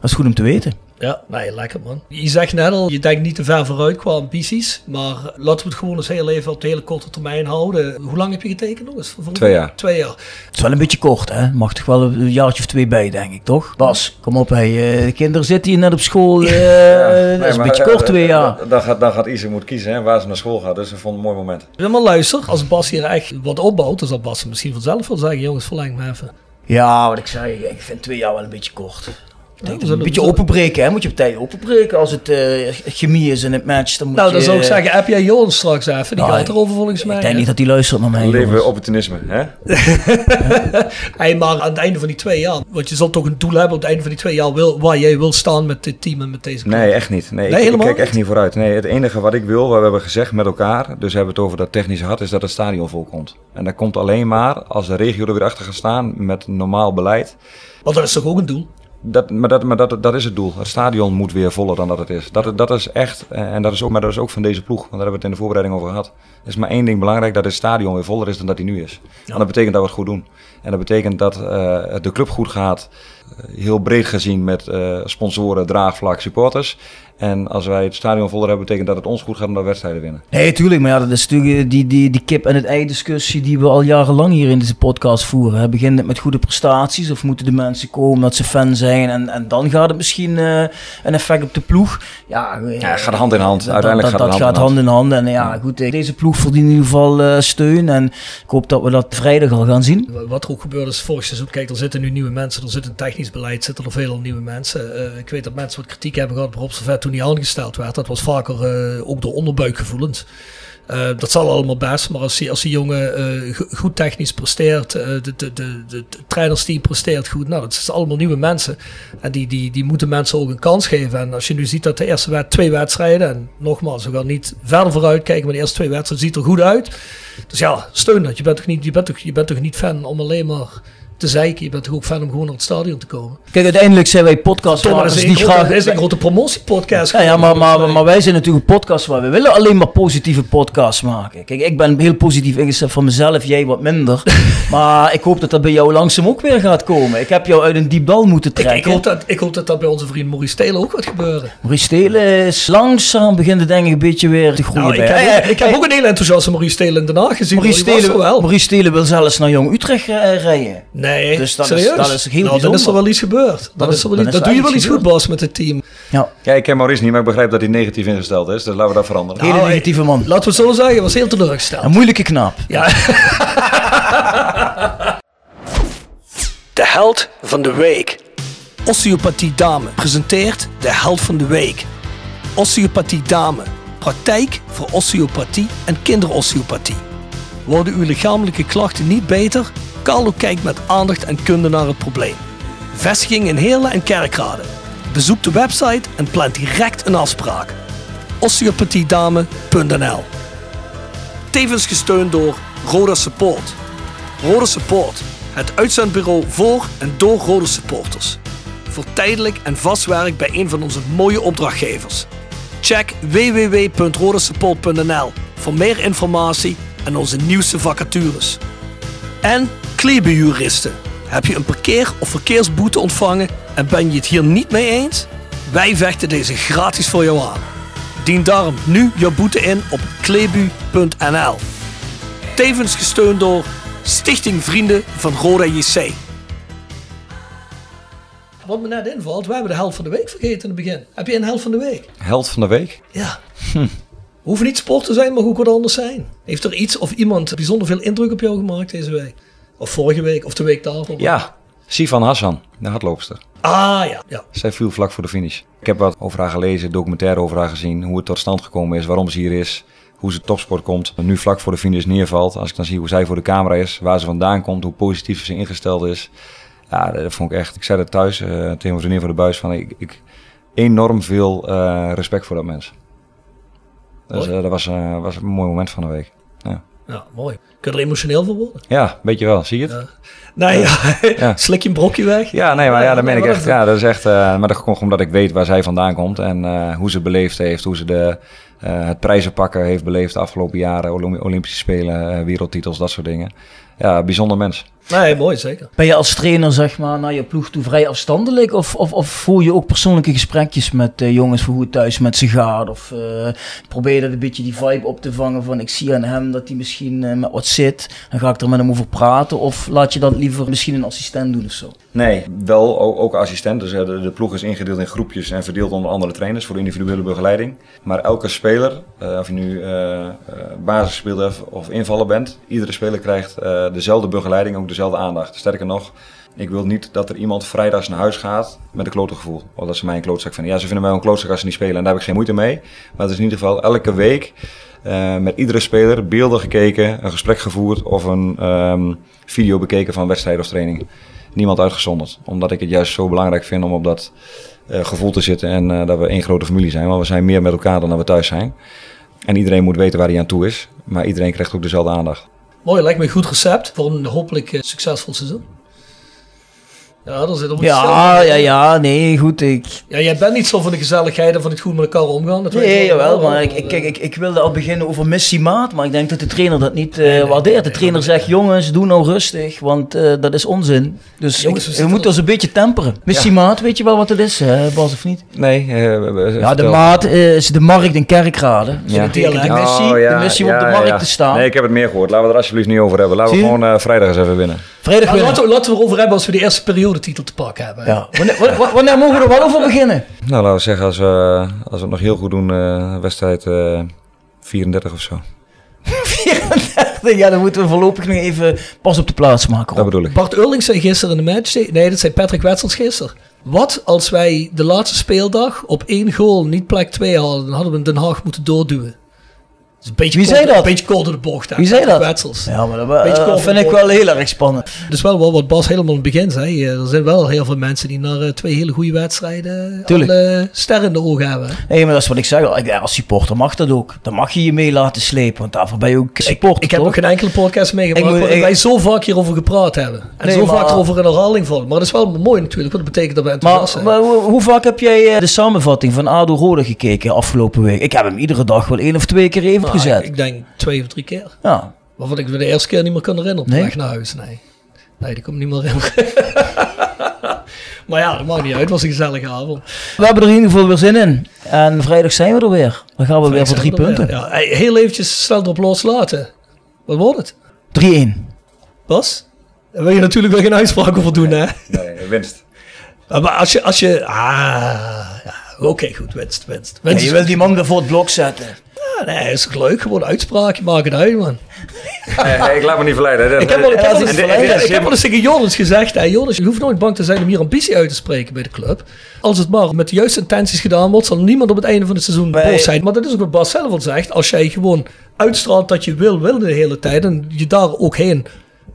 dat is goed om te weten. Ja, nee, lekker man. Je zegt net al, je denkt niet te ver vooruit qua ambities. Maar laten we het gewoon eens heel even op de hele korte termijn houden. Hoe lang heb je getekend nog eens? Voor- Twee jaar. Twee jaar. Het is wel een beetje kort, hè? Mag toch wel een jaartje of twee bij, denk ik, toch? Bas, kom op, hey, eh, de kinderen zitten hier net op school. eh, dat is een beetje kort, twee jaar. Dan gaat, dan gaat Ise moet kiezen hè, waar ze naar school gaat. Dus ik vond het een mooi moment. Ja, maar luister, als Bas hier echt wat opbouwt, dan zal Bas misschien vanzelf wel zeggen, jongens, verleng me even. Ja, wat ik zei, ik vind twee jaar wel een beetje kort. Ik denk dat een beetje openbreken, hè? Moet je op tijd openbreken als het eh, chemie is in het match. Dan moet Nou, dan je, zou ik zeggen, heb jij Johan straks even? Die Nou, gaat erover volgens mij. Ik denk niet dat hij luistert naar mij. Leven opportunisme. Hè? <laughs> Hey, maar aan het einde van die twee jaar, want je zal toch een doel hebben op het einde van die twee jaar wil, waar jij wil staan met dit team en met deze club. Nee, echt niet. Nee, ik- Nee, ik, helemaal kijk echt niet? niet vooruit. Nee, het enige wat ik wil, wat we hebben gezegd met elkaar, dus hebben we het over dat technische hart, is dat het stadion vol komt. En dat komt alleen maar als de regio er weer achter gaat staan met normaal beleid. Want dat is toch ook een doel? Dat, maar dat, maar dat, dat is het doel. Het stadion moet weer voller dan dat het is. Dat, dat is echt, eh, en dat is ook, maar dat is ook van deze ploeg. Want daar hebben we het in de voorbereiding over gehad. Er is maar één ding belangrijk, dat het stadion weer voller is dan dat hij nu is. En dat betekent dat we het goed doen. En dat betekent dat eh, de club goed gaat, eh, heel breed gezien met eh, sponsoren, draagvlak, supporters. En als wij het stadion voller hebben, betekent dat het ons goed gaat omdat we wedstrijden winnen. Nee, tuurlijk. Maar ja, dat is natuurlijk die, die, die kip en het ei discussie die we al jarenlang hier in deze podcast voeren. hè. Begint het met goede prestaties of moeten de mensen komen dat ze fan zijn en, en dan gaat het misschien eh, een effect op de ploeg. Ja, eh, Ja, het gaat hand in hand. dat- Uiteindelijk dat, gaat het dat hand in gaat hand in hand. En ja, goed, eh, deze ploeg verdient in ieder geval eh, steun en ik hoop dat we dat vrijdag al gaan zien. Wat er ook gebeurd is vorig seizoen. Kijk, er zitten nu nieuwe mensen. Er zit een technisch beleid. Zitten er veel nieuwe mensen. Eh, ik weet dat mensen wat kritiek hebben gehad op Rob Servet hij aangesteld werd. Dat was vaker eh, ook door onderbuikgevoelens. Eh, dat zal allemaal best, maar als die, als die jongen eh, go- goed technisch presteert, eh, de, de, de, de, trainersteam presteert goed, nou, dat zijn allemaal nieuwe mensen. En die, die, die moeten mensen ook een kans geven. En als je nu ziet dat de eerste twee wedstrijden, en nogmaals, we gaan niet verder vooruit kijken, maar de eerste twee wedstrijden ziet er goed uit. Dus ja, steun dat. Je bent toch niet, je bent toch, je bent toch niet fan om alleen maar te zeiken. Je bent toch ook fan om gewoon naar het stadion te komen. Kijk, uiteindelijk zijn wij podcastmakers die grote, graag... dit is een grote promotiepodcast. Ja, ja maar, maar, maar wij zijn natuurlijk een podcast waar we willen alleen maar positieve podcasts maken. Kijk, ik ben heel positief ingesteld van mezelf, jij wat minder. <laughs> maar ik hoop dat dat bij jou langzaam ook weer gaat komen. Ik heb jou uit een diep dal moeten mij. Ik, ik, trekken. hoop dat, ik hoop dat dat bij onze vriend Maurice Taylor ook gaat gebeuren. Maurice Stelen is langzaam beginnen denk ik een beetje weer te groeien. Nou, ik, bij- heb, ik heb ook een hele enthousiaste Maurice Taylor in Den Haag gezien. Maurice Stelen, wel. Maurice Stelen wil zelfs naar Jong Utrecht eh, rijden. Nee, Dus dat is- serieus? dat is heel nou, dan is er wel iets gebeurd. Dan is- is er wel iets, is doe je wel iets goed, Bas, met het team. Ja, Ja, ik ken Maurice niet, maar ik begrijp dat hij negatief ingesteld is. Dus laten we dat veranderen. hele Nou, negatieve man. Laten we het zo zeggen, was heel teleurgesteld. Een moeilijke knaap. Ja. <laughs> De held van de week. Osteopathie Dame presenteert de held van de week. Osteopathie Dame. Praktijk voor osteopathie en kinderosteopathie. Worden uw lichamelijke klachten niet beter? Carlo kijkt met aandacht en kunde naar het probleem. Vestiging in Heerlen en Kerkrade. Bezoek de website en plan direct een afspraak. osteopathiedame.nl Tevens gesteund door Roda Support. Roda Support, het uitzendbureau voor en door Roda supporters. Voor tijdelijk en vast werk bij een van onze mooie opdrachtgevers. Check www.rodasupportnl voor meer informatie en onze nieuwste vacatures. En Klebeljuristen. Heb je een parkeer- of verkeersboete ontvangen en ben je het hier niet mee eens? Wij vechten deze gratis voor jou aan. Dien daarom nu je boete in op klebu.nl. Tevens gesteund door Stichting Vrienden van Roda JC. Wat me net invalt, we hebben de helft van de week vergeten in het begin. Heb je een helft van de week? Held van de week? Ja. Hoeft niet sport te zijn, mag ook wat anders zijn. Heeft er iets of iemand bijzonder veel indruk op jou gemaakt deze week? Of vorige week, of de week daarvoor? Ja, Sivan Hassan, de hardloopster. Ah ja, ja. Zij viel vlak voor de finish. Ik heb wat over haar gelezen, documentaire over haar gezien, hoe het tot stand gekomen is, waarom ze hier is, hoe ze topsport komt. En nu vlak voor de finish neervalt, als ik dan zie hoe zij voor de camera is, waar ze vandaan komt, hoe positief ze ingesteld is. Ja, dat vond ik echt. Ik zei dat thuis uh, tegen mijn vriendin voor de buis van ik, ik enorm veel uh, respect voor dat mens. Dus uh, dat was, was een mooi moment van de week. Ja. Ja, mooi. Kun je er emotioneel van worden? Ja, weet je wel. Zie je het? Ja. Nee, ja. ja. <laughs> slik je een brokje weg? Ja, nee, maar ja, dat meen ik echt. Ja, dat is echt. Uh, maar dat komt omdat ik weet waar zij vandaan komt en uh, hoe ze beleefd heeft, hoe ze de, uh, het prijzenpakken heeft beleefd de afgelopen jaren, Olympische Spelen, wereldtitels, dat soort dingen. Ja, bijzonder mens. Nee, mooi, zeker. Ben je als trainer, zeg maar, naar je ploeg toe vrij afstandelijk? Of, of, of voer je ook persoonlijke gesprekjes met uh, jongens voor hoe het thuis met ze gaat? Of uh, probeer je dat een beetje die vibe op te vangen van ik zie aan hem dat hij misschien uh, met wat zit. Dan ga ik er met hem over praten. Of laat je dat liever misschien een assistent doen of zo? Nee, wel ook, ook assistent. Dus de, de, ploeg is ingedeeld in groepjes en verdeeld onder andere trainers voor individuele begeleiding. Maar elke speler, of je nu basisspeler of invaller bent, iedere speler krijgt dezelfde begeleiding, ook dezelfde aandacht. Sterker nog, ik wil niet dat er iemand vrijdags naar huis gaat met een klote gevoel. Of dat ze mij een klootzak vinden. Ja, ze vinden mij een klootzak als ze niet spelen en daar heb ik geen moeite mee. Maar het is in ieder geval elke week uh, met iedere speler beelden gekeken, een gesprek gevoerd of een um, video bekeken van wedstrijden of trainingen. Niemand uitgezonderd. Omdat ik het juist zo belangrijk vind om op dat uh, gevoel te zitten en uh, dat we één grote familie zijn. Want we zijn meer met elkaar dan dat we thuis zijn. En iedereen moet weten waar hij aan toe is. Maar iedereen krijgt ook dezelfde aandacht. Mooi, lijkt me een goed recept voor een hopelijk uh, succesvol seizoen. Ja, daar zit op ja, ja, ja, nee, goed. Ik... Ja, jij bent niet zo van de gezelligheid en van het goed met elkaar omgaan. Dat nee, jawel, maar ik, ik, ik, ik wilde al beginnen over missiemaat, maar ik denk dat de trainer dat niet uh, nee, nee, waardeert. De trainer zegt, jongens, doe nou rustig, want uh, dat is onzin. Dus jongens, we, we moeten ons een beetje temperen. Missiemaat, ja. weet je wel wat het is, hè, Bas, of niet? Nee. Uh, ja, de maat is de markt in Kerkrade. Ja. De, de missie, oh, ja, de missie om op de markt te staan. Nee, ik heb het meer gehoord. Laten we er alsjeblieft niet over hebben. Laten we gewoon vrijdag eens even winnen. Vrijdag winnen. Laten we, laten we erover hebben als we de eerste periodetitel te pakken hebben. Ja. Wanneer, wanneer, mogen we er wel over beginnen? Nou, laten we zeggen, als we, als we het nog heel goed doen, uh, wedstrijd uh, 34 of zo. <laughs> 34? Ja, dan moeten we voorlopig nog even pas op de plaats maken. Dat bedoel ik. Bart Eurlings zei gisteren in de match, nee, dat zei Patrick Wetsels gisteren. Wat als wij de laatste speeldag op één goal niet plek 2 hadden, dan hadden we Den Haag moeten doorduwen. Een beetje Wie zei dat? Een beetje kort door de bocht. Wie zei dat? Wetsels. Ja, maar dat uh, vind ik wel heel erg spannend. Dus wel, wel wat Bas helemaal in het begin zei. Er zijn wel heel veel mensen die naar uh, twee hele goede wedstrijden alle sterren in de ogen hebben. Nee, maar dat is wat ik zeg. Als supporter mag dat ook. Dan mag je je mee laten slepen. Want daarvoor ben je ook supporter. Ik, ik heb nog geen enkele podcast meegemaakt waar wij zo vaak hierover gepraat hebben. En nee, zo maar, vaak erover in herhaling vallen. Maar dat is wel mooi natuurlijk. Want dat betekent dat we enthousiast zijn. Maar hoe, hoe vaak heb jij de samenvatting van Ado Rode gekeken afgelopen week? Ik heb hem iedere dag wel één of twee keer even nou. Ik denk twee of drie keer. Ja. Waarvan ik me de eerste keer niet meer kan herinneren op nee? weg naar huis. Nee, nee die komt niet meer in. <laughs> maar ja, dat maakt niet uit. Het was een gezellige avond. We hebben er in ieder geval weer zin in. En vrijdag zijn we er weer. Dan gaan we weer voor drie punten. Weer. Ja, heel eventjes snel erop loslaten. Wat wordt het? 3-1. Bas? Daar wil je natuurlijk wel geen uitspraak over doen, hè? Nee, winst. Maar als je... Als je ah, ja, Oké, okay, goed, winst, winst. winst ja, je wil die man er voor het blok zetten. Ja, nee, is toch leuk? Gewoon uitspraak, maak het uit, man. Ik laat me niet verleiden. ik heb wel, ik heb wel eens, ik heb wel eens tegen Joris gezegd, hey, Joris, je hoeft nooit bang te zijn om hier ambitie uit te spreken bij de club. Als het maar met de juiste intenties gedaan wordt, zal niemand op het einde van het seizoen nee. boos zijn. Maar dat is ook wat Bas zelf al zegt. Als jij gewoon uitstraalt dat je wil, wil de hele tijd en je daar ook heen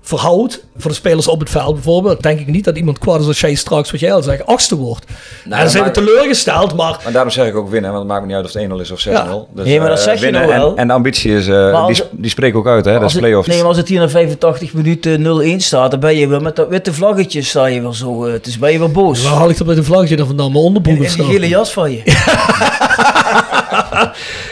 verhoudt voor de spelers op het veld bijvoorbeeld, denk ik niet dat iemand kwaad is als jij straks, wat jij al zegt, achtste wordt. Nou, dan zijn we teleurgesteld, maar... Maar daarom zeg ik ook winnen, want het maakt me niet uit of het 1-0 is of 6-0. Ja. Dus, nee, maar dat uh, zeg je nou wel. En, en, de ambitie is, uh, die, die spreken ook uit, hè, dat is play-offs. Nee, maar als het hier na 85 minuten 0-1 staat, dan ben je wel met dat witte vlaggetje sta je wel zo, uh, het is ben je wel boos. Waar haal ik dat met een vlaggetje dan vandaan? Mijn onderbroek of zo? En die gele jas van je. <laughs>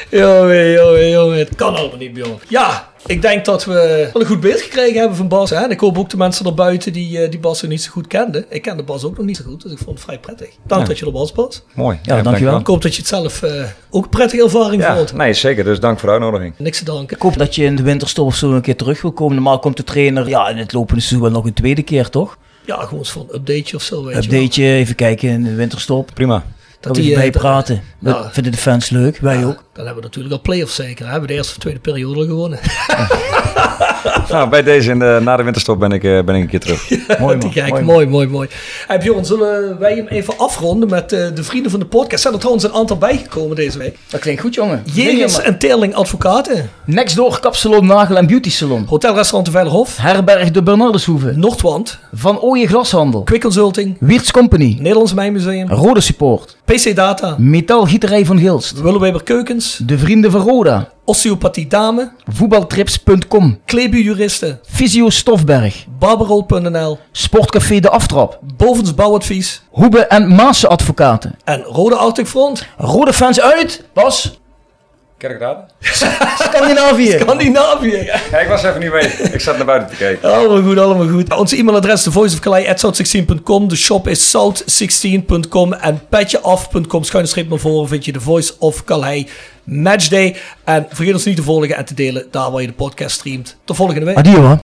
jongen, jongen, jongen. Het kan allemaal niet, Bjorn. Ja, ik denk dat we wel een goed beeld gekregen hebben van Bas. Hè? En ik hoop ook de mensen erbuiten die, eh, die Bas nog niet zo goed kenden. Ik kende Bas ook nog niet zo goed, dus ik vond het vrij prettig. Dank Ja. dat je er was, Bas. Mooi. Ja, dankjewel. Ik hoop dat je het zelf eh, ook een prettige ervaring Ja, vond. nee, zeker. Dus dank voor de uitnodiging. Niks te danken. Ik hoop dat je in de winterstop of zo een keer terug wil komen. Normaal komt de trainer ja, in het lopende seizoen wel nog een tweede keer, toch? Ja, gewoon eens voor een updateje of zo, weet je wel. Updateje, even kijken in de winterstop. Prima. Dat die, we eh, bij dat- praten. Dat vinden de fans leuk, wij Ja, ook. Dan hebben we natuurlijk al play-offs zeker. hè. We hebben de eerste of tweede periode al gewonnen. <laughs> Nou, bij deze in de, na de winterstop ben ik, eh, ben ik een keer terug. <laughs> Mooi man. mooi, mooi, mooi, mooi. Hey Bjorn, zullen wij hem even afronden met eh, de vrienden van de podcast? Zijn er trouwens een aantal bijgekomen deze week. Dat klinkt goed, jongen. Jegers en Teerling Advocaten. Next door Kapsalon Nagel en Beauty Salon. Hotelrestaurant de Veilerhof. Herberg de Bernardeshoeve. Noordwand. Van Ooyen Glashandel. Quick Consulting. Wiertz Company. Nederlands Mijnmuseum. Rode Support. PC Data. Metaalgieterij van Gilst. Willeweber Keukens. De Vrienden van Roda. Osteopathie Dame. Voetbaltrips.com. Klebuurjuristen. Fysio Stofberg. Barberol.nl. Sportcafé De Aftrap. Bovens Bouwadvies. Hoebe en Maassen Advocaten. En Rode Arctic Front. Rode fans uit. Bas. Kerkraden? Scandinavië. Scandinavië. Ja, ik was even niet mee. Ik zat naar buiten te kijken. Allemaal goed, allemaal goed. Onze e-mailadres is voiceofkalei.south16.com. De shop is south16.com. En petjeaf.com schuine streep naar voren vind je de Voice of Calais Matchday. En vergeet ons niet te volgen en te delen daar waar je de podcast streamt. Tot volgende week. Adio hoor.